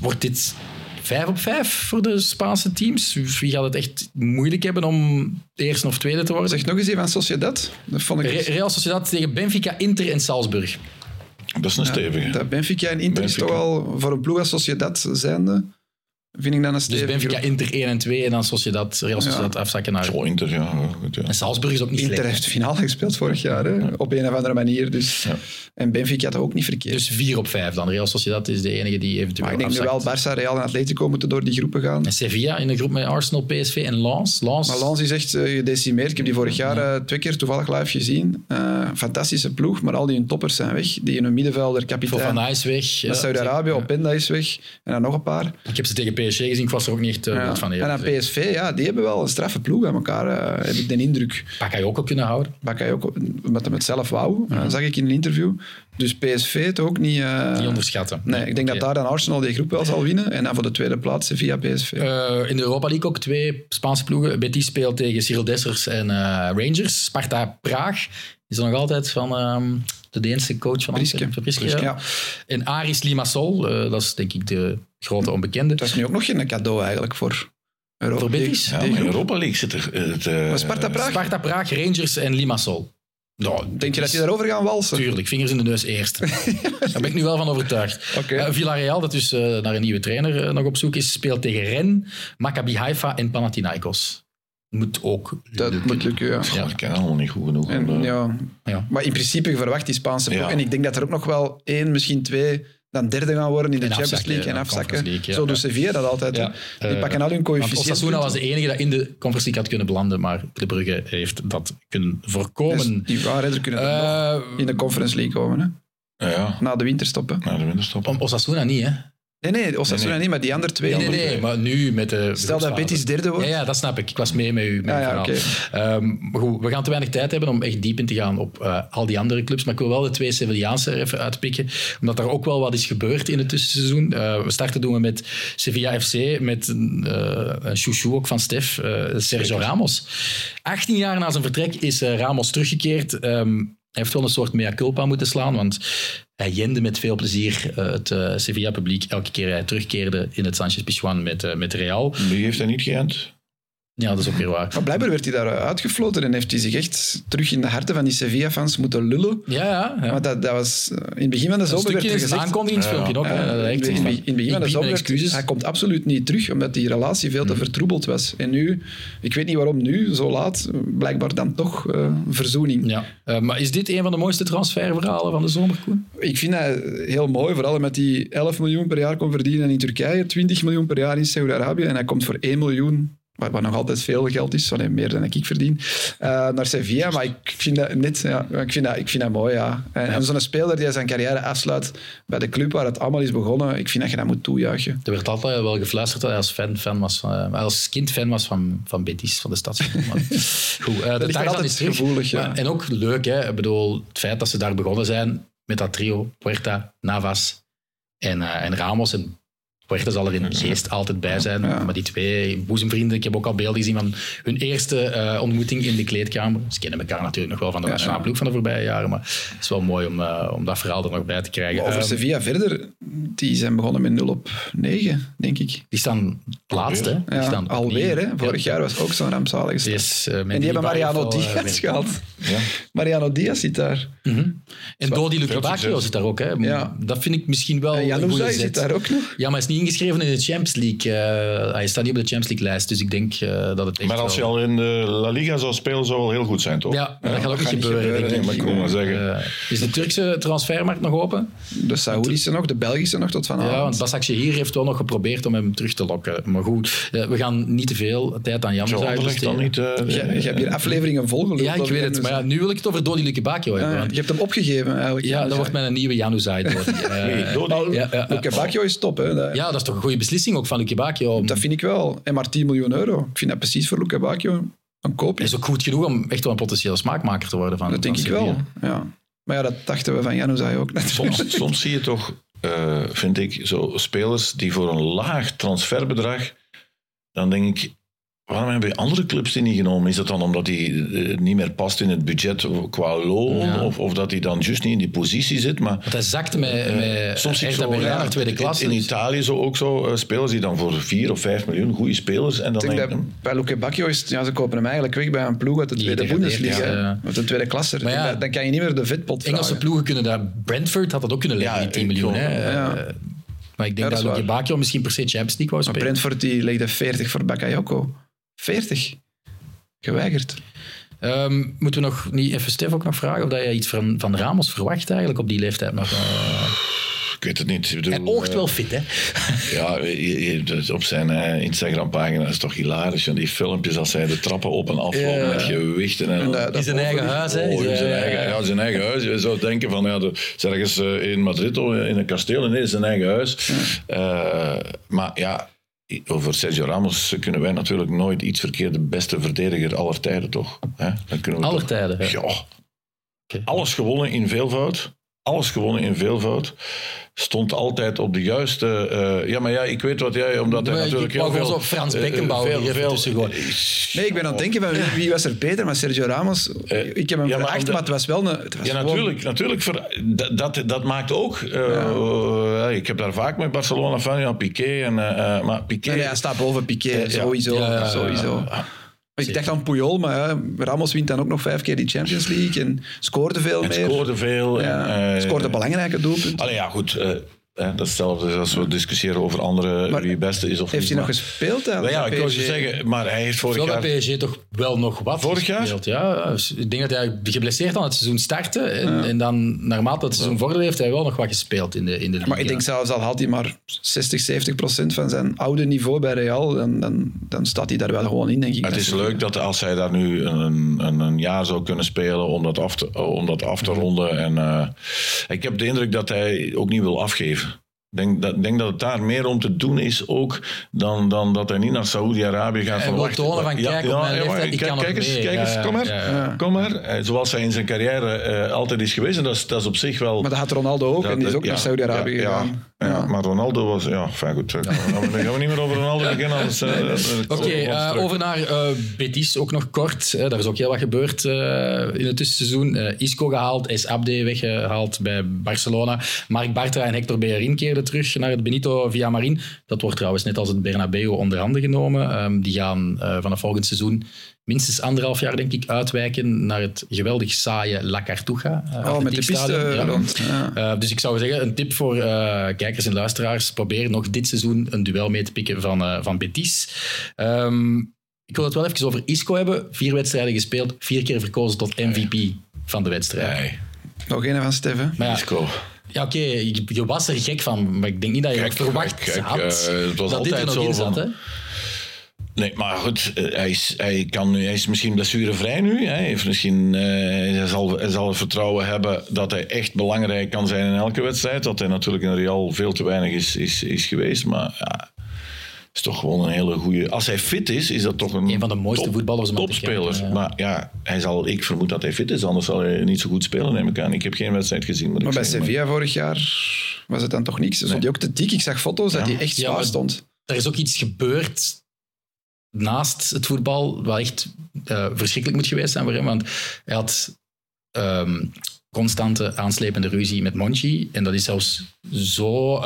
Wordt dit vijf op vijf voor de Spaanse teams? Wie gaat het echt moeilijk hebben om eerste of tweede te worden? Zeg nog eens even van Sociedad. Dat vond ik... Re- Real Sociedad tegen Benfica, Inter en Salzburg. Dat is een stevige. Dat Benfica en Inter is toch al voor een ploeg als Sociedad zijnde, vind ik dan een Dus Benfica, groep. Inter 1 en 2 en dan Sociedad, Real Sociedad afzakken naar... Zo, Inter, ja. Goed, ja. En Salzburg is ook niet Inter slecht. heeft de finale gespeeld vorig jaar, hè? op een of andere manier. Dus. Ja. En Benfica had ook niet verkeerd. Dus 4 op 5 dan. Real Sociedad is de enige die eventueel maar ik denk nu wel. Barça, Real en Atletico moeten door die groepen gaan. En Sevilla in de groep met Arsenal, PSV en Lens. Lens, Maar Lens is echt eh, gedecimeerd. Ik heb die vorig jaar eh, twee keer toevallig live gezien. Eh, fantastische ploeg, maar al die hun toppers zijn weg. Die in hun middenvelder, kapitein. Fofana is weg. Ja, Saudi-Arabië, Openda is weg. En dan nog een paar. Ik heb ze tegen PSG gezien, ik was er ook niet echt eh, Ja. van. En dan PSV, ja, die hebben wel een straffe ploeg aan elkaar, eh, heb ik de indruk. Bakayoko kunnen houden. Bakayoko, wat hij het zelf wou, eh, zag ik in een interview. Dus PSV toch ook niet... eh, Niet onderschatten. Nee, ik denk dat daar dan Arsenal die groep wel zal winnen. En dan voor de tweede plaats via PSV. In de Europa League ook twee Spaanse ploegen. Betis speelt tegen Cyril Dessers en Rangers. Sparta Praag is er nog altijd van ehm, de Deense coach van Priske. Antwerpen. Priske, ja. ja. En Aris Limassol, eh, dat is denk ik de grote onbekende. Dat is nu ook nog geen cadeau eigenlijk voor Europa Voor. Betis? Ja. Europa League zit er... Het, eh, Sparta Praag, Sparta Praag, Rangers en Limassol. Nou, denk je dat die daarover gaan walsen? Tuurlijk, vingers in de neus eerst. Daar ben ik nu wel van overtuigd. Eh, Villarreal, dat dus eh, naar een nieuwe trainer eh, nog op zoek is, speelt tegen Rennes, Maccabi Haifa en Panathinaikos. Moet ook Dat lukken. moet lukken, ja. Ken allemaal niet goed genoeg. En, eh, ja. Ja. Maar in principe verwacht die Spaanse ploeg. Ja. En ik denk dat er ook nog wel één, misschien twee, dan derde gaan worden in de En Champions afzakken, League en afzakken. Conference League, ja. Zo doet. Sevilla dat altijd. Die Eh, pakken al hun Want coëfficiënt. Osasuna was de enige dat in de Conference League had kunnen belanden, maar Club Brugge heeft dat kunnen Dus voorkomen. die waarheden kunnen er nog Eh, in de Conference League komen. Hè? ja, Na de winterstoppen. naar de winterstop. om Osasuna niet, hè? Nee, nee, Osasuna Nee, nee. niet, maar die andere twee. Nee, nee, nee, maar nu met de... Stel dat. Betis derde wordt. Ja, ja, dat snap ik. Ik was mee met u. Met uw ja, verhaal. Ehm, goed, we gaan te weinig tijd hebben om echt diep in te gaan op eh, al die andere clubs. Maar ik wil wel de twee Sevillaanse er even uitpikken. Omdat er ook wel wat is gebeurd in het tussenseizoen. Eh, we starten doen we met Sevilla FC. Met een eh, een chouchou ook van Stef. eh, Sergio Ramos. 18 jaar na zijn vertrek is eh, Ramos teruggekeerd. Ehm, hij heeft wel een soort mea culpa moeten slaan. Want hij jende met veel plezier eh, het eh, Sevilla-publiek elke keer hij terugkeerde in het Sanchez Pizjuan met, eh, met Real. Wie heeft hij niet geënt? Ja, dat is ook weer waar. Maar blijkbaar werd hij daar uitgefloten en heeft hij zich echt terug in de harten van die Sevilla-fans moeten lullen. Ja, ja. ja. Want dat, dat was eh, in het begin van de zomer werd er gezegd... aankondigingsfilmpje ook. Ja, in, het begin van de zomer werd- hij komt absoluut niet terug, omdat die relatie veel te vertroebeld was. En nu, ik weet niet waarom nu, zo laat, blijkbaar dan toch eh, verzoening. Ja. Eh, maar is dit een van de mooiste transferverhalen van de zomer, Koen? Ik vind dat heel mooi, vooral omdat hij 11 miljoen per jaar kon verdienen in Turkije, 20 miljoen per jaar in Saudi-Arabië en hij komt voor 1 miljoen, wat, wat nog altijd veel geld is, meer dan ik verdien, eh, naar Sevilla. Maar ik vind dat net, ja, ik vind dat, ik vind dat mooi, ja. En, en zo'n speler die zijn carrière afsluit bij de club waar het allemaal is begonnen, ik vind dat je dat moet toejuichen. Er werd altijd wel gefluisterd dat hij als, fan, fan was, van- eh, als kind fan was van, van Betis, van de. Maar Goed, eh, altijd is terug. gevoelig, ja. En ook leuk, hè? Ik bedoel, het feit dat ze daar begonnen zijn met dat trio, Puerta, Navas en, en Ramos. En Puerta zal er in geest altijd bij zijn. Ja. Maar die twee boezemvrienden, ik heb ook al beelden gezien van hun eerste eh, ontmoeting in de kleedkamer. Ze kennen elkaar natuurlijk nog wel van de nationale ja. ploeg van de voorbije jaren. Maar het is wel mooi om, eh, om dat verhaal er nog bij te krijgen. Maar over Ehm, Sevilla verder, die zijn begonnen met 0 op 9, denk ik. die staan laatste. hè. Die Ja, staan alweer, hè. Vorig Ja. jaar was ook zo'n rampzalige start. Yes, eh, En die hebben Mariano Diaz gehaald. Ja. Mariano Diaz zit daar. Mhm. En Dodi veel Luke Bacchio succes. zit daar ook. Hè. Ja. Dat vind ik misschien wel En Januzaj zit daar ook nog. Ja, maar is niet ingeschreven in de Champions League. eh, hij staat niet op de Champions League lijst, dus ik denk eh, dat het echt Maar als je al in de La Liga zou spelen, zou wel heel goed zijn, toch? Ja, dat gaat ook dat niet gaat niet gebeuren. nee, ik. maar ik maar zeggen. Eh, is de Turkse transfermarkt nog open? De Saoedische nog, de Belgische nog tot Ja, vanavond. want Basak Shehir heeft wel nog geprobeerd om hem terug te lokken. Maar goed, we gaan niet te veel tijd aan Jan Zou Zay Anderlecht dan besteden. niet... Je, je hebt hier afleveringen volgeluld. Ja, ik weet het. Maar ja, nu wil ik het over Dodi Luke Bacchio hebben. Ja, want- je hebt hem opgegeven eigenlijk. Ja, dat wordt mijn nieuwe Januzaj. Dodi. Nee, Dodi. Nou, Ja, ja, ja. Is top, hè. Ja, dat is toch een goede beslissing ook van Luke Bacchio. om- dat vind ik wel. En maar 10 miljoen euro. Ik vind dat precies voor Luke Bacchio een koopje. is ook goed genoeg om echt wel een potentiële smaakmaker te worden. Van, dat denk van ik wel. Ja. Maar ja, dat dachten we van Januzaj ook. Soms, soms zie je toch, eh, vind ik, zo spelers die voor een laag transferbedrag, dan denk ik, waarom hebben andere clubs die niet genomen? Is dat dan omdat hij eh, niet meer past in het budget qua loon? Ja. Of, of dat hij dan juist niet in die positie zit? Maar Want hij zakte met, met soms Hertha zo, ja, naar tweede klasse. in, in Italië zo ook zo eh, spelers die dan voor 4 of 5 miljoen, goede spelers. En dan Ik denk dat bij Luke Bacchio is, ja, ze kopen hem eigenlijk weg bij een ploeg uit de tweede Bundesliga. ja. Uit de tweede klasse. Maar ja, dan, dan kan je niet meer de vetpot Engelse vragen. ploegen kunnen dat. Brentford had dat ook kunnen leggen, Ja, die 10 ik miljoen. Hè. ja. Maar ik denk Ja, dat dat Luke. Bacchio misschien per se Champions League wou Maar spelen. Brentford die legde 40 voor Bakayoko. 40. Geweigerd. Ehm, moeten we nog niet even Stef ook nog vragen of dat je iets van, van Ramos verwacht eigenlijk op die leeftijd nog? Eh, ik weet het niet. Ik bedoel, hij oogt eh, wel fit, hè? Ja, je- je- dus op zijn eh, Instagram-pagina is toch hilarisch. En die filmpjes als hij de trappen op en af loopt Ja. met gewichten. En, En dat- In zijn eigen huis, hè? Oh, zijn, eh, eigen, ja, zijn eigen huis. Je zou denken van, ja, de, is ergens eh, in Madrid of in een kasteel. Nee, zijn eigen huis. Eh, maar ja, over Sergio Ramos kunnen wij natuurlijk nooit iets verkeerd. De beste verdediger aller tijden, toch? Hè? Dan kunnen we Aller toch- tijden. Ja. Alles gewonnen in veelvoud. Alles gewonnen in veelvoud. Stond altijd op de juiste... eh, ja, maar ja, ik weet wat jij... Omdat hij natuurlijk heel veel... zo Frans eh, Beckenbauer veel- hier even veel- gooien. Nee, ik ben aan het denken van wie, was er beter, maar Sergio Ramos, Eh, ik heb hem ja, maar veracht, maar het was wel een... Het was Ja, gewoon- natuurlijk. natuurlijk ver- dat, dat, dat maakt ook... eh, eh, ik heb daar vaak met Barcelona van, ja, Piqué. En, eh, eh, maar Piqué... Nee, nee, hij staat boven Piqué, ja. sowieso. Ja, ja, ja, sowieso. Ik dacht aan Puyol, maar ja, Ramos wint dan ook nog vijf keer die Champions League en scoorde veel en meer. scoorde veel. ja, en, eh, scoorde belangrijke doelpunten. Allee, ja, goed. eh, hè, dat is hetzelfde als we discussiëren over anderen, Maar wie het beste is of Heeft niet. hij nog gespeeld Nou eigenlijk? ja, ik wou je zeggen, maar hij heeft vorig jaar... bij PSG toch wel nog wat Vorig jaar? gespeeld, Ja, Dus ik denk dat hij geblesseerd aan het seizoen startte. En, en dan, naarmate het seizoen vorderde, heeft hij wel nog wat gespeeld in de, in de Maar ik denk zelfs al had hij maar 60, 70 procent van zijn oude niveau bij Real, dan, dan, dan staat hij daar wel gewoon in, denk ik. Het is leuk dat als hij daar nu een, een, een jaar zou kunnen spelen om dat af te, om dat af te ronden. En, eh, ik heb de indruk dat hij ook niet wil afgeven. Ik denk dat, denk dat het daar meer om te doen is ook dan, dan dat hij niet naar Saoedi-Arabië gaat. Hij van, van, ja, kijk, ja, op mijn ja, maar leeftijd, ik kijk, kijk eens, mee. kijk eens, kom maar. ja, ja. Kom maar. Eh, Zoals hij in zijn carrière eh, altijd is geweest. En dat is, dat is op zich wel... Maar dat had Ronaldo ook, dat- en die is ook ja, naar Saudi-Arabië ja, gegaan. Ja, Ja. maar Ronaldo was... Ja, fijn goed. Dan gaan we, dan gaan we niet meer over Ronaldo beginnen. Anders, eh, eh, Oké, eh, over naar eh, Betis ook nog kort. Eh, daar is ook heel wat gebeurd eh, in het tussenseizoen. Eh, Isco gehaald, S. Abde weggehaald bij Barcelona. Mark Bartra en Hector Bellerin keerden terug naar het Benito Villamarin. Dat wordt trouwens net als het Bernabeu onder handen genomen. Ehm, die gaan eh, vanaf volgend seizoen minstens anderhalf jaar, denk ik, uitwijken naar het geweldig saaie La Cartuja. eh, Oh, met de piste Ja. rond. Ja. Eh, dus ik zou zeggen, een tip voor eh, kijkers en luisteraars. Probeer nog dit seizoen een duel mee te pikken van, eh, van Betis. Ehm, ik wil het wel even over Isco hebben. Vier wedstrijden gespeeld, vier keer verkozen tot MVP van de wedstrijd. Nee, Nog een van Steven. Maar ja, Isco. Ja, oké, je, je was er gek van, maar ik denk niet dat je Kijk, verwacht kijk, had eh, het was dat dit er altijd nog zo in zat. van- Hè? Nee, maar goed, eh, hij is, hij kan nu, hij is misschien blessurevrij nu. Hij, heeft misschien, eh, hij, zal, hij zal het vertrouwen hebben dat hij echt belangrijk kan zijn in elke wedstrijd. Dat hij natuurlijk in Real veel te weinig is, is, is geweest. Maar ja, is toch gewoon een hele goede. Als hij fit is, is dat toch een, Een van de mooiste voetballers aan te topspeler. ja. Maar ja, hij zal, ik vermoed dat hij fit is, anders zal hij niet zo goed spelen, neem ik aan. Ik heb geen wedstrijd gezien. Maar bij Sevilla vorig jaar was het dan toch niks. Stond hij ook te dik? Ik zag foto's dat hij echt Ja, zwaar maar- stond. Er is ook iets gebeurd naast het voetbal, wat echt eh, verschrikkelijk moet geweest zijn voor hem. Want hij had ehm, constante aanslepende ruzie met Monchi. En dat is zelfs zo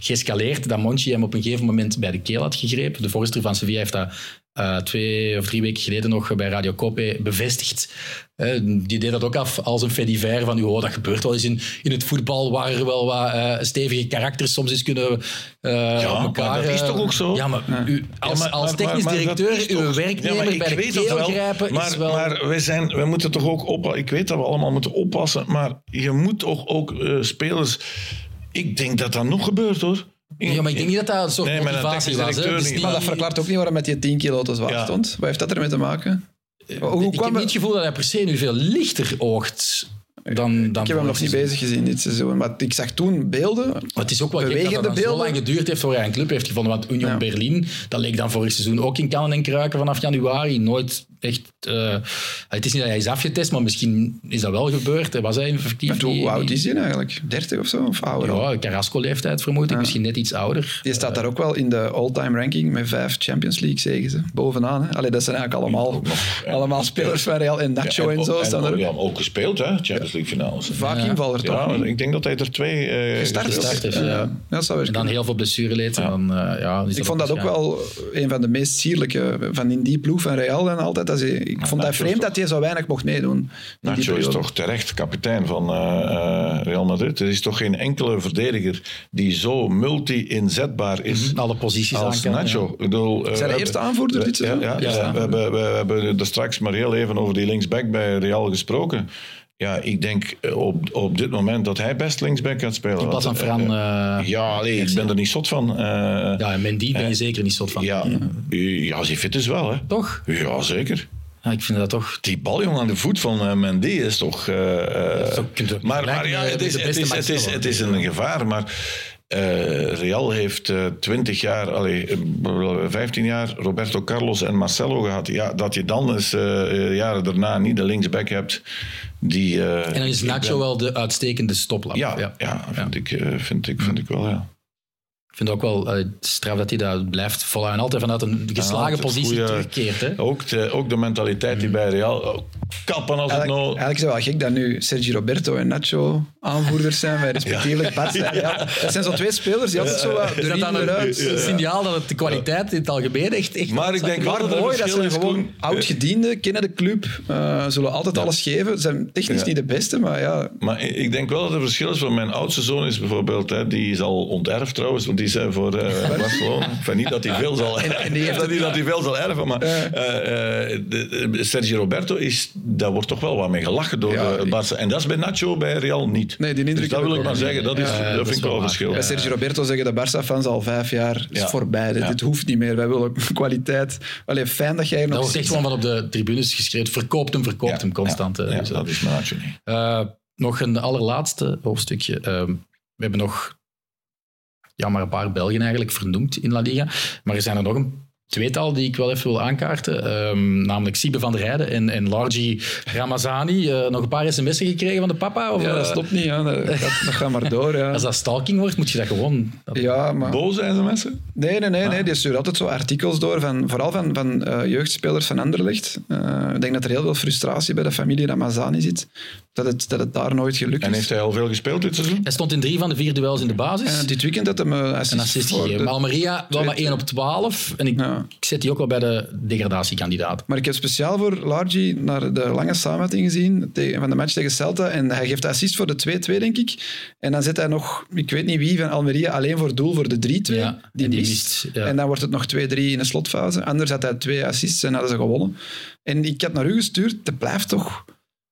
geëscaleerd dat Monchi hem op een gegeven moment bij de keel had gegrepen. De voorzitter van Sevilla heeft dat eh, twee of drie weken geleden nog bij Radio Cope bevestigd. Eh, die deed dat ook af als een fait divers van, oh, dat gebeurt wel eens in, in het voetbal, waar er wel wat eh, stevige karakters soms eens kunnen eh Ja, elkaar... maar dat is eh, toch ook zo? Ja, maar u, als, Ja, maar- als technisch maar- maar dat directeur toch- uw Ja, werknemer bij de weet dat keel wel, grijpen maar, is wel... Maar wij, zijn, wij moeten toch ook oppassen. Ik weet dat we allemaal moeten oppassen, maar je moet toch ook spelers... Ik denk dat dat nog gebeurt, hoor. In- ja, maar ik denk niet dat dat een soort Nee, motivatie was. Hè. Dus niet. Maar dat verklaart ook niet waarom met die 10 kilo te zwaar Ja. stond. Wat heeft dat ermee te maken? Hoe ik kwam heb niet het- het gevoel dat hij per se nu veel lichter oogt dan, dan Ik heb hem nog niet bezig gezien dit seizoen. Maar ik zag toen beelden. Maar het is ook wel gek dat dan zo lang geduurd heeft voor hij een club heeft gevonden. Want Union Ja. Berlin, dat leek dan vorig seizoen ook in kannen en kruiken vanaf januari. Nooit echt... eh, het is niet dat hij is afgetest, maar misschien is dat wel gebeurd. Was hij effectief... En hoe oud is hij nou eigenlijk? 30 of zo? Of ouder? Ja, Carrasco-leeftijd vermoed ik. Misschien net iets ouder. Die staat daar ook wel in de all-time ranking met vijf Champions League zegens. hè. Bovenaan. Hè. Allee, dat zijn eigenlijk allemaal, Ook ja. allemaal spelers van Real. En Nacho en, zo staan er ook. Ja, ook gespeeld, hè? Champions League finales. Vaak invaller toch? Ik denk dat hij er twee eh Gestart. Gestart is, ja. Dat zou En dan heel veel blessureleed. En dan, eh, ja, Ik vond dat ook wel een van de meest sierlijke van in die ploeg van Real. En altijd, dat ik vond dat vreemd dat hij zo weinig mocht meedoen. Nacho is toch terecht kapitein van eh, eh, Real Madrid. Er is toch geen enkele verdediger die zo multi-inzetbaar is Alle posities als aan kan, Nacho. ja. Ik bedoel, eh, Zijn we de eerste aanvoerder dit Ja, seizoen? ja, Ja. ja, we, hebben, we hebben er straks maar heel even over die linksback bij Real gesproken. Ja, ik denk eh, op, op dit moment dat hij best linksback gaat spelen. Plaats van Want, Fran... eh, eh, ja, allee, ik ben er niet zot van. Eh, ja, en Mendy ben je zeker niet soort van. ja, ja, als hij fit is wel, hè. Toch? Ja, zeker. Ja, ik vind dat toch... Die bal jongen, aan de voet van eh, Mendy is toch... eh, eh, u ook maar, maar ja, het is, het, is, is, het is een gevaar. Maar eh, Real heeft eh 20 jaar, allee, eh, 15 jaar Roberto Carlos en Marcelo gehad. Ja, dat je dan eens eh, jaren daarna niet de linksback hebt die... eh, En dan is Nacho ben- wel de uitstekende stoplap. Ja, ja, vind, Ik, eh, vind, ik, vind ik wel, ja. Ik vind ook wel eh, straf dat hij dat blijft volhouden. Altijd vanuit een geslagen positie goeie- terugkeert. Hè? Ook de, ook de mentaliteit die bij Real... oh, kappen als het Eigenlijk, nou... eigenlijk is het wel gek dat nu Sergi Roberto en Nacho aanvoerders zijn bij respectievelijk en Real. Dat zijn zo twee spelers die altijd zo wat Is de dat dan een, eruit... een signaal dat het de kwaliteit in het algemeen echt... echt Maar ik denk wel mooi, dat zijn is, gewoon Koen. oud-gedienden, kennen de club, eh, zullen altijd alles geven. Ze zijn technisch Ja. niet de beste, maar ja... Maar ik ik denk wel dat er verschil is. Want mijn oudste zoon is bijvoorbeeld, hè, die is al onterfd trouwens, want die is eh, voor eh Barcelona. Enfin, niet dat hij veel zal, en die heeft dat, niet dat hij veel zal erven, maar eh, eh, de- de- Sergio Roberto is, daar wordt toch wel wat mee gelachen door Ja, Barça. En dat is bij Nacho bij Real niet. Nee, die indruk dus dat wil ik maar zeggen, dat, is, Ja, dat, dat vind is ik wel een verschil. Bij Sergio Roberto zeggen de Barça-fans al vijf jaar, het is Ja. voorbij, dit, Ja. dit hoeft niet meer, wij willen kwaliteit. Allee, fijn dat jij er Dat nog wordt echt gewoon van op de tribunes geschreven. Verkoopt hem, verkoopt Ja, hem constant. Ja, hè. ja, Dus, dat is Nacho niet. eh, nog een allerlaatste hoofdstukje. Ehm, we hebben nog ja, maar een paar Belgen eigenlijk vernoemd in La Liga. Maar er zijn er nog een tweetal die ik wel even wil aankaarten. Ehm, namelijk Siebe van der Heijden en, en Largi Ramazani. Eh, nog een paar sms'en gekregen van de papa? Of, Ja, dat stopt niet, ja. dat, dat, gaat maar door. Ja, Als dat stalking wordt, moet je dat gewoon... dat- ja maar... Boos zijn ze mensen? Nee, nee, nee, nee. Die stuurt altijd zo artikels door, van, vooral van, van eh, jeugdspelers van Anderlecht. Eh, ik denk dat er heel veel frustratie bij de familie Ramazani zit, dat het, dat het daar nooit gelukt En is. heeft hij al veel gespeeld dit seizoen? Hij stond in drie van de vier duels in de basis. En dit weekend had hem assist, een assist gegeven. Maar Almeria wel maar 1 op 12. En ik, Ja. ik zet die ook wel bij de degradatiekandidaat. Maar ik heb speciaal voor Largi naar de lange samenvatting gezien tegen- van de match tegen Celta. En hij geeft assist voor de 2-2, denk ik. En dan zet hij nog, ik weet niet wie, van Almeria alleen voor doel voor de 3-2. Ja, die, en die mist. mist, ja. En dan wordt het nog 2-3 in de slotfase. Anders had hij twee assists en hadden ze gewonnen. En ik had naar u gestuurd, dat blijft toch...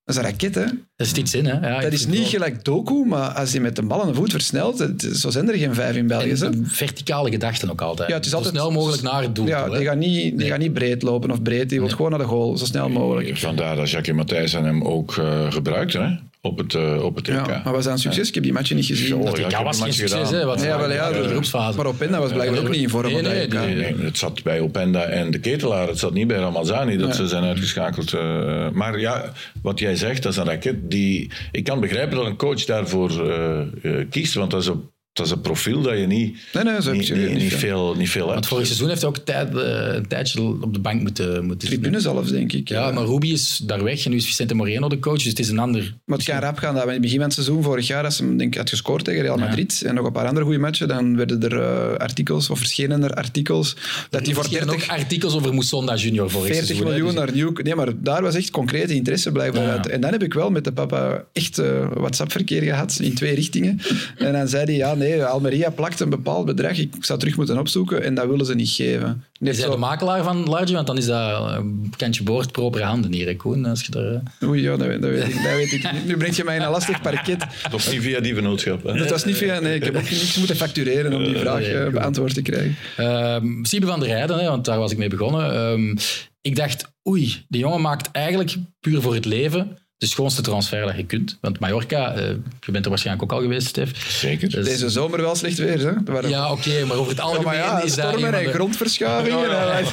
Dat is een raket, hè? Er zit iets in, hè? Ja, Dat is niet wel- gelijk Doku, maar als hij met de bal aan de voet versnelt, het- zo zijn er geen vijf in België. En verticale gedachten ook altijd. Ja, het is altijd- Zo snel mogelijk naar het doel. Ja, toe, hè. die gaat niet, die gaat niet breed lopen of breed. Die wil gewoon naar de goal, zo snel mogelijk. Vandaar dat Jacques Matthijssen hem ook eh gebruikt hè, op het, eh, op het EK. Ja, maar was dat een succes? Ik heb die matchen niet gezien. Dat ja, ik EK heb was een geen match succes, hè? Wat Ja, wel, ja, de de- groepsfase. Maar Openda was blijkbaar ook niet in vorm Nee, op nee, EK. die- Nee, het zat bij Openda en de ketelaar. Het zat niet bij Ramazani dat Nee. ze zijn uitgeschakeld. eh. maar ja, wat jij zegt, dat is een raket die... Ik kan begrijpen dat een coach daarvoor eh, eh, kiest, want dat is, een, dat is een profiel dat je niet, Nee, nee, zo heb niet, ik niet, niet veel. veel, niet veel Want hebt. vorig seizoen heeft hij ook tijd, eh, een tijdje op de bank moeten, moeten zitten. Tribune zelfs, denk ik. Ja, maar Ruby is daar weg en nu is Vicente Moreno de coach, dus het is een ander... Maar het kan rap gaan. Dat we in het begin van het seizoen, vorig jaar, als hij denk had gescoord tegen Real Ja. Madrid en nog een paar andere goede matchen, dan werden er eh, artikels, of verschenen er artikels, dat hij voor Er verschenen 30, ook artikels over Moussonda junior vorig 40 seizoen. hè, miljoen dus- naar New... Nee, maar daar was echt concrete interesse blijkbaar Ja. uit. En dan heb ik wel met de papa echt eh, WhatsApp-verkeer gehad, in twee richtingen. En dan zei hij, ja, nee, Almeria plakt een bepaald bedrag, ik zou terug moeten opzoeken, en dat willen ze niet geven. Die Is hij de zo- makelaar van Large? Want dan is dat een kantje boord, propere handen hier, Koen. Als je daar, eh, Oei, ja, dat, weet- dat, weet ik, dat weet ik niet. Nu breng je mij in een lastig parket. Toch niet via die vennootschap. Hè? Het was niet via... Nee, ik heb ook niks moeten factureren om die vraag nee, eh, beantwoord te krijgen. Ehm Siebe van der Rijden, hè, want daar was ik mee begonnen. Ehm, ik dacht, oei, die jongen maakt eigenlijk puur voor het leven de schoonste transfer dat je kunt. Want Mallorca, eh, je bent er waarschijnlijk ook al geweest, Stef. Zeker. Dus- Deze zomer wel slecht weer, hè? Waren- ja, oké, maar over het algemeen ja, is dat een stormen en de- grondverschuivingen. Ja, ja, en-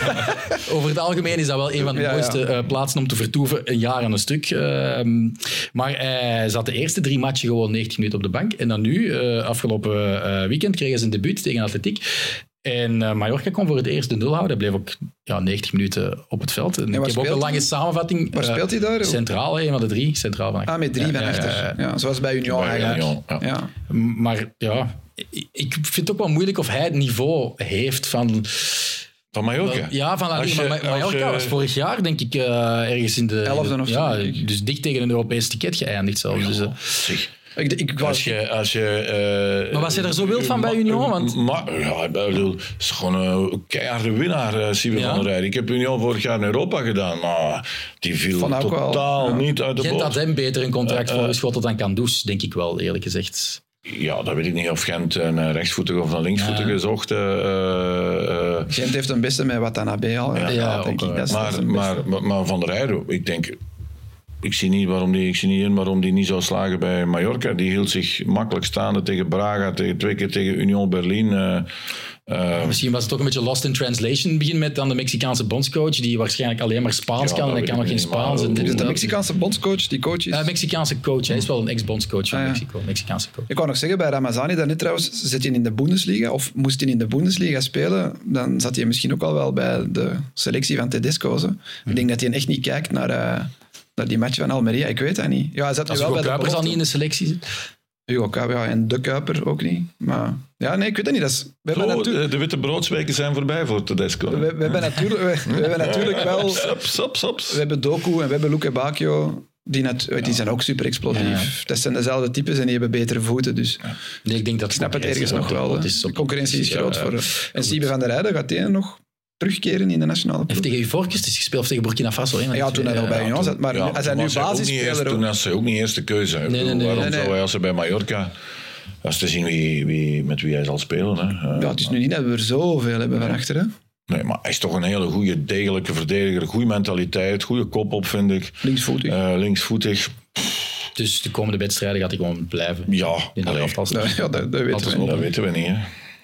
Over het algemeen is dat wel een van de Ja, ja. mooiste eh, plaatsen om te vertoeven, een jaar en een stuk. Ehm, maar hij zat de eerste drie matchen gewoon 90 minuten op de bank. En dan nu, eh, afgelopen eh, weekend, kregen ze een debuut tegen Atletiek. En eh, Mallorca kon voor het eerst de nul houden. Hij bleef ook ja, 90 minuten op het veld. En ik heb ook een lange hij? samenvatting. Waar eh, speelt hij daar? Centraal, een van de drie. Centraal van Ah, met drie Ja, van ja, achter. ja, Ja, ja. zoals bij Union Bij eigenlijk. Union, ja. Ja. Maar ja, ik- vind het ook wel moeilijk of hij het niveau heeft van... Van Mallorca. Ja, van La Maar Mallorca je- was vorig jaar, denk ik, eh, ergens in de... Elfde of zo, Ja, dus dicht tegen een Europees ticket geëindigd zelfs. Dus, eh, Zeg, Ik, ik, ik Als was, je, als je, eh, Maar was je er zo wild van bij Union? Want- Ma, ja, ik bedoel, het is gewoon een keiharde winnaar, Steven Ja. van der Rijden. Ik heb Union vorig jaar in Europa gedaan, maar die viel wel, totaal ja. niet uit de Gent had boot. hem beter een contract voorgeschoten dan Kandus, denk ik wel, eerlijk gezegd. Ja, dat weet ik niet of Gent een eh, rechtsvoetige of een linksvoetige Ja. zocht. eh, eh, eh, Gent heeft een beste met Watanabe al. Ja, Ja, denk ook, ik. Dat dat maar, maar, maar, maar Van der Rijden, ik denk... ik zie niet waarom die, ik zie niet in waarom die niet zou slagen bij Mallorca. Die hield zich makkelijk staande tegen Braga, tegen, twee keer tegen Union Berlin. eh, eh, Misschien was het toch een beetje lost in translation. Begin met dan de Mexicaanse bondscoach, die waarschijnlijk alleen maar Spaans Ja, kan. En hij kan nog geen Spaans. maar En dit Is de. Mexicaanse bondscoach die coach is? Eh, Mexicaanse coach. Hij is wel een ex-bondscoach van Ah, ja. Mexico. Mexicaanse coach. Ik wou nog zeggen, bij Ramazani daarnet trouwens, zit hij in de Bundesliga, of moest hij in de Bundesliga spelen, dan zat hij misschien ook al wel bij de selectie van Tedesco. Zo. Ik denk dat hij echt niet kijkt naar, eh, naar die match van Almeria. Ik weet dat niet. Ja, hij zat nu Als wel Hugo bij de Kuipers al niet in de selectie zit. Hugo Kuiper, ja, en de Kuiper ook niet. Maar ja, nee, ik weet het niet. Dat is, we, hebben zo, natuurlijk, de, de witte broodsweken zijn voorbij voor Tedesco. we, we hebben natuurlijk, we, we hebben natuurlijk wel... Sops, sops, sops. We hebben Doku en we hebben Luke Bacchio. Die, net, die zijn ook super explosief. Dat zijn dezelfde types en die hebben betere voeten. Dus Nee, ik denk dat ik snap het ergens nog wel. De concurrentie is groot ja. voor... En. Siebe van der Rijden, gaat hij nog terugkeren in de nationale Heeft ploeg? tegen Ivoorkust gespeeld of tegen Burkina Faso. van Ja, toen hij nog bij Union toen- zat. Maar Ja, hij nu was hij ook niet eerst- basisspeler. Toen ook. was hij ook niet eerste keuze. Nee, nee, nee, Waarom nee, nee. zou hij als hij bij Mallorca... Dat is te zien wie, wie, met wie hij zal spelen. Hè. Eh, Ja, het is nu niet dat we er zoveel hebben van achter. Hè? Nee, maar hij is toch een hele goede, degelijke verdediger. Goede mentaliteit, goede kop op, vind ik. Linksvoetig. Eh, linksvoetig. Dus de komende wedstrijden gaat hij gewoon blijven. Ja, In de elftal. Ja, dat, dat weten we dat weten we niet. Hè.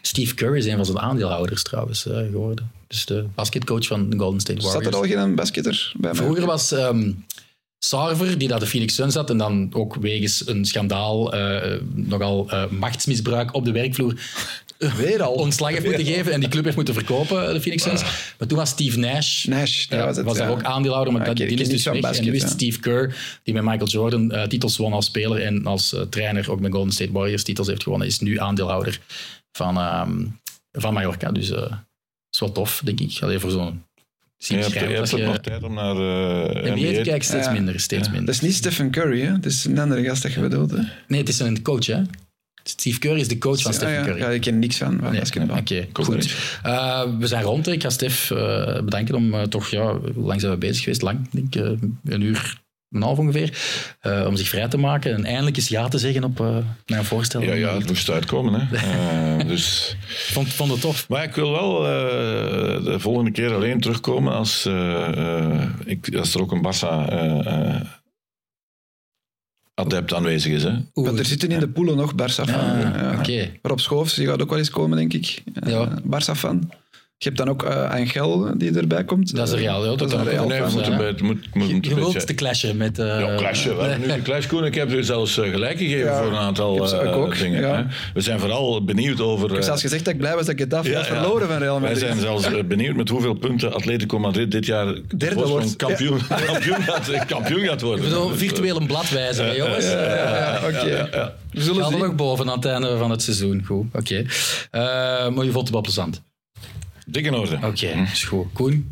Steve Kerr is een van zijn aandeelhouders trouwens eh, geworden. Dus de basketcoach van de Golden State Zat Warriors. er al geen basketter bij mij? Vroeger was ehm Sarver, die daar de Phoenix Suns zat, en dan ook wegens een schandaal, eh, nogal eh, machtsmisbruik op de werkvloer, Weer al. ontslag heeft moeten geven en die club heeft moeten verkopen, de Phoenix Suns. Maar toen was Steve Nash, Nash, ja, ja, was, was het, daar ja. ook aandeelhouder, maar Ja, dat, die is dus weg. en nu is basket, het Steve Kerr, die met Michael Jordan titels won als speler en als trainer ook met Golden State Warriors titels heeft gewonnen, is nu aandeelhouder van, ehm, van Mallorca. Dus dat is wel tof, denk ik. Alleen voor zo'n... Je hebt, je hebt je nog tijd om naar eh NBA te kijken, steeds Ja. minder, steeds Ja. minder. Dat is niet Stephen Curry, hè? Dat is een andere gast dat je bedoelt. Hè? Nee, het is een coach, hè? Steve Kerr is de coach van Ja, Stephen ja. Curry. Ja, ik ken niks van, Nee. Oké, Komt goed. Eh, we zijn rond. Ik ga Stef eh, bedanken om eh, toch, ja, hoe lang zijn we bezig geweest? Lang, denk ik, eh, een uur, een half ongeveer. Eh, om zich vrij te maken en eindelijk eens ja te zeggen op uh, mijn voorstel. Ja, ja, het moest uitkomen. Hè. Eh, dus... Vond, vond het tof. Maar ik wil wel eh, de volgende keer alleen terugkomen als, eh, eh, ik, als er ook een Barça eh, eh, adept aanwezig is. Hè. Er zitten in de poelen nog Barça-fan. Ah, Ja. Oké. Rob Schoofs, die gaat ook wel eens komen, denk ik. Eh, Ja. Barça-fan. Je hebt dan ook eh Angel die erbij komt. Dat is een Real, ja, Dat dat is een kan ook Real Nee, we fan moeten zijn, bij hè. het moet, moet, Je, moet je wilt te clashen met... eh, Ja, clashen. We hebben nu geclashed, Koen. Ik heb dus zelfs eh, gelijk gegeven Ja, voor een aantal eh, ook, dingen. ja. Hè. We zijn vooral benieuwd over... Ik heb eh, zelfs gezegd dat ik blij was dat ik het af ja, had ja. verloren van Real Wij Madrid. zijn zelfs eh, benieuwd met hoeveel punten Atletico Madrid dit jaar Derde wordt. kampioen, kampioen, gaat, kampioen gaat worden. Ik bedoel, virtueel een bladwijzer, hè, jongens. Ja, ja, Eh, oké. ja, ja. We zullen nog boven aan het einde van het seizoen. Goed, oké. Eh, maar je vond het wel plezant. Dik in orde. Oké, is goed. Koen,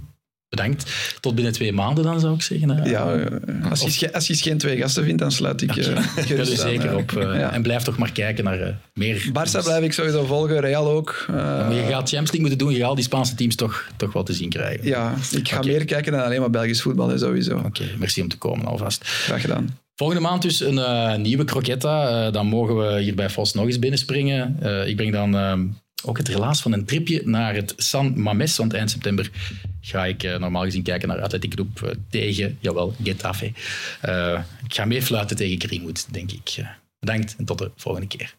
bedankt. Tot binnen twee maanden dan, zou ik zeggen. hè. Ja, eh, als, je, als je geen twee gasten vindt, dan sluit ik eh, Ik ga gerust er aan, zeker eh. op. eh, Ja. En blijf toch maar kijken naar eh, meer. Barça blijf ik sowieso volgen, Real ook. Eh, je gaat Champions League moeten doen. Je gaat al die Spaanse teams toch, toch wel te zien krijgen. ja, ik ga meer kijken dan alleen maar Belgisch voetbal, hè, sowieso. Oké, merci om te komen alvast. Graag gedaan. Volgende maand dus een eh, nieuwe croquetta. Eh, dan mogen we hier bij Vos nog eens binnenspringen. Eh, ik breng dan eh, ook het relaas van een tripje naar het San Mames. Want eind september ga ik eh, normaal gezien kijken naar Athletic Groep eh, tegen, jawel, Getafe. Eh, ik ga meefluiten tegen Greenwood, denk ik. Bedankt en tot de volgende keer.